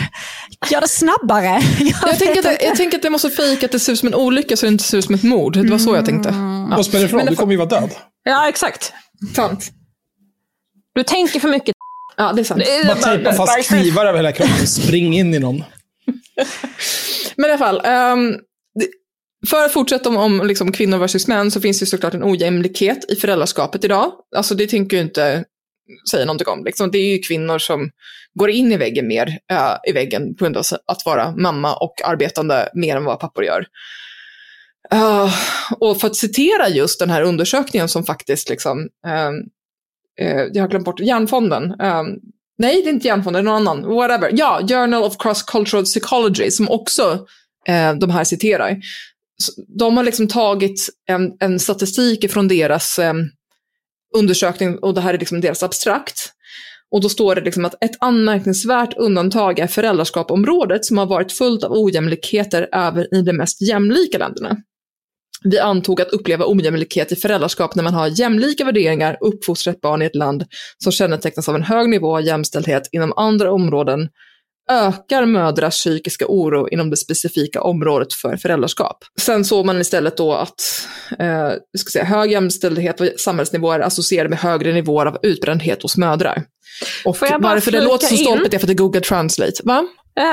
gör det snabbare. Jag tänker, att, det- jag tänker att det måste fejka att det ser ut som en olycka så det inte ser ut som ett mord. Det var så jag tänkte. Ja. Vad spelar det för roll? Du kommer ju vara död. Ja, exakt. Sant. Du tänker för mycket. Ja, det är sant. Bara tejpa fast varför- knivar över hela kroppen. Spring in i någon. Men i alla fall. det- för att fortsätta om, om liksom kvinnor versus män så finns det såklart en ojämlikhet i föräldraskapet idag. Alltså det tänker jag inte säga någonting om. Liksom, det är ju kvinnor som går in i väggen mer eh, i väggen på grund av att vara mamma och arbetande mer än vad pappor gör. Eh, och för att citera just den här undersökningen som faktiskt liksom, ehm, eh, jag har glömt bort, Hjärnfonden. Um, Nej, det är inte Hjärnfonden, det är någon annan. Whatever. Ja, Journal of Cross-Cultural Psychology, som också eh, de här citerar. De har liksom tagit en, en statistik från deras eh, undersökning, och det här är liksom deras abstrakt. Och då står det liksom att ett anmärkningsvärt undantag är föräldraskapområdet som har varit fullt av ojämlikheter även i de mest jämlika länderna. Vi antog att uppleva ojämlikhet i föräldraskap när man har jämlika värderingar uppfostrar ett barn i ett land som kännetecknas av en hög nivå av jämställdhet inom andra områden ökar mödrars psykiska oro inom det specifika området för föräldraskap. Sen såg man istället då att eh, ska säga, hög jämställdhet på samhällsnivå är associerad med högre nivåer av utbrändhet hos mödrar. Och varför det låter så in? stolpigt är för att det är Google Translate. Va? Eh,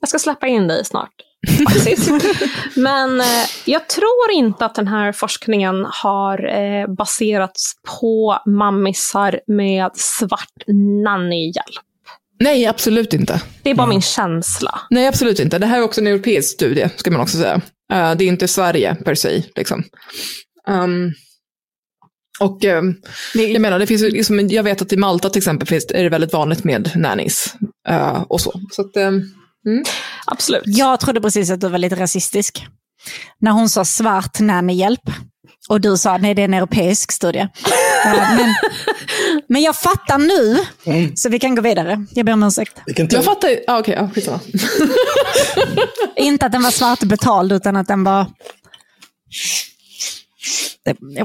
jag ska släppa in dig snart. Faktiskt. Men eh, jag tror inte att den här forskningen har eh, baserats på mammisar med svart nannyhjälp. Nej, absolut inte. Det är bara min känsla. Nej, absolut inte. Det här är också en europeisk studie, ska man också säga. Eh, det är inte Sverige per se. Liksom. Ehm, och ehm, jag menar, det finns liksom, jag vet att i Malta till exempel finns, är det väldigt vanligt med nannies eh, och så. så att, ehm, mm. Absolut. Jag trodde precis att du var lite rasistisk. När hon sa svart nannyhjälp och du sa nej det är en europeisk studie. Men, men jag fattar nu, så vi kan gå vidare. Jag ber om ursäkt. Jag fattar ju, ah, okej, ja, skitsamma. Inte att den var svart betald utan att den var...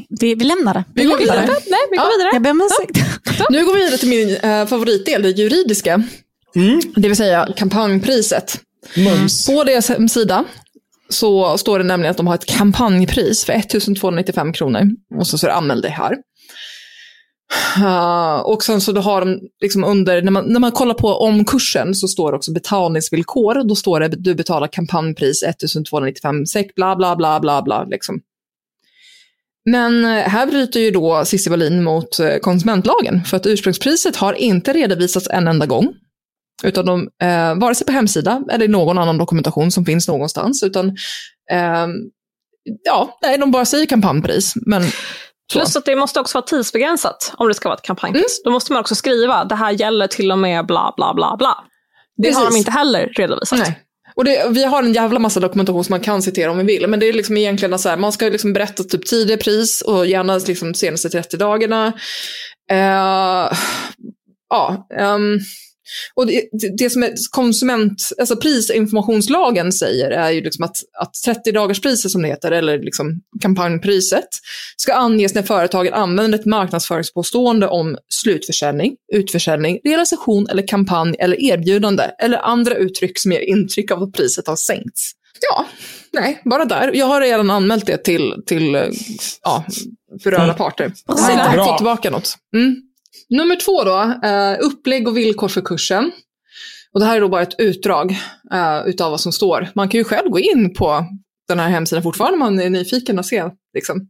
Vi, vi lämnar det. Vi går vidare. Nej, vi går vidare. Jag ber om ursäkt. Nu går vi vidare till min eh, favoritdel, det juridiska. Det vill säga kampanjpriset. Mums. På deras hemsida så står det nämligen att de har ett kampanjpris för 1295 kronor. Och så står det anmäl dig här. Uh, och sen så då har de liksom under, när man, när man kollar på omkursen så står det också betalningsvillkor. Då står det du betalar kampanjpris 1295 SEK, bla bla bla bla bla. Liksom. Men eh, här bryter ju då Cissi Wallin mot eh, konsumentlagen. För att ursprungspriset har inte redovisats en enda gång. Utan de, eh, vare sig på hemsida eller i någon annan dokumentation som finns någonstans. Utan, eh, ja, nej, de bara säger kampanjpris. Men. Plus att det måste också vara tidsbegränsat om det ska vara ett kampanjpris. Då måste man också skriva det här gäller till och med bla bla bla bla. Det har Precis. de inte heller redovisat. Nej. Och det, vi har en jävla massa dokumentation som man kan citera om vi vill, men det är liksom egentligen så här, man ska liksom berätta typ tidigare pris och gärna liksom senaste 30 dagarna. Eh, ja, ehm, och det, det- som är konsument, alltså prisinformationslagen säger är ju liksom att, att 30 dagars priset som det heter, eller liksom kampanjpriset, ska anges när företagen använder ett marknadsföringspåstående om slutförsäljning, utförsäljning, realisation eller kampanj eller erbjudande eller andra uttryck som ger intryck av att priset har sänkts. Ja, nej, bara där. Jag har redan anmält det till, till eh, ja, berörda Mm. parter. Jag har inte fått tillbaka något. Mm. Nummer två då, eh, upplägg och villkor för kursen. Och det här är då bara ett utdrag eh, utav vad som står. Man kan ju själv gå in på den här hemsidan fortfarande om man är nyfiken och se. Liksom.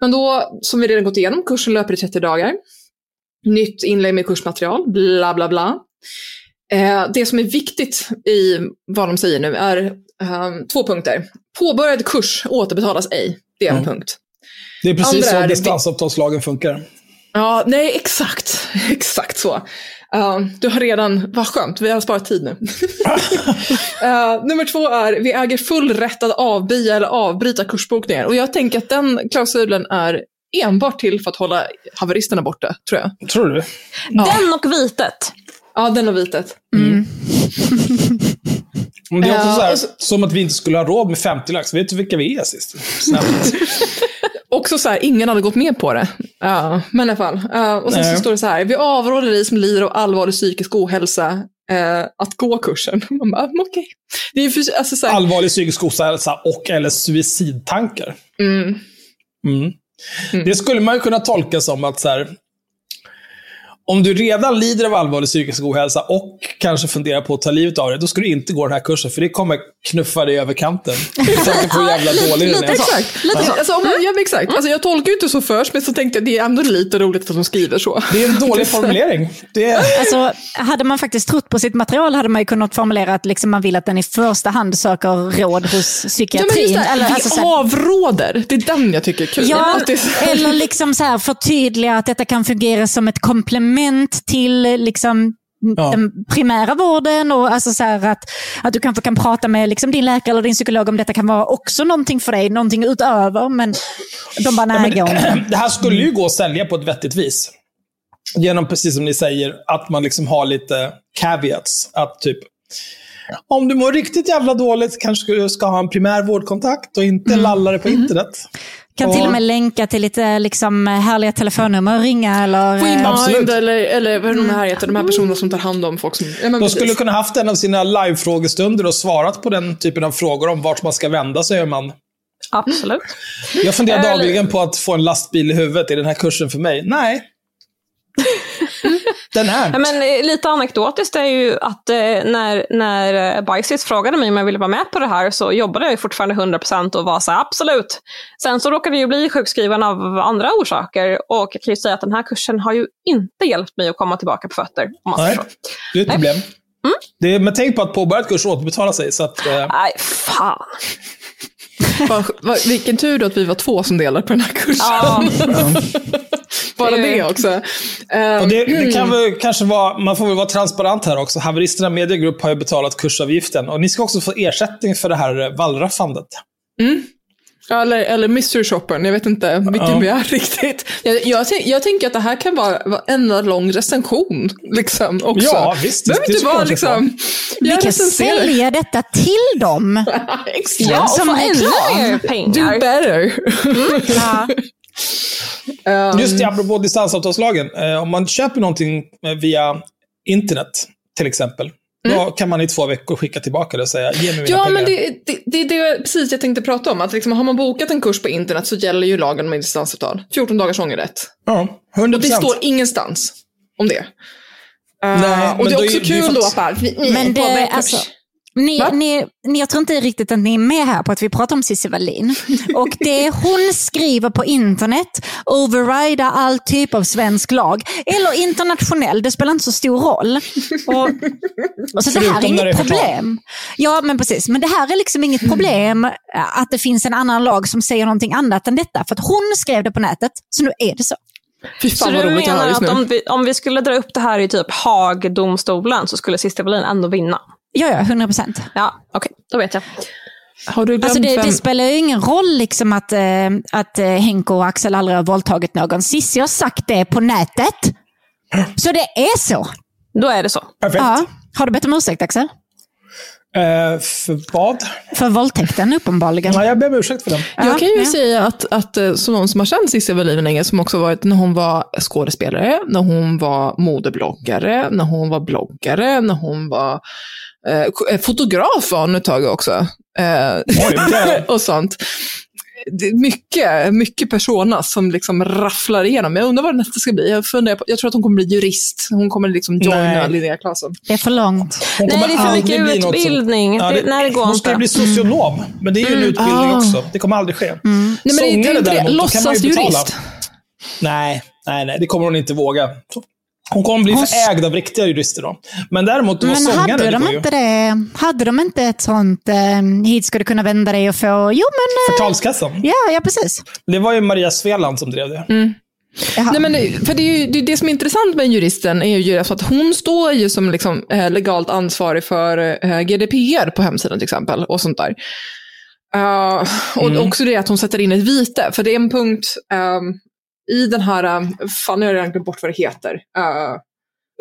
Men då, som vi redan gått igenom, kursen löper i 30 dagar. Nytt inlägg med kursmaterial, bla bla bla. Eh, det som är viktigt i vad de säger nu är eh, två punkter. Påbörjad kurs återbetalas ej. Det är en punkt. Det är precis Andra så distansavtalslagen funkar. Ja, nej exakt. Exakt så. Uh, du har redan, vad skönt, vi har sparat tid nu. uh, nummer två är, vi äger full rätt att avbia eller avbryta kursbokningar. Och jag tänker att den klausulen är enbart till för att hålla haveristerna borta, tror jag. Tror du? Den och vitet. Ja, den och vitet. Men det är också Ja, så här, och så- som att vi inte skulle ha råd med 50 lax. Vet du vilka vi är sist? Också så här, ingen hade gått med på det. Ja, men i alla fall. Uh, och sen så står det så här, vi avråder dig som lider av allvarlig psykisk ohälsa eh, att gå kursen. Man bara, "Mm, okej. Det är ju för, alltså så här, Allvarlig psykisk ohälsa och eller suicidtankar. mm, Mm. Det skulle man ju kunna tolka som att så här, om du redan lider av allvarlig psykisk ohälsa och kanske funderar på att ta livet av dig, då ska du inte gå den här kursen, för det kommer knuffa dig över kanten. Tänker på hur jävla dålig den är. Exakt. Lite så. Alltså, om man, ja, exakt. Alltså, jag tolkar ju inte så först, men så tänkte jag det är ändå lite roligt att de skriver så. Det är en dålig formulering. Det är, Alltså, hade man faktiskt trott på sitt material hade man ju kunnat formulera att liksom man vill att den i första hand söker råd hos Ja, psykiatrin. det, eller, vi alltså, så här- avråder. Det är den jag tycker är kul. Ja, Att det är så- eller liksom så här förtydliga att detta kan fungera som ett komplement till liksom Ja. den primära vården och alltså så att, att du kanske kan prata med liksom din läkare eller din psykolog om detta kan vara också någonting för dig, någonting utöver. Men de bara, nej, gå inte. det här skulle ju gå att sälja på ett vettigt vis. Genom, precis som ni säger, att man liksom har lite caveats. Att typ, om du mår riktigt jävla dåligt kanske du ska ha en primär vårdkontakt och inte lalla det på internet. Kan till och med länka till lite liksom, härliga telefonnummer och ringa eller... eh, eller, eller vad de här heter, de här personerna som tar hand om folk som... Ja, De precis. skulle kunna haft en av sina live-frågestunder och svarat på den typen av frågor om vart man ska vända sig. Om man. Absolut. Jag funderar dagligen på att få en lastbil i huvudet. Är den här kursen för mig? Nej. Den Ja, är. men, eh, lite anekdotiskt är ju att eh, när, när eh, Bajsis frågade mig om jag ville vara med på det här så jobbade jag fortfarande 100% och var så här, absolut. Sen så råkade jag ju bli sjukskriven av andra orsaker och jag kan ju säga att den här kursen har ju inte hjälpt mig att komma tillbaka på fötter. Nej, det är ett problem. Det är, men tänk på att påbörjad kurs återbetalar sig. Så att, eh, Nej, fan. Vilken tur då att vi var två som delar på den här kursen. Ja, Bara det också. och det, det kan väl kanske vara, man får väl vara transparent här också. Haveristerna Mediegrupp har ju betalat kursavgiften. Och ni ska också få ersättning för det här eh, wallraffandet. Ja, Eller, eller Mystery Shoppern, jag vet inte vilken Ja. vi är riktigt. Jag, jag, jag tänker att det här kan vara, vara en lång recension. Liksom, också. Ja, visst, Det det inte vara liksom... Vi kan recenserar. sälja detta till dem. Exakt. ja och som få ännu reklam. mer Do pengar. better. Ja. Um, Just det, apropå distansavtalslagen. Eh, om man köper någonting via internet, till exempel. Då kan man i två veckor skicka tillbaka det och säga, ge mig mina Ja, pengar. men det, det, det är det precis jag tänkte prata om. Att liksom, har man bokat en kurs på internet så gäller ju lagen med distansavtal. 14 dagars ångerrätt. Ja, 100%. Och det står ingenstans om det. Uh, Nej, och det är är- också det är kul för då att- bara, Men det, alltså, ni, ni, ni, jag tror inte riktigt att ni är med här på att vi pratar om Cissi Wallin. Och det hon skriver på internet overrider all typ av svensk lag. Eller internationell, det spelar inte så stor roll. Och, och så det här är inget problem. Ja, men precis. Men det här är liksom inget problem äh, att det finns en annan lag som säger någonting annat än detta. För att hon skrev det på nätet, så nu är det så. Fy Så fan vad du roligt menar att om vi, om vi skulle dra upp det här i typ Haagdomstolen så skulle Cissi Wallin ändå vinna? Ja, ja, 100 procent. Ja, okej, då vet jag. Har du glömt Alltså det, det spelar ju ingen roll liksom att, eh, att eh, Henko och Axel aldrig har våldtagit någon. Cissi har sagt det på nätet. Så det är så. Då är det så. Perfekt. Ja. Har du bett om ursäkt Axel? Eh, för vad? För våldtäkten uppenbarligen. Ja, jag ber om ursäkt för den. Jag kan ju ja. säga att, att eh, som någon som har känt Cissi Wallin länge, som också varit när hon var skådespelare, när hon var modebloggare, när hon var bloggare, när hon var eh, eh, fotograf var hon ett tag också. Eh, det- och sånt. Det är mycket, mycket persona som liksom rafflar igenom. Jag undrar vad nästa ska bli. Jag, funderar på, jag tror att hon kommer bli jurist. Hon kommer liksom joina. Linnea Claesson. Det är för långt. Hon Nej, det är för mycket något som- utbildning. Ja, Det- nej, det går hon ska inte. bli socionom, men det är ju en utbildning Ah. också. Det kommer aldrig ske. Nej, men det Sångare det. däremot, då kan man ju betala. Låtsasjurist. Nej, nej, nej, det kommer hon inte våga. Hon kommer bli Hon- ägd av riktiga jurister då. Men däremot, att vara Men sångare, hade det de, inte det, hade de inte ett sånt, eh, hit ska du kunna vända dig och få, jo men... Eh, Förtalskassan. ja, ja, precis. Det var ju Maria Sveland som drev det. Jaha. Nej, men, det- för det, är ju, det, det som är intressant med juristen är ju alltså att hon står ju som liksom, eh, legalt ansvarig för eh, GDPR på hemsidan till exempel. och sånt där. Eh, och Mm. också det att hon sätter in ett vite. För det är en punkt ehm, i den här, um, fan nu har jag redan glömt bort vad det heter, uh,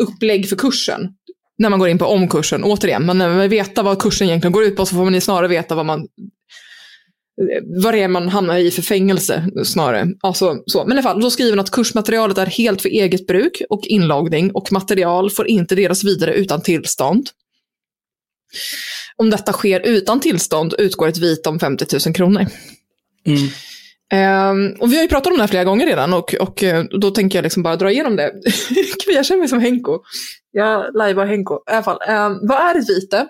upplägg för kursen. När man går in på omkursen, återigen, man vill veta vad kursen egentligen går ut på så får man snarare veta vad man vad det är man hamnar i för fängelse snarare. Alltså, så. Men i alla fall, då skriver hon att kursmaterialet är helt för eget bruk och inloggning och material får inte delas vidare utan tillstånd. Om detta sker utan tillstånd utgår ett vite om 50 000 kronor. Mm. Ehm, och vi har ju pratat om det här flera gånger redan och, och eh, då tänker jag liksom bara dra igenom det. Gud, jag känner mig som Henko. Jag lajvar Henko. I alla fall, ehm, vad är ett vite?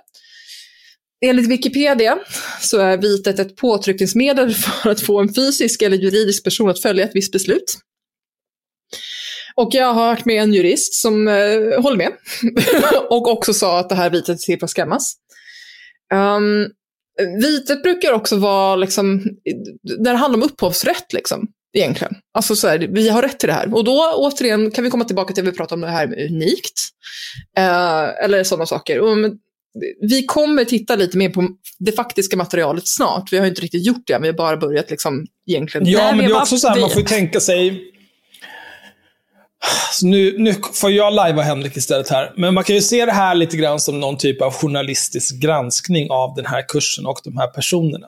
Enligt Wikipedia så är vitet ett påtryckningsmedel för att få en fysisk eller juridisk person att följa ett visst beslut. Och jag har hört med en jurist som eh, håller med och också sa att det här vitet är till för att skämmas. Um, ehm, vitet brukar också vara, liksom, när det handlar om upphovsrätt, liksom, egentligen. Alltså så här, vi har rätt till det här. Och då återigen kan vi komma tillbaka till att vi pratar om det här med unikt. Eh, eller sådana saker. Och, men, vi kommer titta lite mer på det faktiska materialet snart. Vi har inte riktigt gjort det, vi har bara börjat liksom egentligen. Ja, men det är också så här, man får ju tänka sig... Så nu, nu får jag lajva Henrik istället här. Men man kan ju se det här lite grann som någon typ av journalistisk granskning av den här kursen och de här personerna.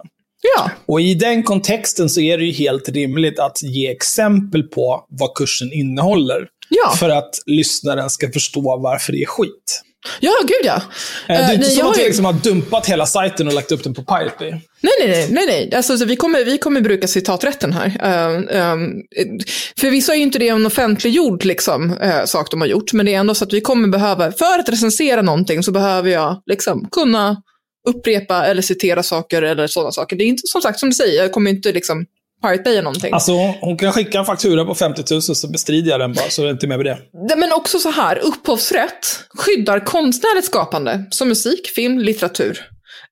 Ja, Och i den kontexten så är det ju helt rimligt att ge exempel på vad kursen innehåller. Ja. För att lyssnaren ska förstå varför det är skit. Ja gud ja. Eh, Det är Eh, inte nej, som att vi ju- liksom har dumpat hela sajten och lagt upp den på Pirate Bay. Nej, nej, nej. nej, nej. Alltså, så vi, kommer, vi kommer bruka citaträtten här. Uh, um, förvisso är ju inte det en offentliggjord liksom, uh, sak de har gjort, men det är ändå så att vi kommer behöva, för att recensera någonting så behöver jag liksom, kunna upprepa eller citera saker eller sådana saker. Det är inte som sagt som du säger, jag kommer inte liksom Pirate Bay någonting. Alltså, hon kan skicka en faktura på 50 000 så bestrider jag den bara, så är det inte med med det. Men också så här, upphovsrätt skyddar konstnärligt skapande, som musik, film, litteratur.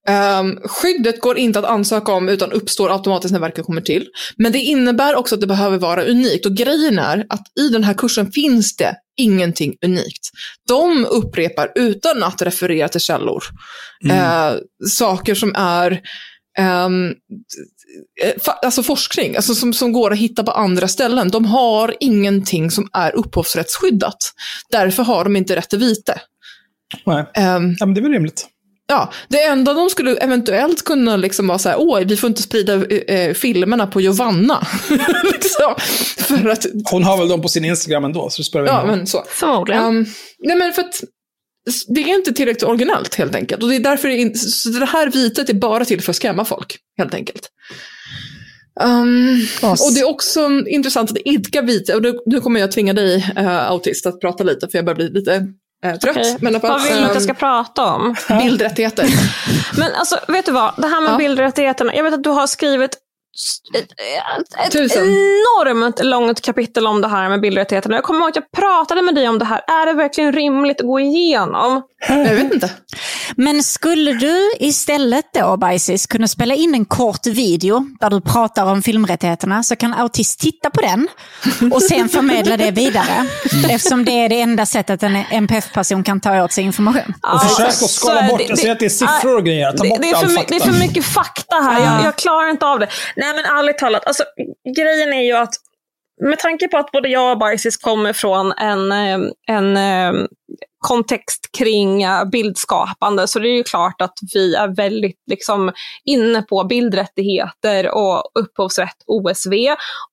Ehm, skyddet går inte att ansöka om utan uppstår automatiskt när verket kommer till. Men det innebär också att det behöver vara unikt. Och grejen är att i den här kursen finns det ingenting unikt. De upprepar utan att referera till källor. eh, saker som är fa- alltså forskning, alltså som, som går att hitta på andra ställen. De har ingenting som är upphovsrättsskyddat. Därför har de inte rätt till vite. Nej. Ehm, Ja, men det är väl rimligt. Ja, det enda de skulle eventuellt kunna liksom vara så här, åh, vi får inte sprida eh, eh, filmerna på Giovanna. liksom, för att, Hon har väl dem på sin Instagram ändå, så det spelar väl ja, ingen roll. men så. Förmodligen. Um, nej, men för att det är inte tillräckligt originellt helt enkelt. Och det är därför det, är så det här vitet är bara till för att skrämma folk, helt enkelt. Um, och det är också intressant att idka vite, och nu, nu kommer jag tvinga dig, uh, autist, att prata lite, för jag börjar bli lite eh, trött. Okej. Men Vad vill du att jag ska ehm, prata om? Bildrättigheter. Men alltså, vet du vad? Det här med Ja. bildrättigheterna. Jag vet att du har skrivit ett, Tusen. enormt långt kapitel om det här med bildrättigheterna. Jag kommer ihåg att jag pratade med dig om det här. Är det verkligen rimligt att gå igenom? jag vet inte. Men skulle du istället då, Bajsis, kunna spela in en kort video där du pratar om filmrättigheterna så kan Autist titta på den och sen förmedla det vidare. Eftersom det är det enda sättet en NPF-person kan ta åt sig information. Och försök att skala är bort, det- jag säger att det är siffror och grejer. Ta det, bort det, är för all my- det är fakta. för mycket fakta här. Jag, jag klarar inte av det. Nej men ärligt talat, alltså, grejen är ju att med tanke på att både jag och Bajsis kommer från en, eh, en eh, kontext kring eh, bildskapande så det är ju klart att vi är väldigt liksom, inne på bildrättigheter och upphovsrätt OSV.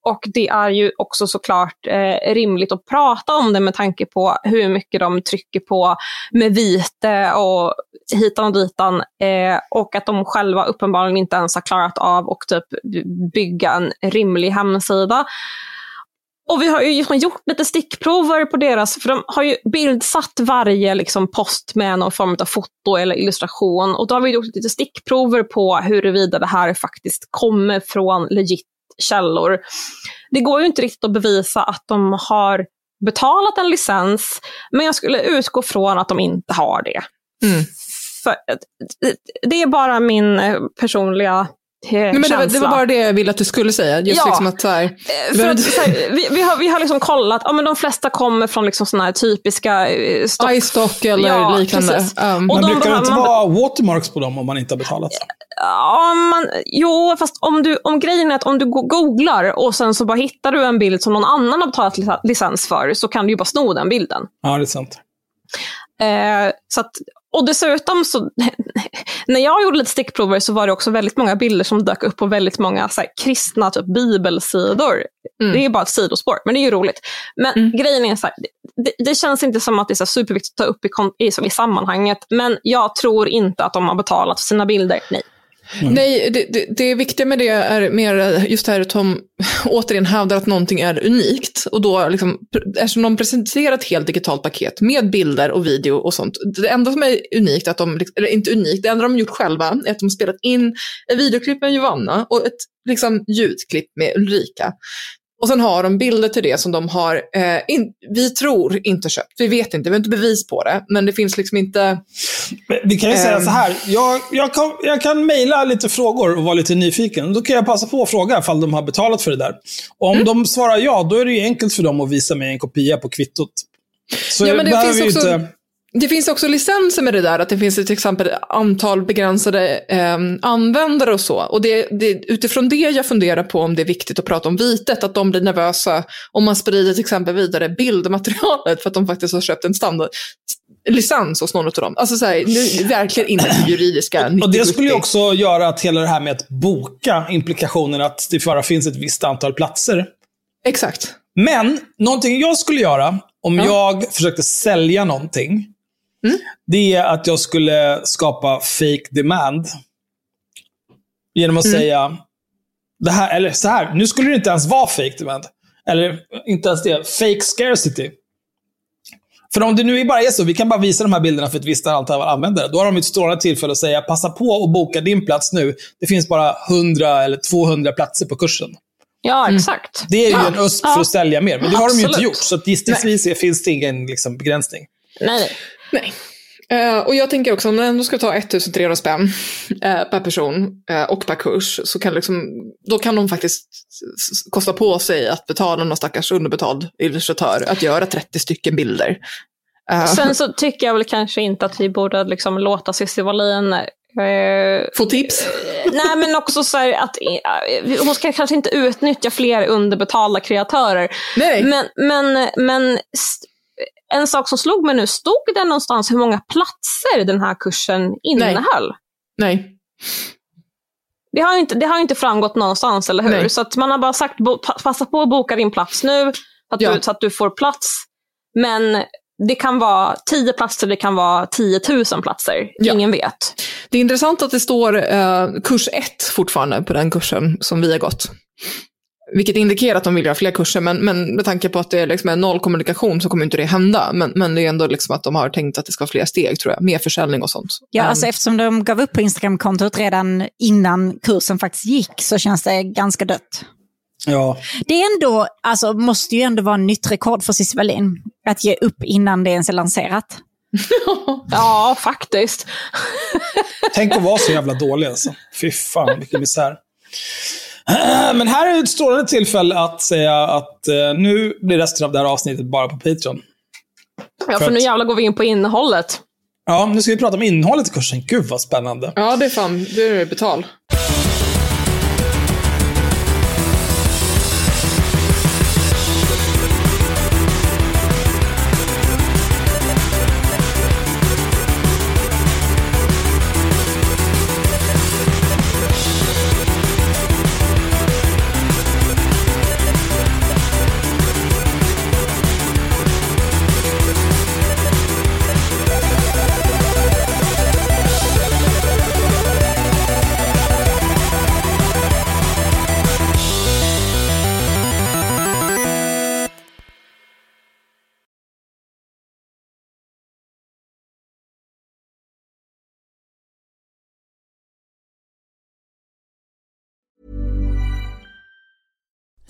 Och det är ju också såklart eh, rimligt att prata om det med tanke på hur mycket de trycker på med vite och hitan och ditan. Eh, och att de själva uppenbarligen inte ens har klarat av att typ bygga en rimlig hemsida. Och vi har ju liksom gjort lite stickprover på deras, för de har ju bildsatt varje liksom post med någon form av foto eller illustration. Och då har vi gjort lite stickprover på huruvida det här faktiskt kommer från legit källor. Det går ju inte riktigt att bevisa att de har betalat en licens, men jag skulle utgå från att de inte har det. Mm. För, det är bara min eh, personliga Nej, men det, var, det var bara det jag ville att du skulle säga. Just Ja. liksom att så här, Eh, du För behöver att, inte- så här, vi, vi, har, vi har liksom kollat, ja, men de flesta kommer från liksom såna här typiska eh, stock... iStock eller Ja, liknande. Um, Och Men de brukar det inte man- vara watermarks på dem om man inte har betalat? Ja, man, jo, fast om, du, om grejen är att om du go- googlar och sen så bara hittar du en bild som någon annan har betalat lic- licens för, så kan du ju bara sno den bilden. Ja, det är sant. Eh, så att, och dessutom, så, när jag gjorde lite stickprover så var det också väldigt många bilder som dök upp på väldigt många så här, kristna typ, bibelsidor. Mm. Det är bara ett sidospår, men det är ju roligt. Men grejen är så här, det, det känns inte som att det är så superviktigt att ta upp i, i, i sammanhanget, men jag tror inte att de har betalat för sina bilder. Nej. Mm. Nej, det, det, det viktiga med det är mer just det här att de återigen hävdar att någonting är unikt. Och då, liksom, eftersom de presenterar ett helt digitalt paket med bilder och video och sånt. Det enda som är unikt, att de, eller inte unikt, det enda de har gjort själva är att de har spelat in ett videoklipp med Giovanna och ett liksom, ljudklipp med Ulrika. Och sen har de bilder till det som de har, eh, in, vi tror, inte köpt. Vi vet inte, vi har inte bevis på det. Men det finns liksom inte... Men Vi kan ju säga Ehm. så här. Jag, jag kan, jag kan mejla lite frågor och vara lite nyfiken. Då kan jag passa på att fråga ifall de har betalat för det där. Och om Mm. de svarar ja, då är det ju enkelt för dem att visa mig en kopia på kvittot. Så Ja, men det finns också- inte... Det finns också licenser med det där, att det finns till exempel antal begränsade eh, användare och så. Och det, det, utifrån det jag funderar på om det är viktigt att prata om vitet, att de blir nervösa om man sprider till exempel vidare bildmaterialet för att de faktiskt har köpt en standard licens hos någon av dem. Alltså så här, nu verkligen inte det juridiska. Och det 90-70. skulle ju också göra att hela det här med att boka implikationen att det bara finns ett visst antal platser. Exakt. Men, någonting jag skulle göra om jag försökte sälja någonting, det är att jag skulle skapa fake demand. Genom att säga, det här, eller så här, nu skulle det inte ens vara fake demand. Eller inte ens det, fake scarcity. För om det nu bara är så, vi kan bara visa de här bilderna för ett visst antal användare. Då har de ett strålande tillfälle att säga, passa på att boka din plats nu. Det finns bara 100 eller 200 platser på kursen. Ja, exakt. Det är ju ja. en USP Ja. för att sälja mer, men det har de ju inte Absolut. gjort. Så att gissningsvis finns det ingen liksom, begränsning. Nej, nej. Eh, och jag tänker också om man ändå ska ta 1300 spänn eh, per person eh, och per kurs så kan liksom, då kan de faktiskt kosta på sig att betala någon stackars underbetald illustratör att göra 30 stycken bilder. Sen så tycker jag väl kanske inte att vi borde liksom låta Cissi Wallin Få tips? Nej, men också så här att hon ska kanske inte utnyttja fler underbetalda kreatörer. Nej. Men, men, men en sak som slog mig nu, stod det någonstans hur många platser den här kursen innehöll? Nej. Det har inte, det har inte framgått någonstans, eller hur? Nej. Så att man har bara sagt, passa på att boka din plats nu, så att, Ja. du, så att du får plats. Men det kan vara 10 platser, det kan vara 10 000 platser. Ja. Ingen vet. Det är intressant att det står eh, kurs 1 fortfarande på den kursen som vi har gått. Vilket indikerar att de vill göra fler kurser, men, men med tanke på att det liksom är noll kommunikation så kommer inte det hända. Men, men det är ändå liksom att de har tänkt att det ska vara fler steg, tror jag. Mer försäljning och sånt. Ja, Ehm, alltså eftersom de gav upp på Instagram-kontot redan innan kursen faktiskt gick så känns det ganska dött. Ja. Det är ändå, alltså måste ju ändå vara nytt rekord för Cissi Wallin. Att ge upp innan det ens är lanserat. Ja, faktiskt. Tänk att vara så jävla dålig alltså. Fy fan, vilken misär. Men här är ett strålande tillfälle att säga att eh, nu blir resten av det här avsnittet bara på Patreon. Ja, För för nu jävlar går vi in på innehållet. Ja, nu ska vi prata om innehållet i kursen. Gud vad spännande. Ja, det är fan, det är betal.